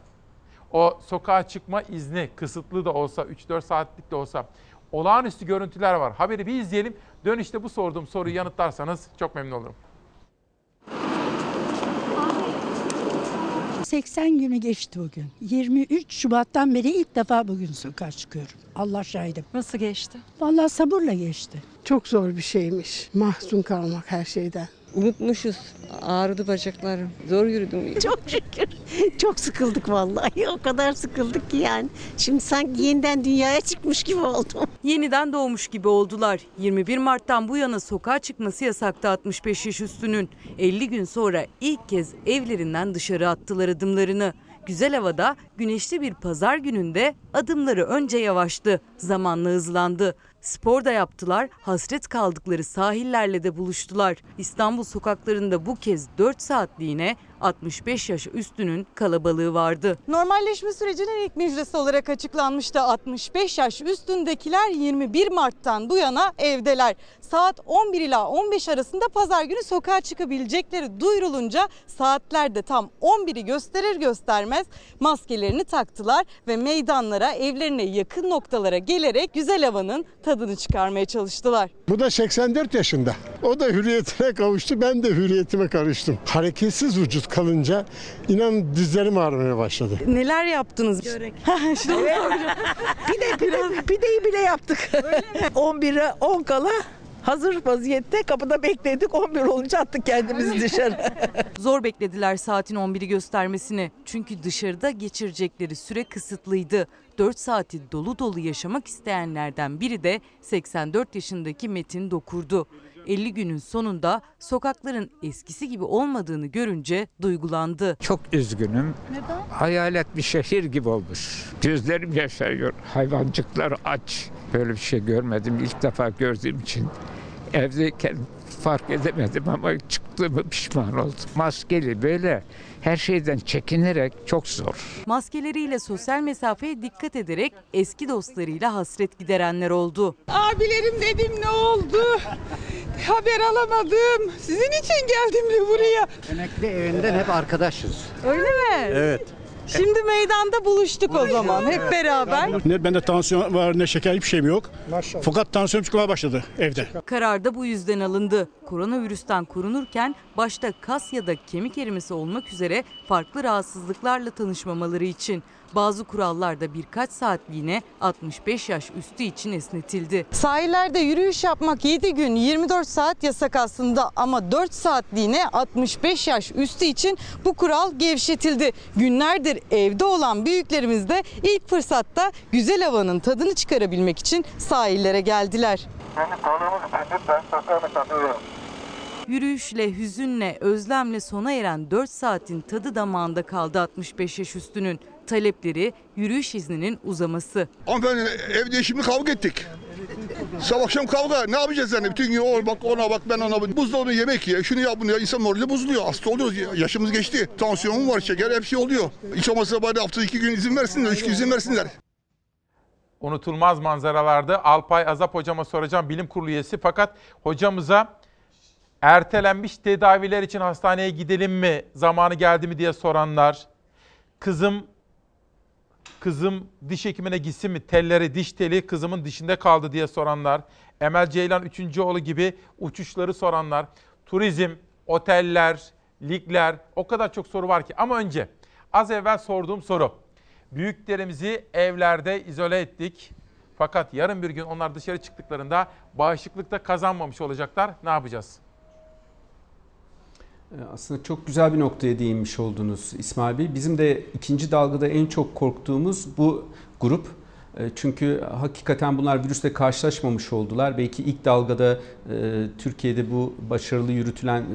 o sokağa çıkma izni kısıtlı da olsa 3-4 saatlik de olsa olağanüstü görüntüler var. Haberi bir izleyelim. Dönüşte bu sorduğum soruyu yanıtlarsanız çok memnun olurum. 80 günü geçti bugün. 23 Şubat'tan beri ilk defa bugün sokağa çıkıyorum. Allah şahidim. Nasıl geçti? Vallahi sabırla geçti. Çok zor bir şeymiş. Mahzun kalmak her şeyden. Unutmuşuz. Ağrıdı bacaklarım. Zor yürüdüm. (laughs) Çok şükür. Çok sıkıldık vallahi. O kadar sıkıldık ki yani. Şimdi sanki yeniden dünyaya çıkmış gibi oldum. Yeniden doğmuş gibi oldular. 21 Mart'tan bu yana sokağa çıkması yasaktı 65 yaş üstünün. 50 gün sonra ilk kez evlerinden dışarı attılar adımlarını. Güzel havada güneşli bir pazar gününde adımları önce yavaştı, zamanla hızlandı. Spor da yaptılar, hasret kaldıkları sahillerle de buluştular. İstanbul sokaklarında bu kez 4 saatliğine 65 yaş üstünün kalabalığı vardı. Normalleşme sürecinin ilk müjdesi olarak açıklanmıştı. 65 yaş üstündekiler 21 Mart'tan bu yana evdeler. Saat 11 ila 15 arasında pazar günü sokağa çıkabilecekleri duyurulunca saatlerde tam 11'i gösterir göstermez maskelerini taktılar ve meydanlara, evlerine yakın noktalara gelerek güzel havanın tadını çıkarmaya çalıştılar. Bu da 84 yaşında. O da hürriyetine kavuştu. Ben de hürriyetime karıştım. Hareketsiz vücut kalınca inan dizlerim ağrımaya başladı. Neler yaptınız? Börek. Pide, pide, pideyi bile yaptık. 11'e 10 (laughs) kala hazır vaziyette kapıda bekledik 11 olunca attık kendimizi dışarı. (laughs) Zor beklediler saatin 11'i göstermesini. Çünkü dışarıda geçirecekleri süre kısıtlıydı. 4 saati dolu dolu yaşamak isteyenlerden biri de 84 yaşındaki Metin Dokurdu. 50 günün sonunda sokakların eskisi gibi olmadığını görünce duygulandı. Çok üzgünüm. Neden? Hayalet bir şehir gibi olmuş. Gözlerim yaşarıyor. Hayvancıklar aç. Böyle bir şey görmedim. İlk defa gördüğüm için. Evdeyken fark edemedim ama çıktığımı pişman oldum. Maskeli böyle her şeyden çekinerek çok zor. Maskeleriyle sosyal mesafeye dikkat ederek eski dostlarıyla hasret giderenler oldu. Abilerim dedim ne oldu? Haber alamadım. Sizin için geldim de buraya. Emekli evinden hep arkadaşız. Öyle mi? Evet. Şimdi meydanda buluştuk o zaman hep beraber. Ne bende tansiyon var ne şeker hiçbir şeyim yok. Fakat tansiyonum çıkmaya başladı evde. Karar da bu yüzden alındı. Koronavirüsten korunurken başta kas ya da kemik erimesi olmak üzere farklı rahatsızlıklarla tanışmamaları için bazı kurallar da birkaç saatliğine 65 yaş üstü için esnetildi. Sahillerde yürüyüş yapmak 7 gün 24 saat yasak aslında ama 4 saatliğine 65 yaş üstü için bu kural gevşetildi. Günlerdir evde olan büyüklerimiz de ilk fırsatta güzel havanın tadını çıkarabilmek için sahillere geldiler. Yürüyüşle, hüzünle, özlemle sona eren 4 saatin tadı damağında kaldı 65 yaş üstünün. Talepleri yürüyüş izninin uzaması. Hanımefendi evde şimdi kavga ettik. Sabah akşam kavga. Ne yapacağız yani? Bütün gün o bak ona bak ben ona bak. Buzdolabına yemek ye. Şunu yap bunu ya. İnsan morali bozuluyor. Hasta oluyoruz. ya. Yaşımız geçti. Tansiyonum var, şeker hep şey oluyor. Hiç olmazsa bari haftada iki gün izin versinler. Üç gün izin versinler. unutulmaz manzaralardı. Alpay Azap hocama soracağım bilim kurulu üyesi fakat hocamıza ertelenmiş tedaviler için hastaneye gidelim mi, zamanı geldi mi diye soranlar, kızım kızım diş hekimine gitsin mi, telleri, diş teli kızımın dişinde kaldı diye soranlar, Emel Ceylan 3. oğlu gibi uçuşları soranlar, turizm, oteller, ligler o kadar çok soru var ki. Ama önce az evvel sorduğum soru. Büyüklerimizi evlerde izole ettik. Fakat yarın bir gün onlar dışarı çıktıklarında bağışıklıkta kazanmamış olacaklar. Ne yapacağız? Ee, Aslında çok güzel bir noktaya değinmiş oldunuz İsmail Bey. Bizim de ikinci dalgada en çok korktuğumuz bu grup. E, Çünkü hakikaten bunlar virüsle karşılaşmamış oldular. Belki ilk dalgada e, Türkiye'de bu başarılı yürütülen e,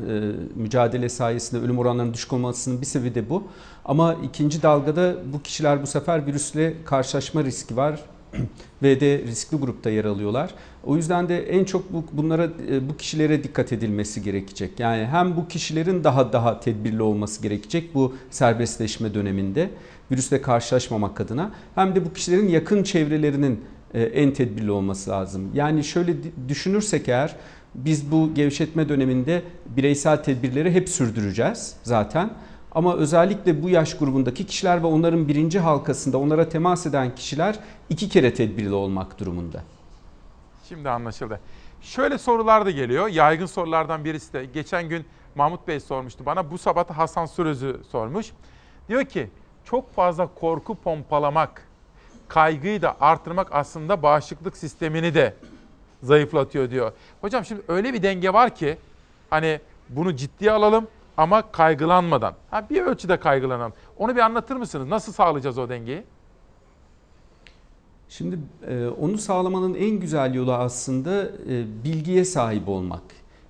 mücadele sayesinde ölüm oranlarının düşük olmasının bir sebebi de bu. Ama ikinci dalgada bu kişiler bu sefer virüsle karşılaşma riski var (clears throat) ve de riskli grupta yer alıyorlar. O yüzden de en çok bu, bunlara e, bu kişilere dikkat edilmesi gerekecek. Yani hem bu kişilerin daha daha tedbirli olması gerekecek bu serbestleşme döneminde virüsle karşılaşmamak adına hem de bu kişilerin yakın çevrelerinin e, en tedbirli olması lazım. Yani şöyle düşünürsek eğer biz bu gevşetme döneminde bireysel tedbirleri hep sürdüreceğiz zaten. Ama özellikle bu yaş grubundaki kişiler ve onların birinci halkasında onlara temas eden kişiler iki kere tedbirli olmak durumunda. Şimdi anlaşıldı. Şöyle sorular da geliyor. Yaygın sorulardan birisi de geçen gün Mahmut Bey sormuştu bana. Bu sabah da Hasan Sürözü sormuş. Diyor ki çok fazla korku pompalamak, kaygıyı da artırmak aslında bağışıklık sistemini de zayıflatıyor diyor. Hocam şimdi öyle bir denge var ki hani bunu ciddiye alalım ama kaygılanmadan. Ha bir ölçüde kaygılanalım. Onu bir anlatır mısınız? Nasıl sağlayacağız o dengeyi? Şimdi e, onu sağlamanın en güzel yolu aslında e, bilgiye sahip olmak.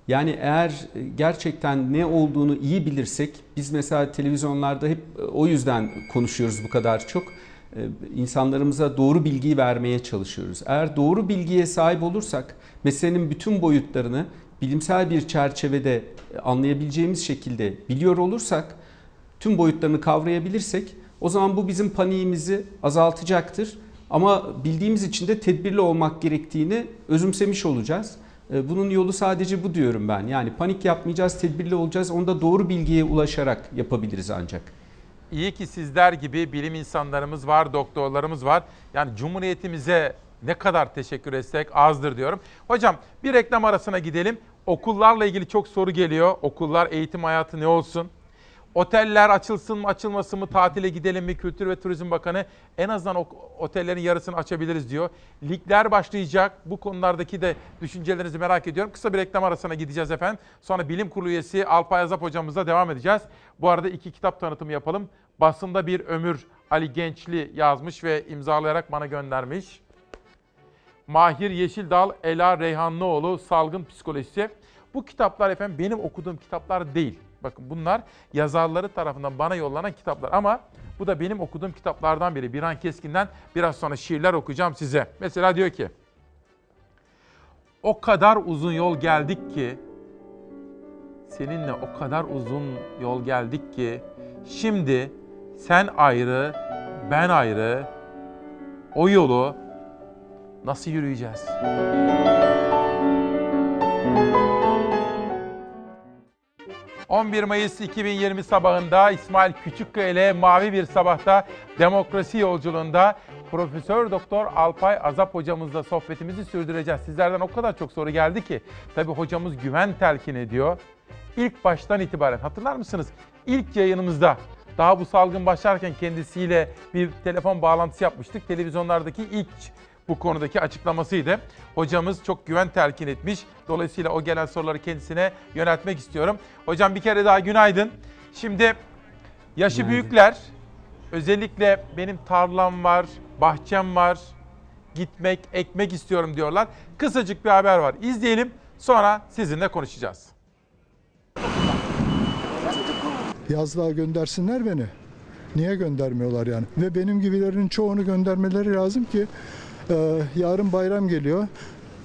Yani eğer e, gerçekten ne olduğunu iyi bilirsek, biz mesela televizyonlarda hep o yüzden konuşuyoruz bu kadar çok. E, doğru bilgiyi vermeye çalışıyoruz. Eğer doğru bilgiye sahip olursak, meselenin bütün boyutlarını bilimsel bir çerçevede e, anlayabileceğimiz şekilde biliyor olursak, tüm boyutlarını kavrayabilirsek, o zaman bu bizim paniğimizi azaltacaktır. Ama bildiğimiz için de tedbirli olmak gerektiğini özümsemiş olacağız. E, Bunun yolu sadece bu diyorum ben. Yani panik yapmayacağız, tedbirli olacağız. Onu da doğru bilgiye ulaşarak yapabiliriz ancak. İyi ki sizler gibi bilim insanlarımız var, doktorlarımız var. Yani Cumhuriyetimize ne kadar teşekkür etsek azdır diyorum. Hocam bir reklam arasına gidelim. Okullarla ilgili çok soru geliyor. Okullar, eğitim hayatı ne olsun? Oteller açılsın mı açılmasın mı tatile gidelim mi Kültür ve Turizm Bakanı en azından otellerin yarısını açabiliriz diyor. Ligler başlayacak bu konulardaki de düşüncelerinizi merak ediyorum. Kısa bir reklam arasına gideceğiz efendim. Sonra bilim kurulu üyesi Alpay Azap hocamızla devam edeceğiz. Bu arada iki kitap tanıtımı yapalım. Basında bir ömür Ali Gençli yazmış ve imzalayarak bana göndermiş. Mahir Yeşildal, Ela Reyhanlıoğlu, Salgın Psikolojisi. Bu kitaplar efendim benim okuduğum kitaplar değil. Bakın bunlar yazarları tarafından bana yollanan kitaplar ama bu da benim okuduğum kitaplardan biri. Birhan Keskin'den biraz sonra şiirler okuyacağım size. Mesela diyor ki, o kadar uzun yol geldik ki, seninle o kadar uzun yol geldik ki, şimdi sen ayrı, ben ayrı, o yolu nasıl yürüyeceğiz? ...11 Mayıs 2020 sabahında İsmail Küçükkaya ile Mavi Bir Sabah'ta demokrasi yolculuğunda Profesör Doktor Alpay Azap hocamızla sohbetimizi sürdüreceğiz. Sizlerden o kadar çok soru geldi ki tabii hocamız güven telkin ediyor. İlk baştan itibaren hatırlar mısınız? İlk yayınımızda daha bu salgın başlarken kendisiyle bir telefon bağlantısı yapmıştık. Televizyonlardaki ilk bu konudaki açıklamasıydı. Hocamız çok güven telkin etmiş. Dolayısıyla o gelen soruları kendisine yöneltmek istiyorum. Hocam bir kere daha günaydın. Şimdi yaşı Günaydın. büyükler, özellikle benim tarlam var, bahçem var, gitmek, ekmek istiyorum diyorlar. Kısacık bir haber var. İzleyelim, sonra sizinle konuşacağız. Yazlığa göndersinler beni. Niye göndermiyorlar yani? Ve benim gibilerin çoğunu göndermeleri lazım ki e, yarın bayram geliyor.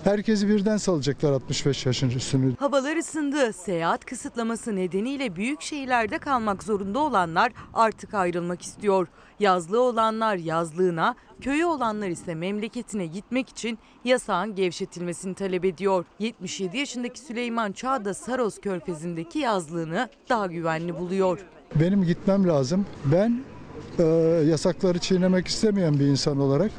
Herkesi birden salacaklar 65 yaşın üstünü. Havalar ısındı. Seyahat kısıtlaması nedeniyle büyük şehirlerde kalmak zorunda olanlar artık ayrılmak istiyor. Yazlığı olanlar yazlığına, köyü olanlar ise memleketine gitmek için yasağın gevşetilmesini talep ediyor. 77 yaşındaki Süleyman Çağ da Saros Körfezi'ndeki yazlığını daha güvenli buluyor. Benim gitmem lazım. Ben e, yasakları çiğnemek istemeyen bir insan olarak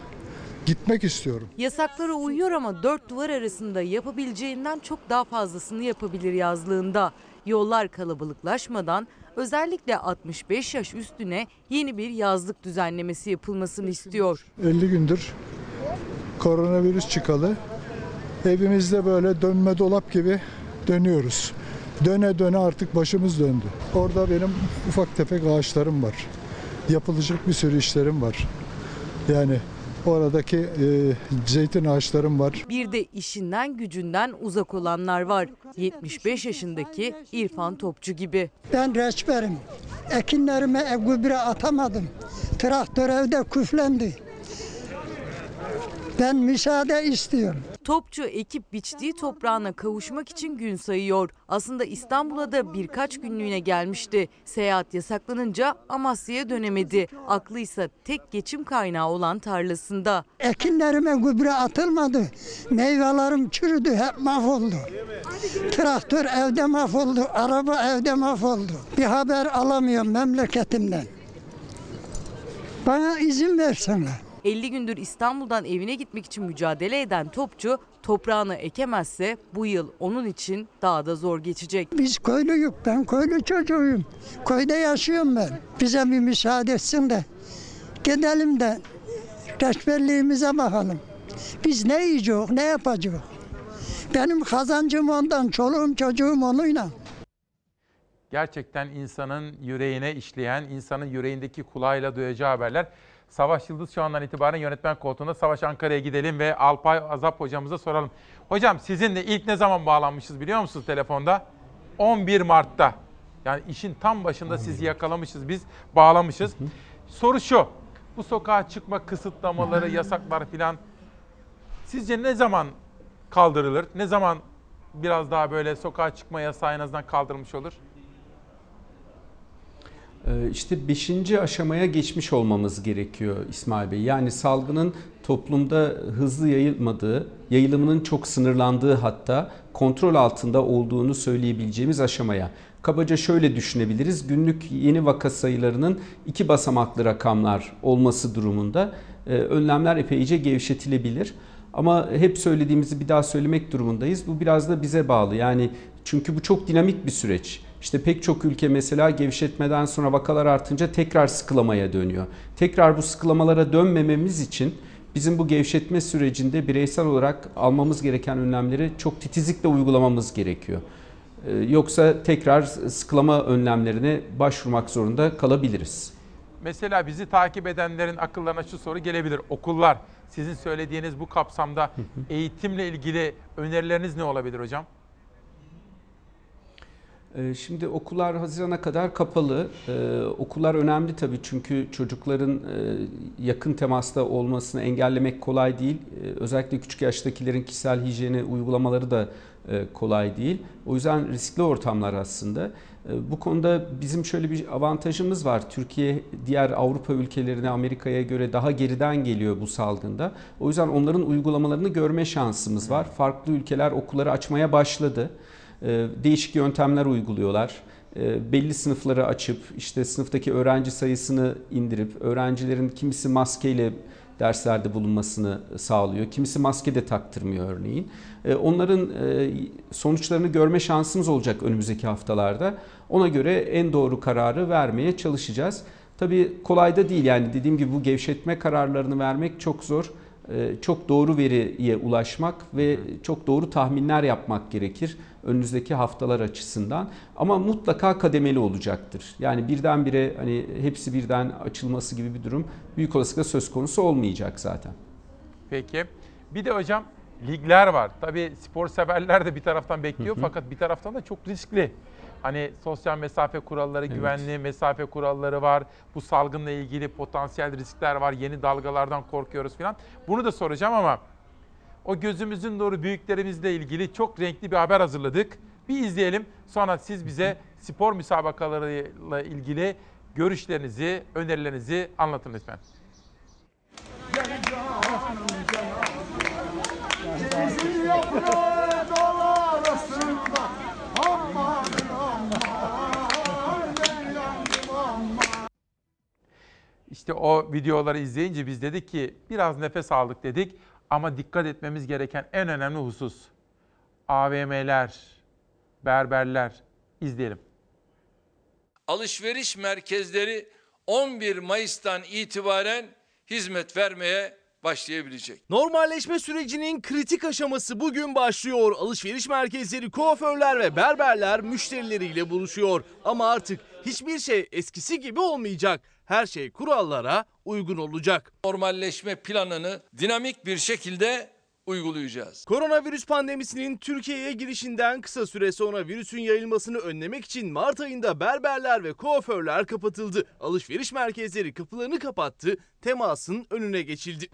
gitmek istiyorum. Yasaklara uyuyor ama dört duvar arasında yapabileceğinden çok daha fazlasını yapabilir yazlığında. Yollar kalabalıklaşmadan özellikle 65 yaş üstüne yeni bir yazlık düzenlemesi yapılmasını istiyor. 50 gündür koronavirüs çıkalı. Evimizde böyle dönme dolap gibi dönüyoruz. Döne döne artık başımız döndü. Orada benim ufak tefek ağaçlarım var. Yapılacak bir sürü işlerim var. Yani oradaki e, zeytin ağaçlarım var. Bir de işinden gücünden uzak olanlar var. 75 yaşındaki İrfan Topçu gibi. Ben reçberim. Ekinlerime gübre atamadım. Traktör evde küflendi. Ben müsaade istiyorum. Topçu ekip biçtiği toprağına kavuşmak için gün sayıyor. Aslında İstanbul'a da birkaç günlüğüne gelmişti. Seyahat yasaklanınca Amasya'ya dönemedi. Aklıysa tek geçim kaynağı olan tarlasında. Ekinlerime gübre atılmadı. Meyvelerim çürüdü, hep mahvoldu. Traktör evde mahvoldu, araba evde mahvoldu. Bir haber alamıyorum memleketimden. Bana izin versinler. 50 gündür İstanbul'dan evine gitmek için mücadele eden Topçu toprağını ekemezse bu yıl onun için daha da zor geçecek. Biz köylüyük, ben köylü çocuğuyum. Köyde yaşıyorum ben. Bize bir müsaade etsin de gidelim de reçberliğimize bakalım. Biz ne yiyeceğiz, ne yapacağız? Benim kazancım ondan, çoluğum çocuğum onunla. Gerçekten insanın yüreğine işleyen, insanın yüreğindeki kulağıyla duyacağı haberler. Savaş Yıldız şu andan itibaren yönetmen koltuğunda. Savaş Ankara'ya gidelim ve Alpay Azap hocamıza soralım. Hocam sizinle ilk ne zaman bağlanmışız biliyor musunuz telefonda? 11 Mart'ta. Yani işin tam başında sizi yakalamışız biz, bağlamışız. Soru şu, bu sokağa çıkma kısıtlamaları, (laughs) yasaklar filan sizce ne zaman kaldırılır? Ne zaman biraz daha böyle sokağa çıkma yasağı en azından kaldırılmış olur? Ee, İşte beşinci aşamaya geçmiş olmamız gerekiyor İsmail Bey. Yani salgının toplumda hızlı yayılmadığı, yayılımının çok sınırlandığı hatta kontrol altında olduğunu söyleyebileceğimiz aşamaya. Kabaca şöyle düşünebiliriz. Günlük yeni vaka sayılarının iki basamaklı rakamlar olması durumunda e, önlemler epeyce gevşetilebilir. Ama hep söylediğimizi bir daha söylemek durumundayız. Bu biraz da bize bağlı. Yani çünkü bu çok dinamik bir süreç. İşte pek çok ülke mesela gevşetmeden sonra vakalar artınca tekrar sıkılamaya dönüyor. Tekrar bu sıkılamalara dönmememiz için bizim bu gevşetme sürecinde bireysel olarak almamız gereken önlemleri çok titizlikle uygulamamız gerekiyor. Ee, Yoksa tekrar sıkılama önlemlerine başvurmak zorunda kalabiliriz. mesela bizi takip edenlerin akıllarına şu soru gelebilir. Okullar sizin söylediğiniz bu kapsamda eğitimle ilgili önerileriniz ne olabilir hocam? Ee, Şimdi okullar Haziran'a kadar kapalı. Ee, okullar önemli tabii çünkü çocukların e, yakın temasta olmasını engellemek kolay değil. Ee, özellikle küçük yaştakilerin kişisel hijyeni uygulamaları da e, kolay değil. O yüzden riskli ortamlar aslında. Ee, bu konuda bizim şöyle bir avantajımız var. Türkiye diğer Avrupa ülkelerine, Amerika'ya göre daha geriden geliyor bu salgında. O yüzden onların uygulamalarını görme şansımız var. Farklı ülkeler okulları açmaya başladı. Ee, değişik yöntemler uyguluyorlar. Ee, Belli sınıfları açıp işte sınıftaki öğrenci sayısını indirip öğrencilerin kimisi maskeyle derslerde bulunmasını sağlıyor. Kimisi maske de taktırmıyor örneğin. Ee, Onların e, sonuçlarını görme şansımız olacak önümüzdeki haftalarda. Ona göre en doğru kararı vermeye çalışacağız. Tabii kolay da değil yani dediğim gibi bu gevşetme kararlarını vermek çok zor. Ee, Çok doğru veriye ulaşmak ve çok doğru tahminler yapmak gerekir önümüzdeki haftalar açısından. Ama mutlaka kademeli olacaktır. Yani birdenbire hani hepsi birden açılması gibi bir durum büyük olasılıkla söz konusu olmayacak zaten. Peki. Bir de hocam ligler var. Tabii spor severler de bir taraftan bekliyor fakat bir taraftan da çok riskli. Hani sosyal mesafe kuralları, Evet. güvenli mesafe kuralları var. Bu salgınla ilgili potansiyel riskler var. Yeni dalgalardan korkuyoruz falan. Bunu da soracağım ama o gözümüzün nuru büyüklerimizle ilgili çok renkli bir haber hazırladık. Bir izleyelim. Sonra siz bize spor müsabakalarıyla ilgili görüşlerinizi, önerilerinizi anlatın lütfen. İşte o videoları izleyince biz dedik ki biraz nefes aldık dedik ama dikkat etmemiz gereken en önemli husus AVM'ler, berberler izleyelim. alışveriş merkezleri 11 Mayıs'tan itibaren hizmet vermeye başlayabilecek. Normalleşme sürecinin kritik aşaması bugün başlıyor. Alışveriş merkezleri, kuaförler ve berberler müşterileriyle buluşuyor. Ama artık hiçbir şey eskisi gibi olmayacak. Her şey kurallara uygun olacak. Normalleşme planını dinamik bir şekilde uygulayacağız. Koronavirüs pandemisinin Türkiye'ye girişinden kısa süre sonra virüsün yayılmasını önlemek için Mart ayında berberler ve kuaförler kapatıldı. Alışveriş merkezleri kapılarını kapattı, temasın önüne geçildi.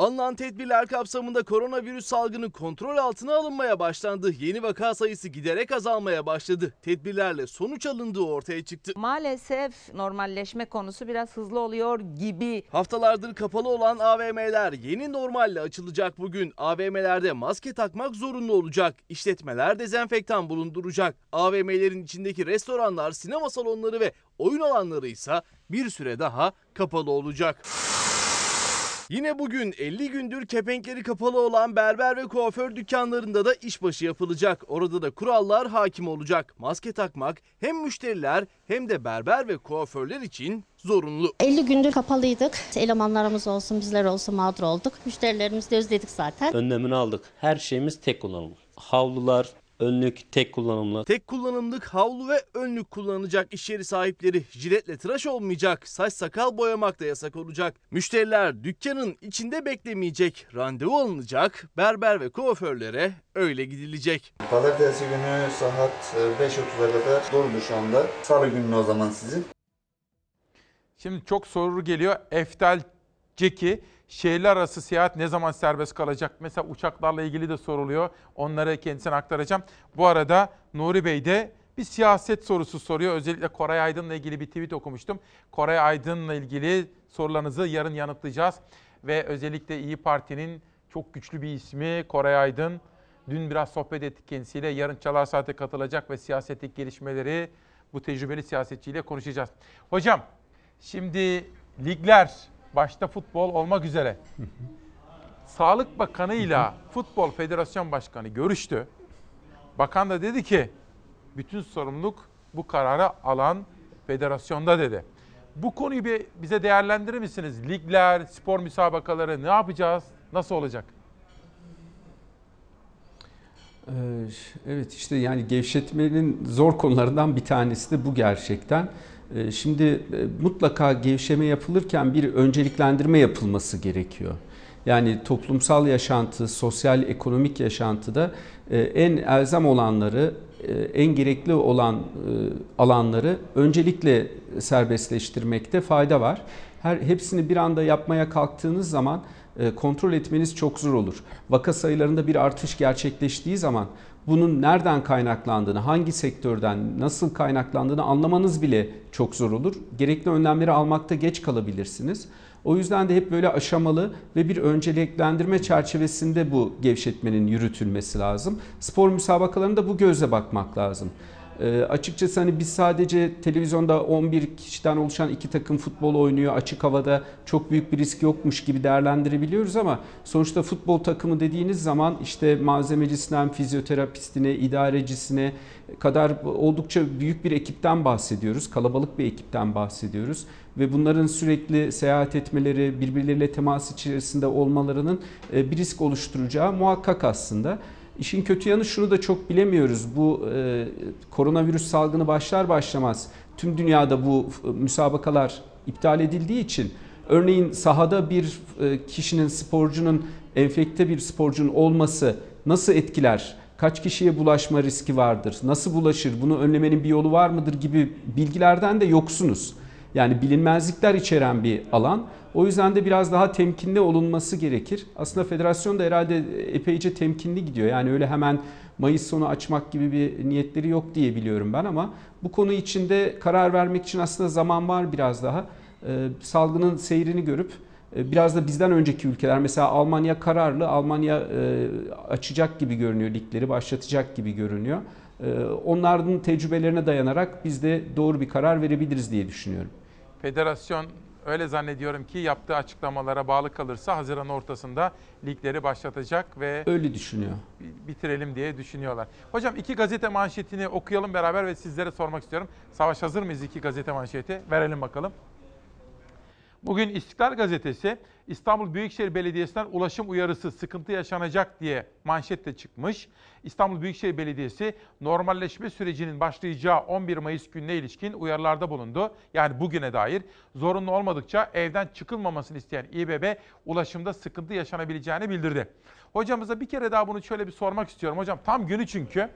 Alınan tedbirler kapsamında koronavirüs salgını kontrol altına alınmaya başlandı. Yeni vaka sayısı giderek azalmaya başladı. Tedbirlerle sonuç alındığı ortaya çıktı. Maalesef normalleşme konusu biraz hızlı oluyor gibi. Haftalardır kapalı olan AVM'ler yeni normalle açılacak bugün. AVM'lerde maske takmak zorunlu olacak. İşletmeler dezenfektan bulunduracak. AVM'lerin içindeki restoranlar, sinema salonları ve oyun alanları ise bir süre daha kapalı olacak. Yine bugün 50 gündür kepenkleri kapalı olan berber ve kuaför dükkanlarında da işbaşı yapılacak. Orada da kurallar hakim olacak. Maske takmak hem müşteriler hem de berber ve kuaförler için zorunlu. 50 gündür kapalıydık. Elemanlarımız olsun bizler olsun mağdur olduk. Müşterilerimizi de özledik zaten. Önlemini aldık. Her şeyimiz tek kullanımlı. Havlular, önlük tek kullanımlı. Tek kullanımlık havlu ve önlük kullanacak iş yeri sahipleri. Jiletle tıraş olmayacak. Saç sakal boyamak da yasak olacak. Müşteriler dükkanın içinde beklemeyecek. Randevu alınacak. Berber ve kuaförlere öyle gidilecek. Pazartesi günü saat e, 5.30'a kadar doldu şu anda. Salı günü o zaman sizin. Şimdi çok soru geliyor. Eftel Ceki, şehirler arası seyahat ne zaman serbest kalacak? Mesela uçaklarla ilgili de soruluyor. Onları kendisine aktaracağım. Bu arada Nuri Bey de bir siyaset sorusu soruyor. Özellikle Koray Aydın'la ilgili bir tweet okumuştum. Koray Aydın'la ilgili sorularınızı yarın yanıtlayacağız. Ve özellikle İyi Parti'nin çok güçlü bir ismi Koray Aydın. Dün biraz sohbet ettik kendisiyle. Yarın Çalar Saat'e katılacak ve siyasetteki gelişmeleri bu tecrübeli siyasetçiyle konuşacağız. Hocam şimdi ligler başta futbol olmak üzere Sağlık Bakanı ile Futbol Federasyon Başkanı görüştü. Bakan da dedi ki bütün sorumluluk bu kararı alan federasyonda dedi. Bu konuyu bir bize değerlendirir misiniz? Ligler, spor müsabakaları ne yapacağız? Nasıl olacak? Ee, Evet işte yani gevşetmenin zor konularından bir tanesi de bu gerçekten. E, Şimdi e, mutlaka gevşeme yapılırken bir önceliklendirme yapılması gerekiyor. Yani toplumsal yaşantı, sosyal, ekonomik yaşantıda e, en elzem olanları, e, en gerekli olan alanları öncelikle serbestleştirmekte fayda var. Her hepsini bir anda yapmaya kalktığınız zaman kontrol etmeniz çok zor olur. Vaka sayılarında bir artış gerçekleştiği zaman bunun nereden kaynaklandığını, hangi sektörden, nasıl kaynaklandığını anlamanız bile çok zor olur. Gerekli önlemleri almakta geç kalabilirsiniz. O yüzden de hep böyle aşamalı ve bir önceliklendirme çerçevesinde bu gevşetmenin yürütülmesi lazım. Spor müsabakalarında bu gözle bakmak lazım. E, açıkçası hani biz sadece televizyonda 11 kişiden oluşan iki takım futbol oynuyor. Açık havada çok büyük bir risk yokmuş gibi değerlendirebiliyoruz ama sonuçta futbol takımı dediğiniz zaman işte malzemecisinden fizyoterapistine, idarecisine kadar oldukça büyük bir ekipten bahsediyoruz. Kalabalık bir ekipten bahsediyoruz ve bunların sürekli seyahat etmeleri, birbirleriyle temas içerisinde olmalarının e, bir risk oluşturacağı muhakkak aslında. İşin kötü yanı şunu da çok bilemiyoruz. Bu e, koronavirüs salgını başlar başlamaz tüm dünyada bu e, müsabakalar iptal edildiği için örneğin sahada bir e, kişinin sporcunun enfekte bir sporcunun olması nasıl etkiler? Kaç kişiye bulaşma riski vardır? Nasıl bulaşır? Bunu önlemenin bir yolu var mıdır gibi bilgilerden de yoksunuz. Yani bilinmezlikler içeren bir alan. O yüzden de biraz daha temkinli olunması gerekir. Aslında federasyon da herhalde epeyce temkinli gidiyor. Yani öyle hemen Mayıs sonu açmak gibi bir niyetleri yok diye biliyorum ben ama bu konu içinde karar vermek için aslında zaman var biraz daha. Ee, salgının seyrini görüp e, biraz da bizden önceki ülkeler mesela Almanya kararlı, Almanya e, açacak gibi görünüyor ligleri, başlatacak gibi görünüyor. E, onların tecrübelerine dayanarak biz de doğru bir karar verebiliriz diye düşünüyorum. Federasyon öyle zannediyorum ki yaptığı açıklamalara bağlı kalırsa Haziran ortasında ligleri başlatacak ve öyle düşünüyor. Bitirelim diye düşünüyorlar. Hocam iki gazete manşetini okuyalım beraber ve sizlere sormak istiyorum. Savaş hazır mıyız iki gazete manşeti? Verelim bakalım. Bugün İstiklal Gazetesi İstanbul Büyükşehir Belediyesi'nden ulaşım uyarısı sıkıntı yaşanacak diye manşette çıkmış. İstanbul Büyükşehir Belediyesi normalleşme sürecinin başlayacağı 11 Mayıs gününe ilişkin uyarılarda bulundu. Yani bugüne dair zorunlu olmadıkça evden çıkılmamasını isteyen İBB ulaşımda sıkıntı yaşanabileceğini bildirdi. Hocamıza bir kere daha bunu şöyle bir sormak istiyorum. Hocam tam günü çünkü.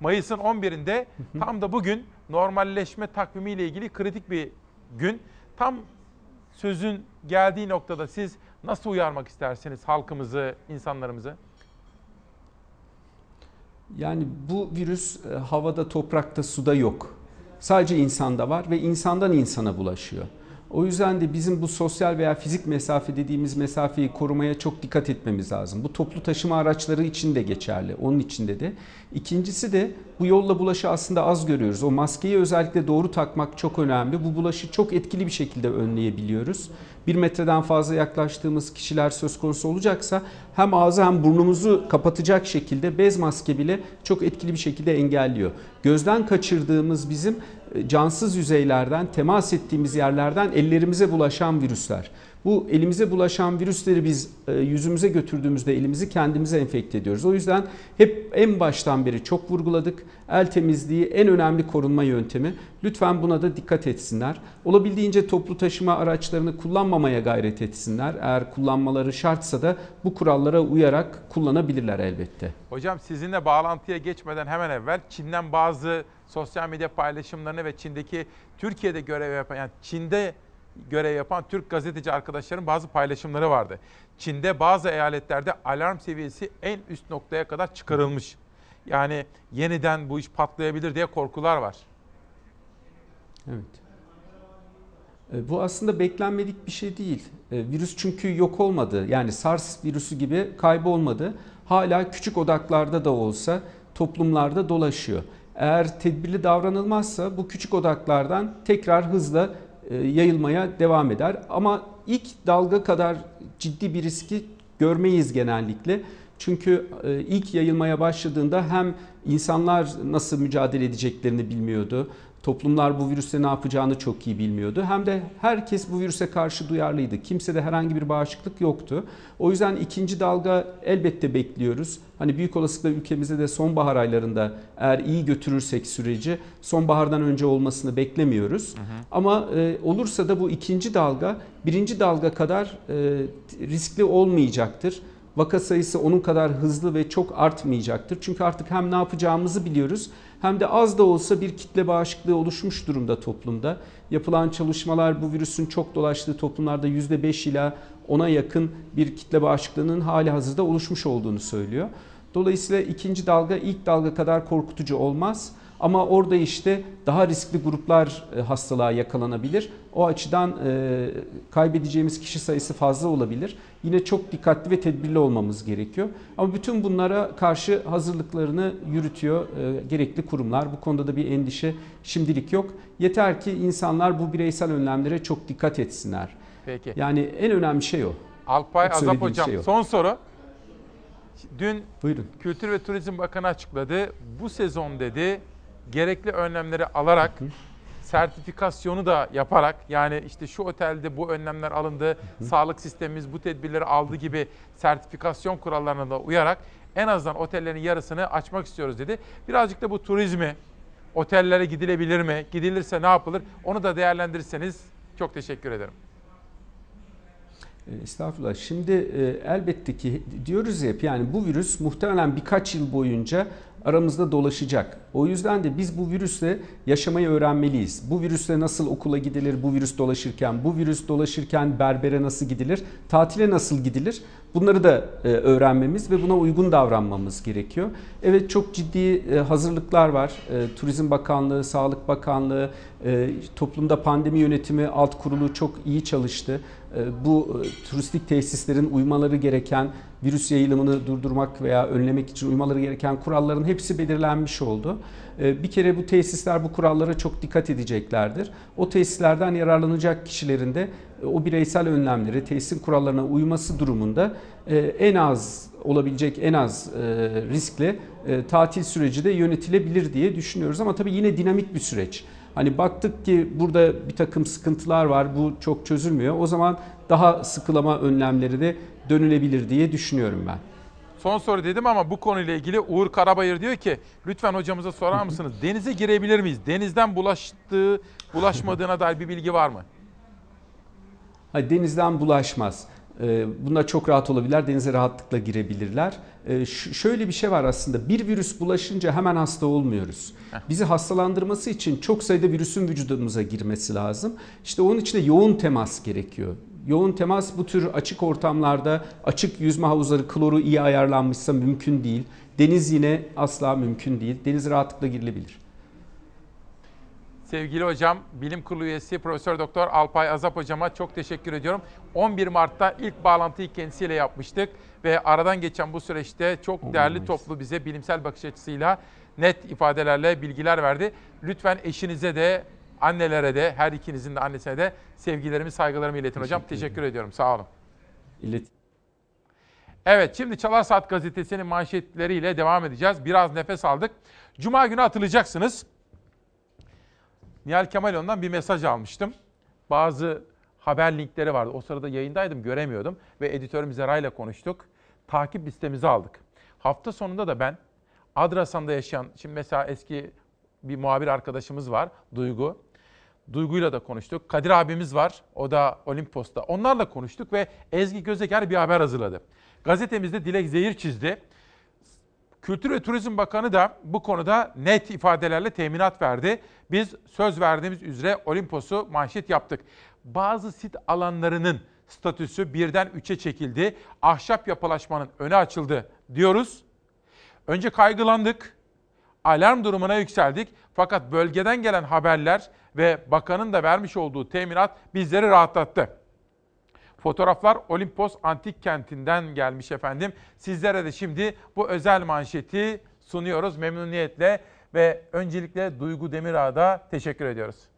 Mayıs'ın 11'inde tam da bugün normalleşme takvimiyle ilgili kritik bir gün. Tam sözün geldiği noktada siz nasıl uyarmak istersiniz halkımızı, insanlarımızı? Yani bu virüs e, havada, toprakta, suda yok. Sadece insanda var ve insandan insana bulaşıyor. O yüzden de bizim bu sosyal veya fizik mesafe dediğimiz mesafeyi korumaya çok dikkat etmemiz lazım. Bu toplu taşıma araçları için de geçerli. Onun içinde de. İkincisi de bu yolla bulaşı aslında az görüyoruz. O maskeyi özellikle doğru takmak çok önemli. Bu bulaşı çok etkili bir şekilde önleyebiliyoruz. Bir metreden fazla yaklaştığımız kişiler söz konusu olacaksa hem ağzı hem burnumuzu kapatacak şekilde bez maske bile çok etkili bir şekilde engelliyor. Gözden kaçırdığımız bizim e, cansız yüzeylerden, temas ettiğimiz yerlerden ellerimize bulaşan virüsler. Bu elimize bulaşan virüsleri biz e, yüzümüze götürdüğümüzde elimizi kendimize enfekte ediyoruz. O yüzden hep en baştan beri çok vurguladık. El temizliği en önemli korunma yöntemi. Lütfen buna da dikkat etsinler. Olabildiğince toplu taşıma araçlarını kullanmamaya gayret etsinler. Eğer kullanmaları şartsa da bu kurallara uyarak kullanabilirler elbette. Hocam sizinle bağlantıya geçmeden hemen evvel Çin'den bazı sosyal medya paylaşımlarını ve Çin'deki Türkiye'de görev yapan yani Çin'de görev yapan Türk gazeteci arkadaşların bazı paylaşımları vardı. Çin'de bazı eyaletlerde alarm seviyesi en üst noktaya kadar çıkarılmış. Yani yeniden bu iş patlayabilir diye korkular var. Evet. E, bu aslında beklenmedik bir şey değil. E, virüs çünkü yok olmadı. Yani SARS virüsü gibi kaybolmadı. Hala küçük odaklarda da olsa toplumlarda dolaşıyor. Eğer tedbirli davranılmazsa bu küçük odaklardan tekrar hızla yayılmaya devam eder. Ama ilk dalga kadar ciddi bir riski görmeyiz genellikle. Çünkü e, ilk yayılmaya başladığında hem insanlar nasıl mücadele edeceklerini bilmiyordu. Toplumlar bu virüste ne yapacağını çok iyi bilmiyordu. Hem de herkes bu virüse karşı duyarlıydı. Kimsede herhangi bir bağışıklık yoktu. O yüzden ikinci dalga elbette bekliyoruz. Hani büyük olasılıkla ülkemizde de sonbahar aylarında eğer iyi götürürsek süreci sonbahardan önce olmasını beklemiyoruz. Ama e, olursa da bu ikinci dalga birinci dalga kadar e, riskli olmayacaktır. Vaka sayısı onun kadar hızlı ve çok artmayacaktır. Çünkü artık hem ne yapacağımızı biliyoruz hem de az da olsa bir kitle bağışıklığı oluşmuş durumda toplumda. Yapılan çalışmalar bu virüsün çok dolaştığı toplumlarda %5 ila 10'a yakın bir kitle bağışıklığının hali hazırda oluşmuş olduğunu söylüyor. Dolayısıyla ikinci dalga ilk dalga kadar korkutucu olmaz. Ama orada işte daha riskli gruplar e, hastalığa yakalanabilir. O açıdan e, kaybedeceğimiz kişi sayısı fazla olabilir. Yine çok dikkatli ve tedbirli olmamız gerekiyor. Ama bütün bunlara karşı hazırlıklarını yürütüyor e, gerekli kurumlar. Bu konuda da bir endişe şimdilik yok. Yeter ki insanlar bu bireysel önlemlere çok dikkat etsinler. Peki. Yani en önemli şey o. Alpay Hep Azap Hocam şey o. son soru. Dün Buyurun. Kültür ve Turizm Bakanı açıkladı. Bu sezon dedi gerekli önlemleri alarak sertifikasyonu da yaparak yani işte şu otelde bu önlemler alındı, sağlık sistemimiz bu tedbirleri aldı gibi sertifikasyon kurallarına da uyarak en azından otellerin yarısını açmak istiyoruz dedi. Birazcık da bu turizmi, otellere gidilebilir mi, gidilirse ne yapılır onu da değerlendirirseniz çok teşekkür ederim. E, Estağfurullah. Şimdi e, elbette ki diyoruz ya yani bu virüs muhtemelen birkaç yıl boyunca aramızda dolaşacak. O yüzden de biz bu virüsle yaşamayı öğrenmeliyiz. Bu virüsle nasıl okula gidilir, bu virüs dolaşırken, bu virüs dolaşırken berbere nasıl gidilir, tatile nasıl gidilir? Bunları da e, öğrenmemiz ve buna uygun davranmamız gerekiyor. Evet çok ciddi e, hazırlıklar var. E, Turizm Bakanlığı, Sağlık Bakanlığı, e, toplumda pandemi yönetimi alt kurulu çok iyi çalıştı. E, bu e, turistik tesislerin uymaları gereken virüs yayılımını durdurmak veya önlemek için uymaları gereken kuralların hepsi belirlenmiş oldu. E, Bir kere bu tesisler bu kurallara çok dikkat edeceklerdir. O tesislerden yararlanacak kişilerin de e, o bireysel önlemleri, tesisin kurallarına uyması durumunda e, en az olabilecek en az e, riskle e, tatil süreci de yönetilebilir diye düşünüyoruz. Ama tabii yine dinamik bir süreç. Hani baktık ki burada bir takım sıkıntılar var, bu çok çözülmüyor. O zaman daha sıkılama önlemleri de dönülebilir diye düşünüyorum ben. Son soru dedim ama bu konuyla ilgili Uğur Karabayır diyor ki lütfen hocamıza sorar mısınız? Denize girebilir miyiz? Denizden bulaştığı, bulaşmadığına dair bir bilgi var mı? Hayır, denizden bulaşmaz. Ee, Bunda çok rahat olabilirler, denize rahatlıkla girebilirler. Ee, Şöyle bir şey var aslında, bir virüs bulaşınca hemen hasta olmuyoruz. Bizi hastalandırması için çok sayıda virüsün vücudumuza girmesi lazım. İşte onun için de yoğun temas gerekiyor. Yoğun temas bu tür açık ortamlarda, açık yüzme havuzları kloru iyi ayarlanmışsa mümkün değil. Deniz yine asla mümkün değil. Deniz rahatlıkla girilebilir. Sevgili hocam, Bilim Kurulu üyesi Profesör Doktor Alpay Azap hocama çok teşekkür ediyorum. 11 Mart'ta ilk bağlantıyı kendisiyle yapmıştık ve aradan geçen bu süreçte çok değerli toplu bize bilimsel bakış açısıyla net ifadelerle bilgiler verdi. Lütfen eşinize de annelere de her ikinizin de annesine de sevgilerimi saygılarımı iletin hocam. Teşekkür ediyorum. Sağ olun. İlet Evet şimdi Çalar Saat gazetesinin manşetleriyle devam edeceğiz. Biraz nefes aldık. Cuma günü hatırlayacaksınız. Nihal Kemaloğlu'ndan bir mesaj almıştım. Bazı haber linkleri vardı. O sırada yayındaydım göremiyordum. Ve editörüm Zera ile konuştuk. Takip listemizi aldık. Hafta sonunda da ben Adrasan'da yaşayan, şimdi mesela eski bir muhabir arkadaşımız var Duygu. Duygu'yla da konuştuk. Kadir abimiz var. O da Olimpos'ta. Onlarla konuştuk ve Ezgi Gözeger bir haber hazırladı. Gazetemizde Dilek Zehir çizdi. Kültür ve Turizm Bakanı da bu konuda net ifadelerle teminat verdi. Biz söz verdiğimiz üzere Olimpos'u manşet yaptık. Bazı sit alanlarının statüsü birden üçe çekildi. Ahşap yapılaşmanın önü açıldı diyoruz. Önce kaygılandık. Alarm durumuna yükseldik. Fakat bölgeden gelen haberler ve bakanın da vermiş olduğu teminat bizleri rahatlattı. Fotoğraflar Olimpos Antik Kenti'nden gelmiş efendim. Sizlere de şimdi bu özel manşeti sunuyoruz memnuniyetle ve öncelikle Duygu Demirağ'a da teşekkür ediyoruz.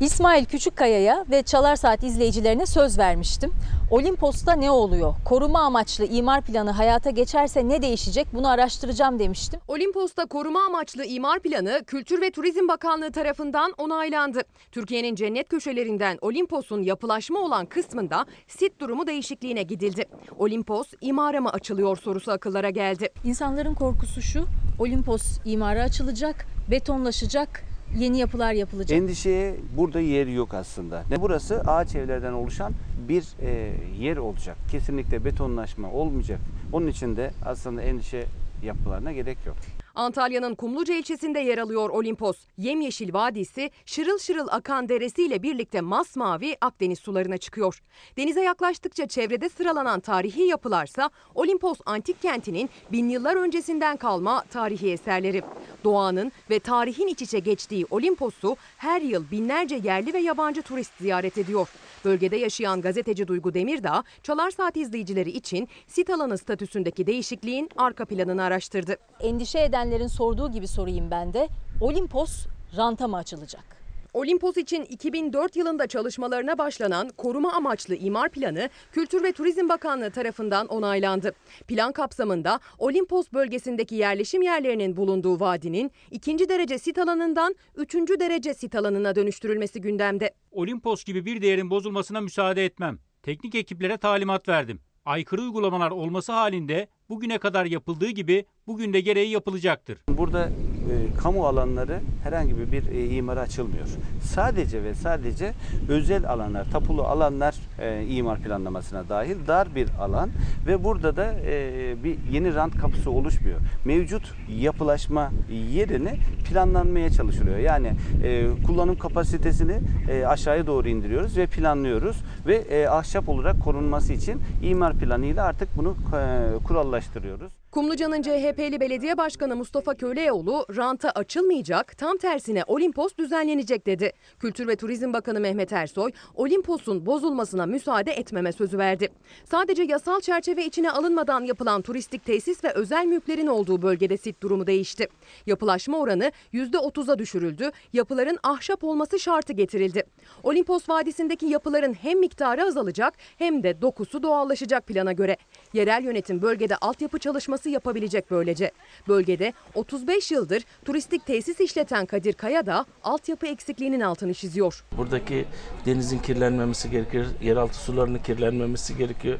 İsmail Küçükkaya'ya ve Çalar Saat izleyicilerine söz vermiştim. Olimpos'ta ne oluyor? Koruma amaçlı imar planı hayata geçerse ne değişecek? Bunu araştıracağım demiştim. Olimpos'ta koruma amaçlı imar planı Kültür ve Turizm Bakanlığı tarafından onaylandı. Türkiye'nin cennet köşelerinden Olimpos'un yapılaşma olan kısmında sit durumu değişikliğine gidildi. Olimpos imara mı açılıyor sorusu akıllara geldi. İnsanların korkusu şu. Olimpos imara açılacak, betonlaşacak, yeni yapılar yapılacak. Endişeye burada yer yok aslında. Ne burası ağaç evlerden oluşan bir e, yer olacak. Kesinlikle betonlaşma olmayacak. Onun için de aslında endişe yapmalarına gerek yok. Antalya'nın Kumluca ilçesinde yer alıyor Olimpos. Yemyeşil vadisi şırıl şırıl akan deresiyle birlikte masmavi Akdeniz sularına çıkıyor. Denize yaklaştıkça çevrede sıralanan tarihi yapılarsa Olimpos antik kentinin bin yıllar öncesinden kalma tarihi eserleri. Doğanın ve tarihin iç içe geçtiği Olimpos'u her yıl binlerce yerli ve yabancı turist ziyaret ediyor. Bölgede yaşayan gazeteci Duygu Demirdağ, Çalar Saat izleyicileri için sit alanı statüsündeki değişikliğin arka planını araştırdı. Endişe edenlerin sorduğu gibi sorayım ben de. Olimpos ranta mı açılacak? Olimpos için 2004 yılında çalışmalarına başlanan koruma amaçlı imar planı Kültür ve Turizm Bakanlığı tarafından onaylandı. Plan kapsamında Olimpos bölgesindeki yerleşim yerlerinin bulunduğu vadinin ikinci derece sit alanından üçüncü derece sit alanına dönüştürülmesi gündemde. Olimpos gibi bir değerin bozulmasına müsaade etmem. Teknik ekiplere talimat verdim. Aykırı uygulamalar olması halinde bugüne kadar yapıldığı gibi bugün de gereği yapılacaktır. Burada e, kamu alanları herhangi bir, bir e, imara açılmıyor. Sadece ve sadece özel alanlar, tapulu alanlar e, imar planlamasına dahil dar bir alan ve burada da e, bir yeni rant kapısı oluşmuyor. Mevcut yapılaşma yerini planlanmaya çalışılıyor. Yani e, kullanım kapasitesini e, aşağıya doğru indiriyoruz ve planlıyoruz ve e, ahşap olarak korunması için imar planıyla artık bunu e, kurallaştırıyoruz. Kumluca'nın CHP'li belediye başkanı Mustafa Köleoğlu ranta açılmayacak, tam tersine Olimpos düzenlenecek dedi. Kültür ve Turizm Bakanı Mehmet Ersoy, Olimpos'un bozulmasına müsaade etmeme sözü verdi. Sadece yasal çerçeve içine alınmadan yapılan turistik tesis ve özel mülklerin olduğu bölgede sit durumu değişti. Yapılaşma oranı %30'a düşürüldü, yapıların ahşap olması şartı getirildi. Olimpos Vadisi'ndeki yapıların hem miktarı azalacak hem de dokusu doğallaşacak plana göre. Yerel yönetim bölgede altyapı çalışması yapabilecek böylece. Bölgede 35 yıldır turistik tesis işleten Kadir Kaya da altyapı eksikliğinin altını çiziyor. Buradaki denizin kirlenmemesi gerekir, yeraltı sularının kirlenmemesi gerekiyor.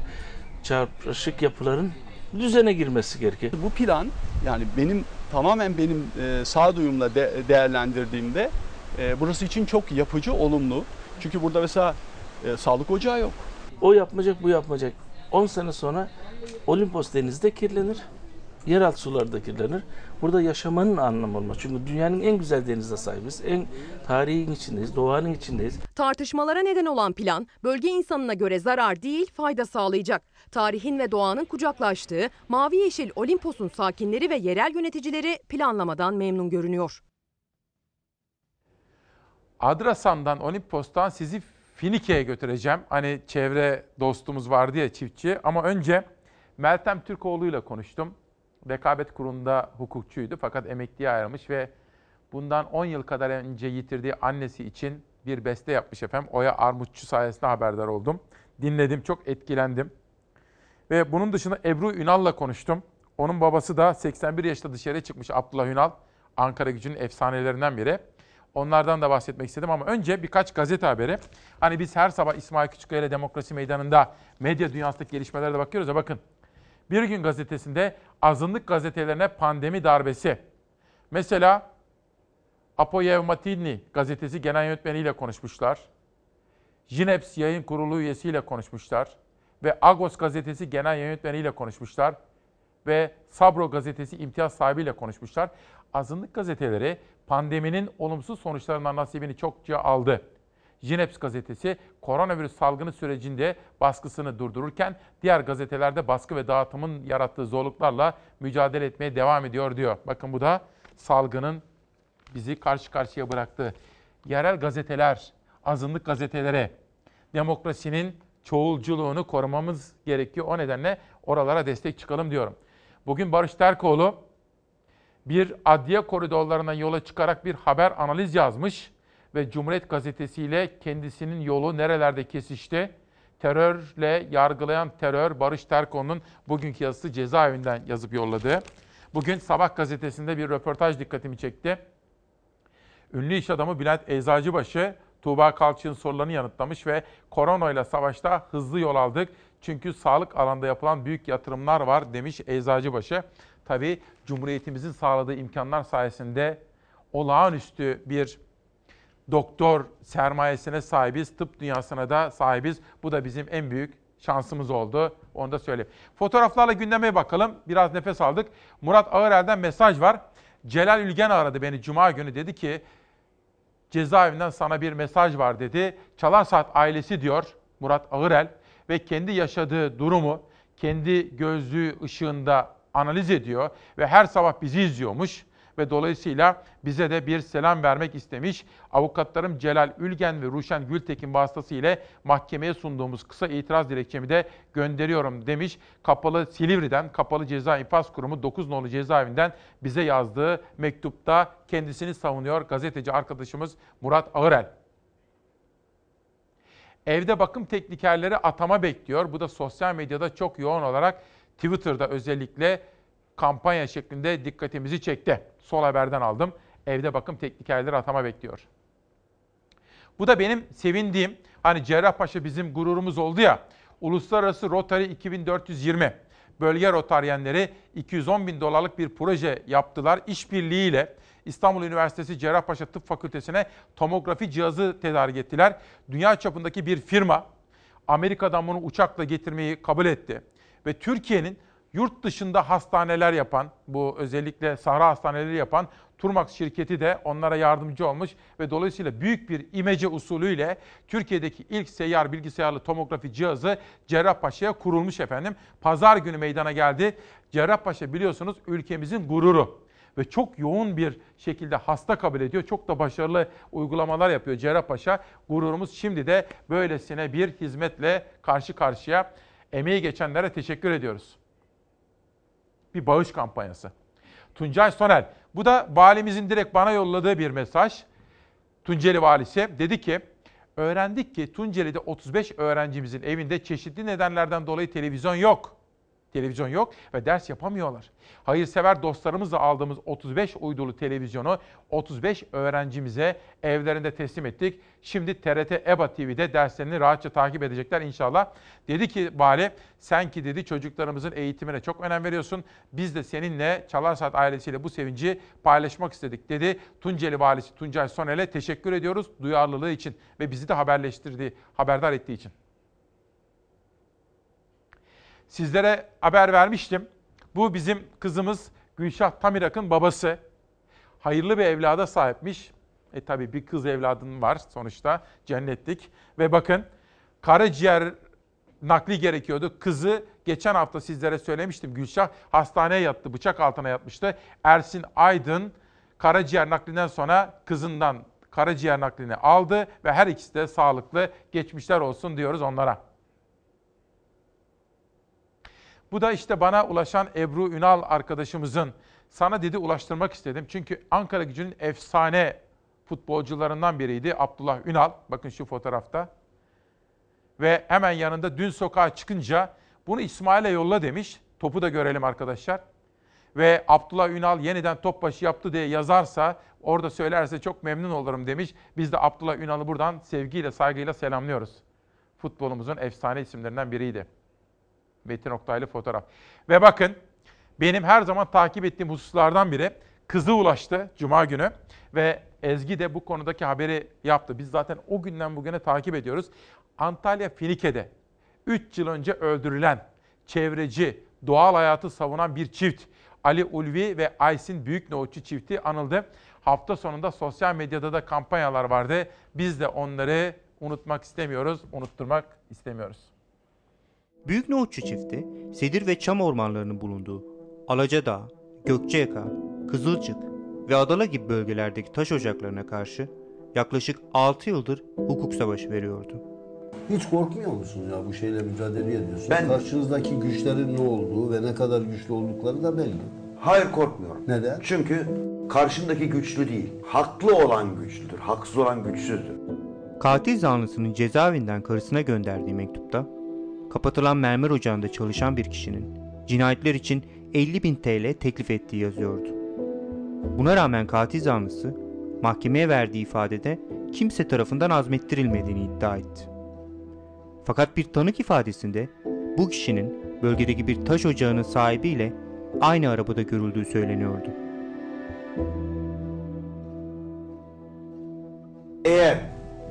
Çarpışık yapıların düzene girmesi gerekir. Bu plan yani benim tamamen benim e, sağduyumla de, değerlendirdiğimde e, burası için çok yapıcı, olumlu. Çünkü burada mesela e, sağlık ocağı yok. O yapmayacak, bu yapmayacak. 10 sene sonra Olimpos denizde kirlenir. Yeraltı suları da kirlenir. Burada yaşamanın anlamı olmaz. Çünkü dünyanın en güzel denizine sahibiz. En tarihin içindeyiz, doğanın içindeyiz. Tartışmalara neden olan plan bölge insanına göre zarar değil fayda sağlayacak. Tarihin ve doğanın kucaklaştığı Mavi Yeşil Olimpos'un sakinleri ve yerel yöneticileri planlamadan memnun görünüyor. Adrasan'dan, Olimpos'tan sizi Finike'ye götüreceğim. Hani çevre dostumuz vardı ya çiftçi. Ama önce Meltem Türkoğlu ile konuştum. Rekabet kurumunda hukukçuydu fakat emekliye ayrılmış ve bundan 10 yıl kadar önce yitirdiği annesi için bir beste yapmış efendim. Oya Armutçu sayesinde haberdar oldum. Dinledim, çok etkilendim. Ve bunun dışında Ebru Ünal'la konuştum. Onun babası da 81 yaşında dışarıya çıkmış Abdullah Ünal. Ankara gücünün efsanelerinden biri. Onlardan da bahsetmek istedim ama önce birkaç gazete haberi. Hani biz her sabah İsmail Küçükkaya ile Demokrasi Meydanı'nda medya dünyasındaki gelişmelere de bakıyoruz ya bakın. Bir gün gazetesinde azınlık gazetelerine pandemi darbesi. Mesela Apo Yevmatini gazetesi genel yönetmeniyle konuşmuşlar. Jineps yayın kurulu üyesiyle konuşmuşlar. Ve Agos gazetesi genel yönetmeniyle konuşmuşlar. Ve Sabro gazetesi imtiyaz sahibiyle konuşmuşlar. Azınlık gazeteleri pandeminin olumsuz sonuçlarından nasibini çokça aldı. Jineps gazetesi koronavirüs salgını sürecinde baskısını durdururken diğer gazetelerde baskı ve dağıtımın yarattığı zorluklarla mücadele etmeye devam ediyor diyor. Bakın bu da salgının bizi karşı karşıya bıraktığı. Yerel gazeteler, azınlık gazetelere demokrasinin çoğulculuğunu korumamız gerekiyor. O nedenle oralara destek çıkalım diyorum. Bugün Barış Terkoğlu bir adliye koridorlarına yola çıkarak bir haber analiz yazmış ve Cumhuriyet Gazetesi ile kendisinin yolu nerelerde kesişti? Terörle yargılayan terör Barış Terkoğlu'nun bugünkü yazısı cezaevinden yazıp yolladığı. Bugün Sabah gazetesinde bir röportaj dikkatimi çekti. Ünlü iş adamı Bülent Eczacıbaşı Tuğba Kalçık'ın sorularını yanıtlamış ve koronayla savaşta hızlı yol aldık. Çünkü sağlık alanda yapılan büyük yatırımlar var demiş Eczacıbaşı. Tabii Cumhuriyetimizin sağladığı imkanlar sayesinde olağanüstü bir doktor sermayesine sahibiz. Tıp dünyasına da sahibiz. Bu da bizim en büyük şansımız oldu. Onu da söyleyeyim. Fotoğraflarla gündeme bakalım. Biraz nefes aldık. Murat Ağırel'den mesaj var. Celal Ülgen aradı beni Cuma günü. Dedi ki cezaevinden sana bir mesaj var dedi. Çalar Saat ailesi diyor Murat Ağırel ve kendi yaşadığı durumu kendi gözlüğü ışığında analiz ediyor ve her sabah bizi izliyormuş ve dolayısıyla bize de bir selam vermek istemiş. Avukatlarım Celal Ülgen ve Ruşen Gültekin vasıtasıyla mahkemeye sunduğumuz kısa itiraz dilekçemi de gönderiyorum demiş. Kapalı Silivri'den, Kapalı Ceza İnfaz Kurumu 9 nolu cezaevinden bize yazdığı mektupta kendisini savunuyor gazeteci arkadaşımız Murat Ağırel. Evde bakım teknikerleri atama bekliyor. Bu da sosyal medyada çok yoğun olarak Twitter'da özellikle kampanya şeklinde dikkatimizi çekti. Sol haberden aldım. Evde bakım teknikerleri atama bekliyor. Bu da benim sevindiğim, hani Cerrahpaşa bizim gururumuz oldu ya, Uluslararası Rotary 2420 bölge rotaryenleri 210 bin dolarlık bir proje yaptılar. İşbirliğiyle İstanbul Üniversitesi Cerrahpaşa Tıp Fakültesine tomografi cihazı tedarik ettiler. Dünya çapındaki bir firma Amerika'dan bunu uçakla getirmeyi kabul etti. Ve Türkiye'nin yurt dışında hastaneler yapan, bu özellikle sahra hastaneleri yapan Turmax şirketi de onlara yardımcı olmuş ve dolayısıyla büyük bir imece usulüyle Türkiye'deki ilk seyyar bilgisayarlı tomografi cihazı Cerrahpaşa'ya kurulmuş efendim. Pazar günü meydana geldi. Cerrahpaşa biliyorsunuz ülkemizin gururu ve çok yoğun bir şekilde hasta kabul ediyor. Çok da başarılı uygulamalar yapıyor Cerrahpaşa. Gururumuz şimdi de böylesine bir hizmetle karşı karşıya. Emeği geçenlere teşekkür ediyoruz bir bağış kampanyası. Tuncay Sonel. Bu da valimizin direkt bana yolladığı bir mesaj. Tunceli valisi dedi ki, öğrendik ki Tunceli'de 35 öğrencimizin evinde çeşitli nedenlerden dolayı televizyon yok. Televizyon yok ve ders yapamıyorlar. Hayırsever dostlarımızla aldığımız 35 uydulu televizyonu 35 öğrencimize evlerinde teslim ettik. Şimdi TRT EBA TV'de derslerini rahatça takip edecekler inşallah. Dedi ki vali sen ki dedi çocuklarımızın eğitimine çok önem veriyorsun. Biz de seninle Çalar Saat ailesiyle bu sevinci paylaşmak istedik dedi. Tunceli valisi Tuncay Sonel'e teşekkür ediyoruz duyarlılığı için ve bizi de haberleştirdiği, haberdar ettiği için. Sizlere haber vermiştim. Bu bizim kızımız Gülşah Tamirak'ın babası. Hayırlı bir evlada sahipmiş. E tabi bir kız evladın var sonuçta cennetlik. Ve bakın karaciğer nakli gerekiyordu. Kızı geçen hafta sizlere söylemiştim. Gülşah hastaneye yattı, bıçak altına yatmıştı. Ersin Aydın karaciğer naklinden sonra kızından karaciğer naklini aldı ve her ikisi de sağlıklı geçmişler olsun diyoruz onlara. Bu da işte bana ulaşan Ebru Ünal arkadaşımızın sana dedi ulaştırmak istedim. Çünkü Ankara gücünün efsane futbolcularından biriydi Abdullah Ünal. Bakın şu fotoğrafta. Ve hemen yanında dün sokağa çıkınca bunu İsmail'e yolla demiş. Topu da görelim arkadaşlar. Ve Abdullah Ünal yeniden top başı yaptı diye yazarsa, orada söylerse çok memnun olurum demiş. Biz de Abdullah Ünal'ı buradan sevgiyle, saygıyla selamlıyoruz. Futbolumuzun efsane isimlerinden biriydi. Metin Oktaylı fotoğraf. Ve bakın benim her zaman takip ettiğim hususlardan biri kızı ulaştı Cuma günü ve Ezgi de bu konudaki haberi yaptı. Biz zaten o günden bugüne takip ediyoruz. Antalya Finike'de 3 yıl önce öldürülen çevreci, doğal hayatı savunan bir çift Ali Ulvi ve Aysin Büyüknoğutçu çifti anıldı. Hafta sonunda sosyal medyada da kampanyalar vardı. Biz de onları unutmak istemiyoruz, unutturmak istemiyoruz. Büyük Nohutçu çifti, sedir ve çam ormanlarının bulunduğu Alacadağ, Gökçeyaka, Kızılcık ve Adala gibi bölgelerdeki taş ocaklarına karşı yaklaşık 6 yıldır hukuk savaşı veriyordu. Hiç korkmuyor musun ya bu şeyle mücadele ediyorsun? Ben- Karşınızdaki güçlerin ne olduğu ve ne kadar güçlü oldukları da belli. Hayır korkmuyorum. Neden? Çünkü Karşındaki güçlü değil. Haklı olan güçlüdür. Haksız olan güçsüzdür. Katil zanlısının cezaevinden karısına gönderdiği mektupta kapatılan mermer ocağında çalışan bir kişinin cinayetler için 50 bin TL teklif ettiği yazıyordu. Buna rağmen katil zanlısı mahkemeye verdiği ifadede kimse tarafından azmettirilmediğini iddia etti. Fakat bir tanık ifadesinde bu kişinin bölgedeki bir taş ocağının sahibiyle aynı arabada görüldüğü söyleniyordu. Eğer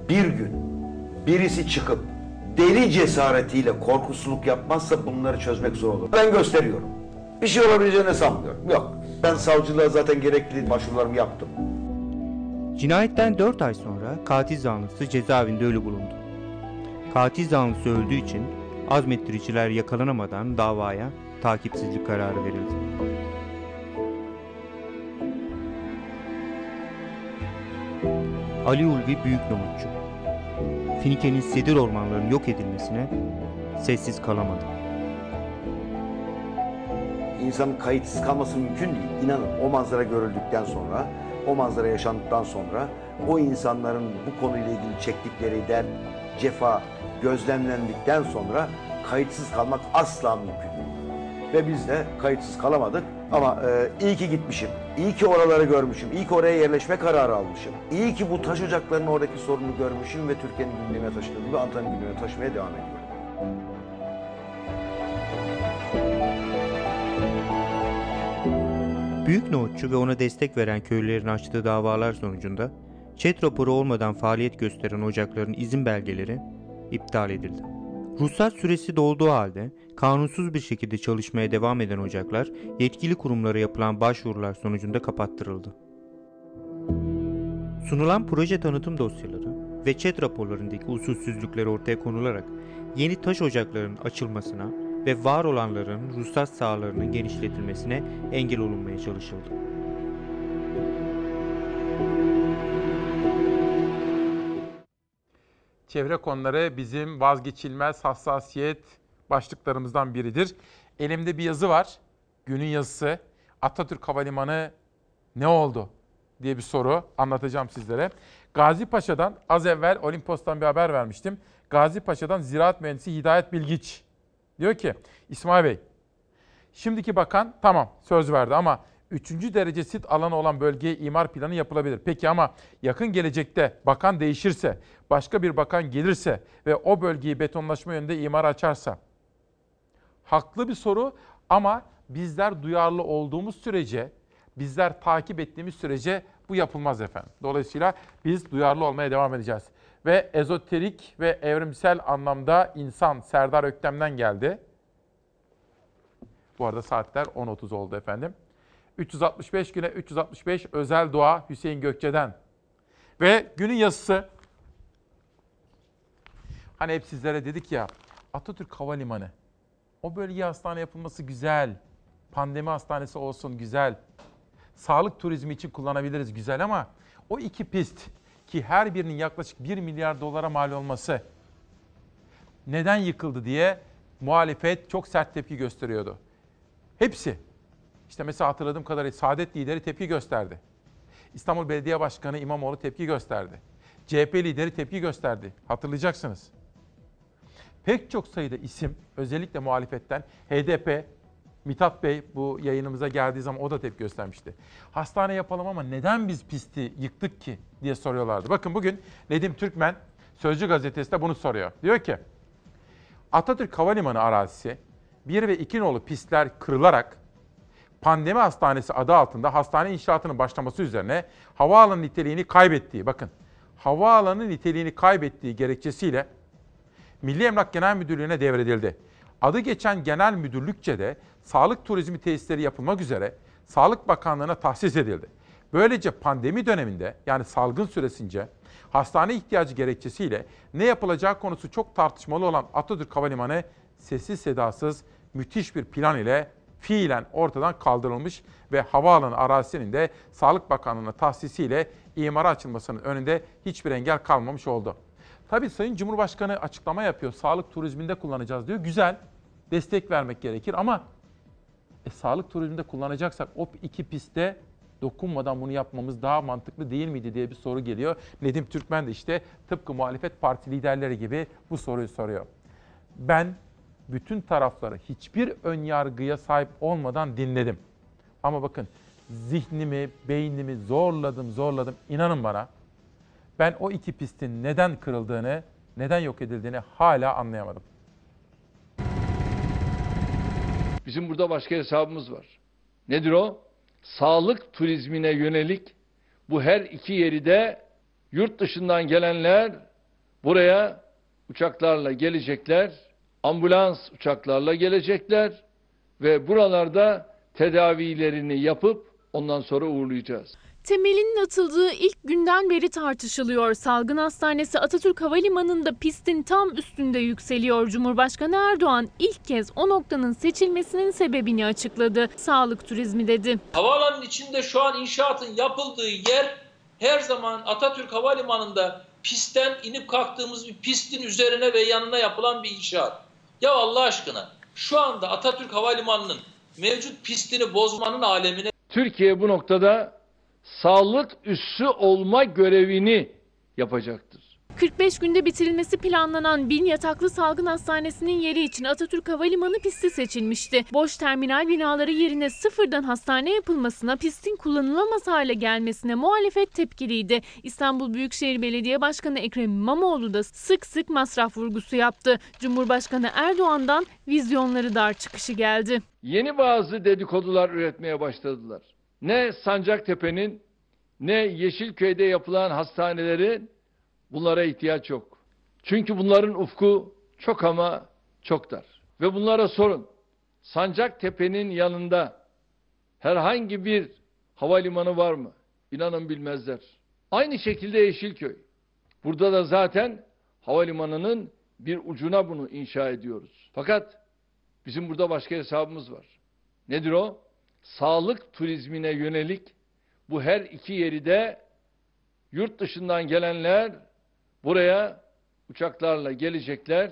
bir gün birisi çıkıp deli cesaretiyle korkusuzluk yapmazsa bunları çözmek zor olur. Ben gösteriyorum. Bir şey olabileceğini sanmıyorum. Yok. Ben savcılığa zaten gerekli başvurularımı yaptım. Cinayetten 4 ay sonra katil zanlısı cezaevinde ölü bulundu. Katil zanlısı öldüğü için azmettiriciler yakalanamadan davaya takipsizlik kararı verildi. Ali Ulvi Büyük Nohutçu Finike'nin sedir ormanlarının yok edilmesine sessiz kalamadı. İnsanın kayıtsız kalması mümkün değil. İnanın o manzara görüldükten sonra, o manzara yaşandıktan sonra o insanların bu konuyla ilgili çektikleri dert, cefa gözlemlendikten sonra kayıtsız kalmak asla mümkün değil. Ve biz de kayıtsız kalamadık ama e, iyi ki gitmişim, iyi ki oraları görmüşüm, iyi ki oraya yerleşme kararı almışım. İyi ki bu taş ocaklarının oradaki sorunu görmüşüm ve Türkiye'nin gündemine taşıdığım gibi Antalya'nın gündemine taşımaya devam ediyorum. Büyük Nohutçu ve ona destek veren köylülerin açtığı davalar sonucunda ÇED raporu olmadan faaliyet gösteren ocakların izin belgeleri iptal edildi. Ruhsat süresi dolduğu halde kanunsuz bir şekilde çalışmaya devam eden ocaklar yetkili kurumlara yapılan başvurular sonucunda kapattırıldı. Sunulan proje tanıtım dosyaları ve ÇED raporlarındaki usulsüzlükler ortaya konularak yeni taş ocaklarının açılmasına ve var olanların ruhsat sahalarının genişletilmesine engel olunmaya çalışıldı. Çevre konuları bizim vazgeçilmez hassasiyet başlıklarımızdan biridir. Elimde bir yazı var. Günün yazısı. Atatürk Havalimanı ne oldu diye bir soru anlatacağım sizlere. Gazi Paşa'dan az evvel Olimpos'tan bir haber vermiştim. Gazi Paşa'dan ziraat mühendisi Hidayet Bilgiç diyor ki İsmail Bey şimdiki bakan tamam söz verdi ama 3. derece sit alanı olan bölgeye imar planı yapılabilir. Peki ama yakın gelecekte bakan değişirse, başka bir bakan gelirse ve o bölgeyi betonlaşma yönünde imar açarsa? Haklı bir soru ama bizler duyarlı olduğumuz sürece, bizler takip ettiğimiz sürece bu yapılmaz efendim. Dolayısıyla biz duyarlı olmaya devam edeceğiz. Ve ezoterik ve evrimsel anlamda insan Serdar Öktem'den geldi. Bu arada saatler 10.30 oldu efendim. 365 güne 365 özel dua Hüseyin Gökçe'den. Ve günün yazısı. Hani hep sizlere dedik ya Atatürk Havalimanı. O bölgeye hastane yapılması güzel. Pandemi hastanesi olsun güzel. Sağlık turizmi için kullanabiliriz güzel ama o iki pist ki her birinin yaklaşık 1 milyar dolara mal olması neden yıkıldı diye muhalefet çok sert tepki gösteriyordu. Hepsi işte mesela hatırladığım kadarıyla Saadet lideri tepki gösterdi. İstanbul Belediye Başkanı İmamoğlu tepki gösterdi. CHP lideri tepki gösterdi. Hatırlayacaksınız. Pek çok sayıda isim özellikle muhalefetten HDP, Mithat Bey bu yayınımıza geldiği zaman o da tepki göstermişti. Hastane yapalım ama neden biz pisti yıktık ki diye soruyorlardı. Bakın bugün Nedim Türkmen Sözcü gazetesinde bunu soruyor. Diyor ki Atatürk Havalimanı arazisi 1 ve 2 nolu pistler kırılarak pandemi hastanesi adı altında hastane inşaatının başlaması üzerine havaalanı niteliğini kaybettiği, bakın havaalanı niteliğini kaybettiği gerekçesiyle Milli Emlak Genel Müdürlüğü'ne devredildi. Adı geçen genel müdürlükçe de sağlık turizmi tesisleri yapılmak üzere Sağlık Bakanlığı'na tahsis edildi. Böylece pandemi döneminde yani salgın süresince hastane ihtiyacı gerekçesiyle ne yapılacağı konusu çok tartışmalı olan Atatürk Havalimanı sessiz sedasız müthiş bir plan ile fiilen ortadan kaldırılmış ve havaalanı arazisinin de Sağlık Bakanlığı'na tahsisiyle imara açılmasının önünde hiçbir engel kalmamış oldu. Tabii Sayın Cumhurbaşkanı açıklama yapıyor. Sağlık turizminde kullanacağız diyor. Güzel. Destek vermek gerekir ama e, sağlık turizminde kullanacaksak o iki pistte dokunmadan bunu yapmamız daha mantıklı değil miydi diye bir soru geliyor. Nedim Türkmen de işte tıpkı muhalefet parti liderleri gibi bu soruyu soruyor. Ben bütün tarafları hiçbir ön yargıya sahip olmadan dinledim. Ama bakın zihnimi, beynimi zorladım, zorladım. İnanın bana ben o iki pistin neden kırıldığını, neden yok edildiğini hala anlayamadım. Bizim burada başka hesabımız var. Nedir o? Sağlık turizmine yönelik bu her iki yeri de yurt dışından gelenler buraya uçaklarla gelecekler, ambulans uçaklarla gelecekler ve buralarda tedavilerini yapıp ondan sonra uğurlayacağız. Temelinin atıldığı ilk günden beri tartışılıyor. Salgın Hastanesi Atatürk Havalimanı'nda pistin tam üstünde yükseliyor. Cumhurbaşkanı Erdoğan ilk kez o noktanın seçilmesinin sebebini açıkladı. Sağlık turizmi dedi. Havaalanının içinde şu an inşaatın yapıldığı yer her zaman Atatürk Havalimanı'nda pistten inip kalktığımız bir pistin üzerine ve yanına yapılan bir inşaat. Ya Allah aşkına şu anda Atatürk Havalimanı'nın mevcut pistini bozmanın alemine Türkiye bu noktada sağlık üssü olma görevini yapacaktır. 45 günde bitirilmesi planlanan bin yataklı salgın hastanesinin yeri için Atatürk Havalimanı pisti seçilmişti. Boş terminal binaları yerine sıfırdan hastane yapılmasına, pistin kullanılamaz hale gelmesine muhalefet tepkiliydi. İstanbul Büyükşehir Belediye Başkanı Ekrem İmamoğlu da sık sık masraf vurgusu yaptı. Cumhurbaşkanı Erdoğan'dan vizyonları dar çıkışı geldi. Yeni bazı dedikodular üretmeye başladılar. Ne Sancaktepe'nin ne Yeşilköy'de yapılan hastanelerin bunlara ihtiyaç yok. Çünkü bunların ufku çok ama çok dar. Ve bunlara sorun. Sancaktepe'nin yanında herhangi bir havalimanı var mı? İnanın bilmezler. Aynı şekilde Yeşilköy. Burada da zaten havalimanının bir ucuna bunu inşa ediyoruz. Fakat bizim burada başka hesabımız var. Nedir o? Sağlık turizmine yönelik bu her iki yeri de yurt dışından gelenler buraya uçaklarla gelecekler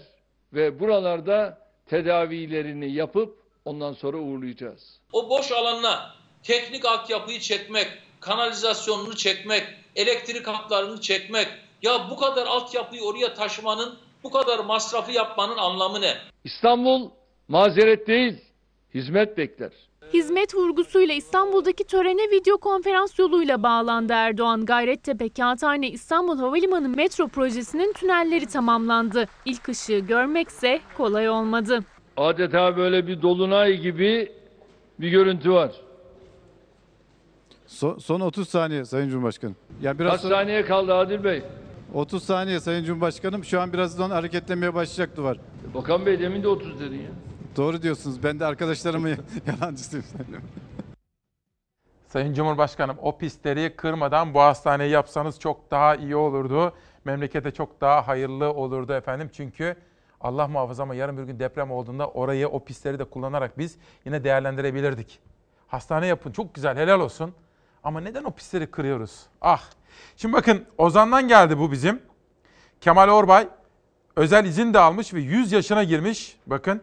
ve buralarda tedavilerini yapıp ondan sonra uğurlayacağız. o boş alanına teknik altyapıyı çekmek, kanalizasyonunu çekmek, elektrik hatlarını çekmek ya bu kadar altyapıyı oraya taşımanın, bu kadar masrafı yapmanın anlamı ne? İstanbul mazeret değil, hizmet bekler. Hizmet vurgusuyla İstanbul'daki törene video konferans yoluyla bağlandı Erdoğan. Gayrettepe Kağıthane İstanbul Havalimanı metro projesinin tünelleri tamamlandı. İlk ışığı görmekse kolay olmadı. Adeta böyle bir dolunay gibi bir görüntü var. Son, son 30 saniye Sayın Cumhurbaşkanım. Yani biraz Kaç sonra- saniye kaldı Adil Bey? 30 saniye Sayın Cumhurbaşkanım. Şu an birazdan hareketlenmeye başlayacak duvar. Bakan Bey demin de 30 dedin ya. Doğru diyorsunuz. Ben de arkadaşlarımın (laughs) yalancısıyım. (laughs) Sayın Cumhurbaşkanım o pistleri kırmadan bu hastaneyi yapsanız çok daha iyi olurdu. Memlekete çok daha hayırlı olurdu efendim. Çünkü Allah muhafaza ama yarın bir gün deprem olduğunda orayı o pistleri de kullanarak biz yine değerlendirebilirdik. Hastane yapın çok güzel helal olsun. Ama neden o pistleri kırıyoruz? Ah. Şimdi bakın Ozan'dan geldi bu bizim. Kemal Orbay özel izin de almış ve 100 yaşına girmiş. Bakın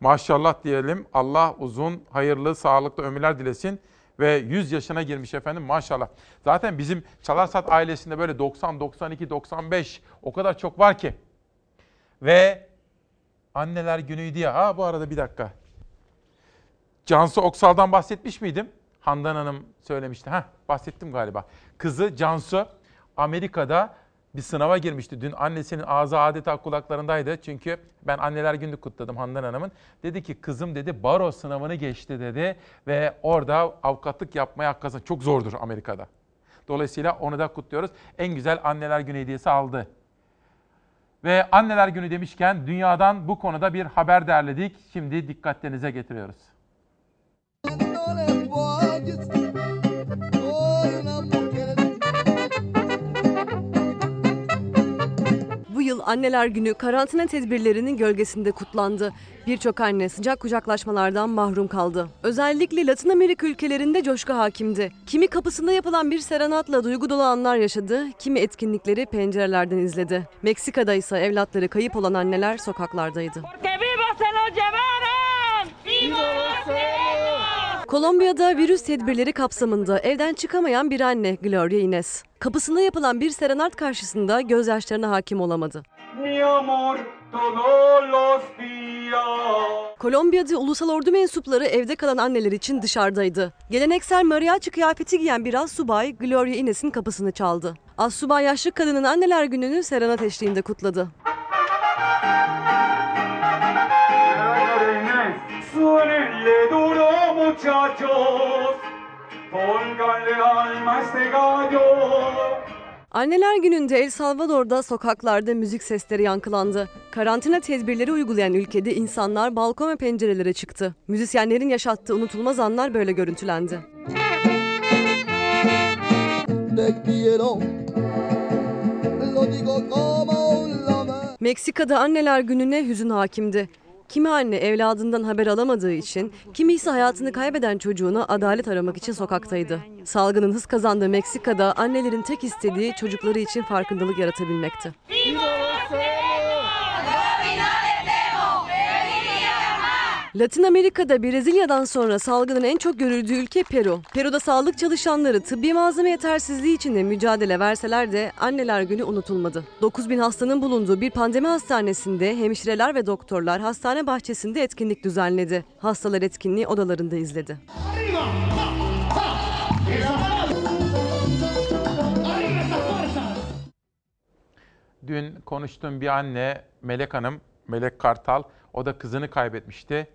Maşallah diyelim. Allah uzun, hayırlı, sağlıklı ömürler dilesin. Ve 100 yaşına girmiş efendim maşallah. Zaten bizim Çalarsat ailesinde böyle 90, 92, 95 o kadar çok var ki. Ve anneler günüydü ya. Ha bu arada bir dakika. Cansu Oksal'dan bahsetmiş miydim? Handan Hanım söylemişti. Ha bahsettim galiba. Kızı Cansu Amerika'da bir sınava girmişti. Dün annesinin ağzı adeta kulaklarındaydı. Çünkü ben anneler günü kutladım Handan Hanım'ın. Dedi ki kızım dedi baro sınavını geçti dedi. Ve orada avukatlık yapmaya hak kazandı. Çok zordur Amerika'da. Dolayısıyla onu da kutluyoruz. En güzel anneler günü hediyesi aldı. Ve anneler günü demişken dünyadan bu konuda bir haber derledik. Şimdi dikkatlerinize getiriyoruz. Anneler Günü karantina tedbirlerinin gölgesinde kutlandı. Birçok anne sıcak kucaklaşmalardan mahrum kaldı. Özellikle Latin Amerika ülkelerinde coşku hakimdi. Kimi kapısında yapılan bir serenatla duygu dolu anlar yaşadı, kimi etkinlikleri pencerelerden izledi. Meksika'da ise evlatları kayıp olan anneler sokaklardaydı. Kolombiya'da virüs tedbirleri kapsamında evden çıkamayan bir anne Gloria Ines. Kapısında yapılan bir serenat karşısında gözyaşlarına hakim olamadı. Kolombiya'da ulusal ordu mensupları evde kalan anneler için dışarıdaydı. Geleneksel mariachi kıyafeti giyen bir subay Gloria Ines'in kapısını çaldı. Assubay yaşlı kadının anneler gününü serenat eşliğinde kutladı. Suénenle duro muchachos, pónganle alma este gallo. Anneler gününde El Salvador'da sokaklarda müzik sesleri yankılandı. Karantina tedbirleri uygulayan ülkede insanlar balkon ve pencerelere çıktı. Müzisyenlerin yaşattığı unutulmaz anlar böyle görüntülendi. Meksika'da anneler gününe hüzün hakimdi. Kimi anne evladından haber alamadığı için, kimi ise hayatını kaybeden çocuğuna adalet aramak için sokaktaydı. Salgının hız kazandığı Meksika'da annelerin tek istediği çocukları için farkındalık yaratabilmekti. Latin Amerika'da Brezilya'dan sonra salgının en çok görüldüğü ülke Peru. Peru'da sağlık çalışanları tıbbi malzeme yetersizliği içinde mücadele verseler de anneler günü unutulmadı. 9 bin hastanın bulunduğu bir pandemi hastanesinde hemşireler ve doktorlar hastane bahçesinde etkinlik düzenledi. Hastalar etkinliği odalarında izledi. Dün konuştuğum bir anne Melek Hanım, Melek Kartal, o da kızını kaybetmişti.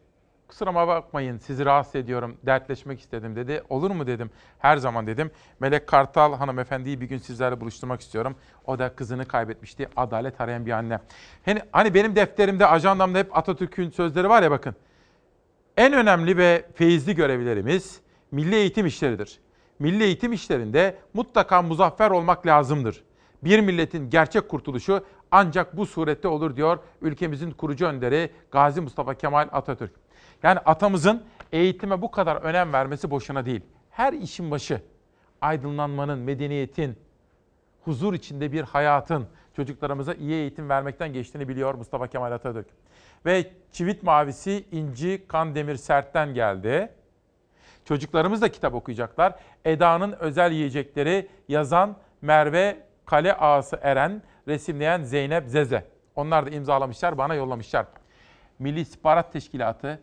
Kusuruma bakmayın sizi rahatsız ediyorum, dertleşmek istedim dedi. Olur mu dedim, her zaman dedim. Melek Kartal hanımefendiyi bir gün sizlerle buluşturmak istiyorum. O da kızını kaybetmişti, adalet arayan bir anne. Hani, hani benim defterimde, ajandamda hep Atatürk'ün sözleri var ya bakın. En önemli ve feyizli görevlerimiz milli eğitim işleridir. Milli eğitim işlerinde mutlaka muzaffer olmak lazımdır. Bir milletin gerçek kurtuluşu ancak bu surette olur diyor ülkemizin kurucu önderi Gazi Mustafa Kemal Atatürk. Yani atamızın eğitime bu kadar önem vermesi boşuna değil. Her işin başı aydınlanmanın, medeniyetin, huzur içinde bir hayatın çocuklarımıza iyi eğitim vermekten geçtiğini biliyor Mustafa Kemal Atatürk. Ve çivit mavisi İnci Kandemir Sert'ten geldi. Çocuklarımız da kitap okuyacaklar. Eda'nın özel yiyecekleri yazan Merve Kale Ağası Eren, resimleyen Zeynep Zeze. Onlar da imzalamışlar, bana yollamışlar. Milli İstihbarat Teşkilatı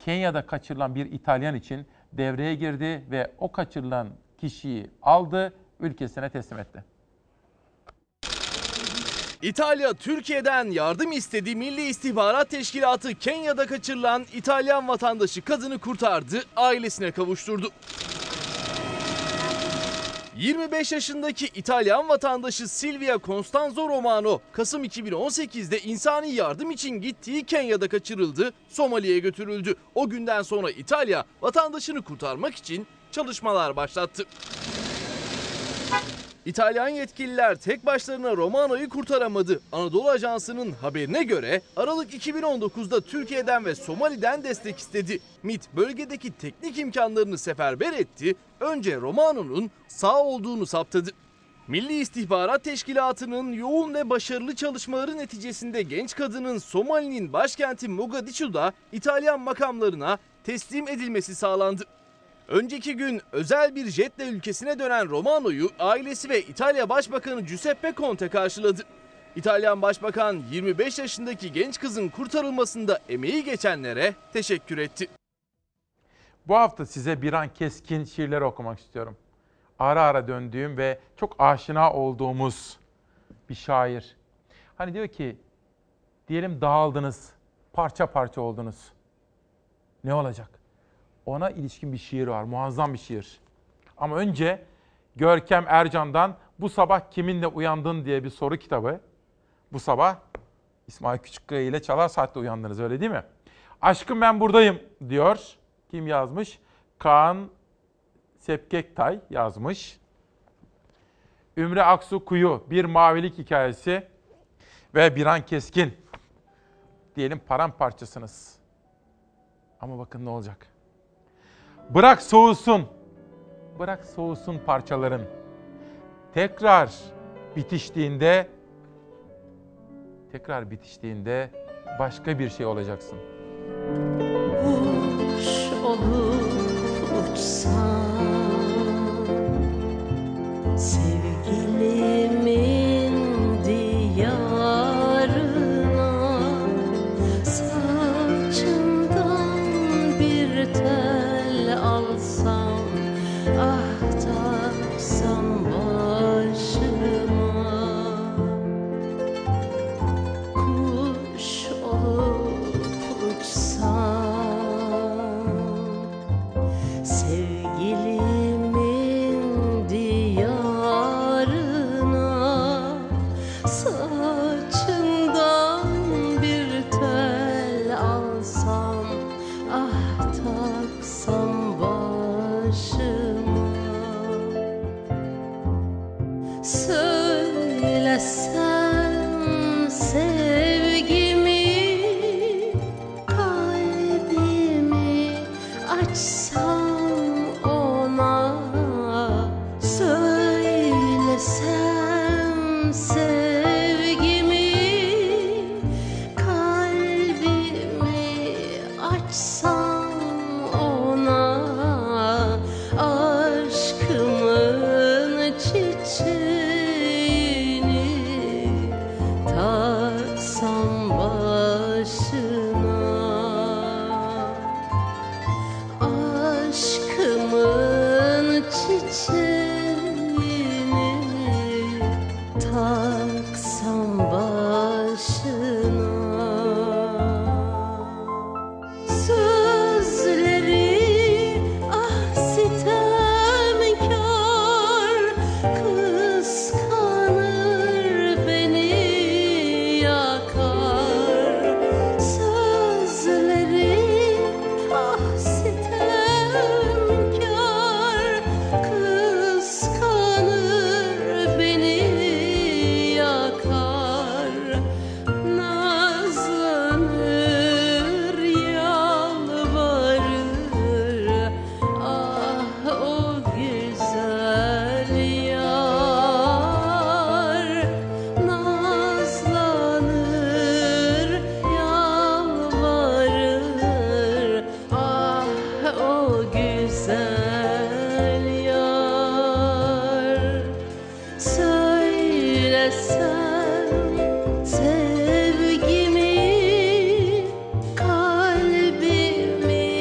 Kenya'da kaçırılan bir İtalyan için devreye girdi ve o kaçırılan kişiyi aldı, ülkesine teslim etti. İtalya Türkiye'den yardım istedi. Milli İstihbarat Teşkilatı Kenya'da kaçırılan İtalyan vatandaşı kadını kurtardı, ailesine kavuşturdu. 25 yaşındaki İtalyan vatandaşı Silvia Constanzo Romano, Kasım 2018'de insani yardım için gittiği Kenya'da kaçırıldı, Somali'ye götürüldü. O günden sonra İtalya vatandaşını kurtarmak için çalışmalar başlattı. İtalyan yetkililer tek başlarına Romano'yu kurtaramadı. Anadolu Ajansı'nın haberine göre Aralık 2019'da Türkiye'den ve Somali'den destek istedi. MIT bölgedeki teknik imkanlarını seferber etti. Önce Romano'nun sağ olduğunu saptadı. Milli İstihbarat Teşkilatı'nın yoğun ve başarılı çalışmaları neticesinde genç kadının Somali'nin başkenti Mogadishu'da İtalyan makamlarına teslim edilmesi sağlandı. Önceki gün özel bir jetle ülkesine dönen Romano'yu ailesi ve İtalya Başbakanı Giuseppe Conte karşıladı. İtalyan Başbakan 25 yaşındaki genç kızın kurtarılmasında emeği geçenlere teşekkür etti. Bu hafta size Biran Keskin şiirleri okumak istiyorum. Ara ara döndüğüm ve çok aşina olduğumuz bir şair. Hani diyor ki, diyelim dağıldınız, parça parça oldunuz. Ne olacak? Ona ilişkin bir şiir var, muazzam bir şiir. Ama önce Görkem Ercan'dan Bu Sabah Kiminle Uyandın diye bir soru kitabı. Bu sabah İsmail Küçükkaya ile Çalar Saat'te uyandınız öyle değil mi? Aşkım ben buradayım diyor. Kim yazmış? Kaan Sepkektay yazmış. Ümre Aksu Kuyu, Bir Mavilik Hikayesi ve Biran Keskin. Diyelim paramparçasınız. Ama bakın ne olacak. Bırak soğusun. Bırak soğusun parçaların. Tekrar bitiştiğinde tekrar bitiştiğinde başka bir şey olacaksın. Hoş olur uçsam Sevgilimin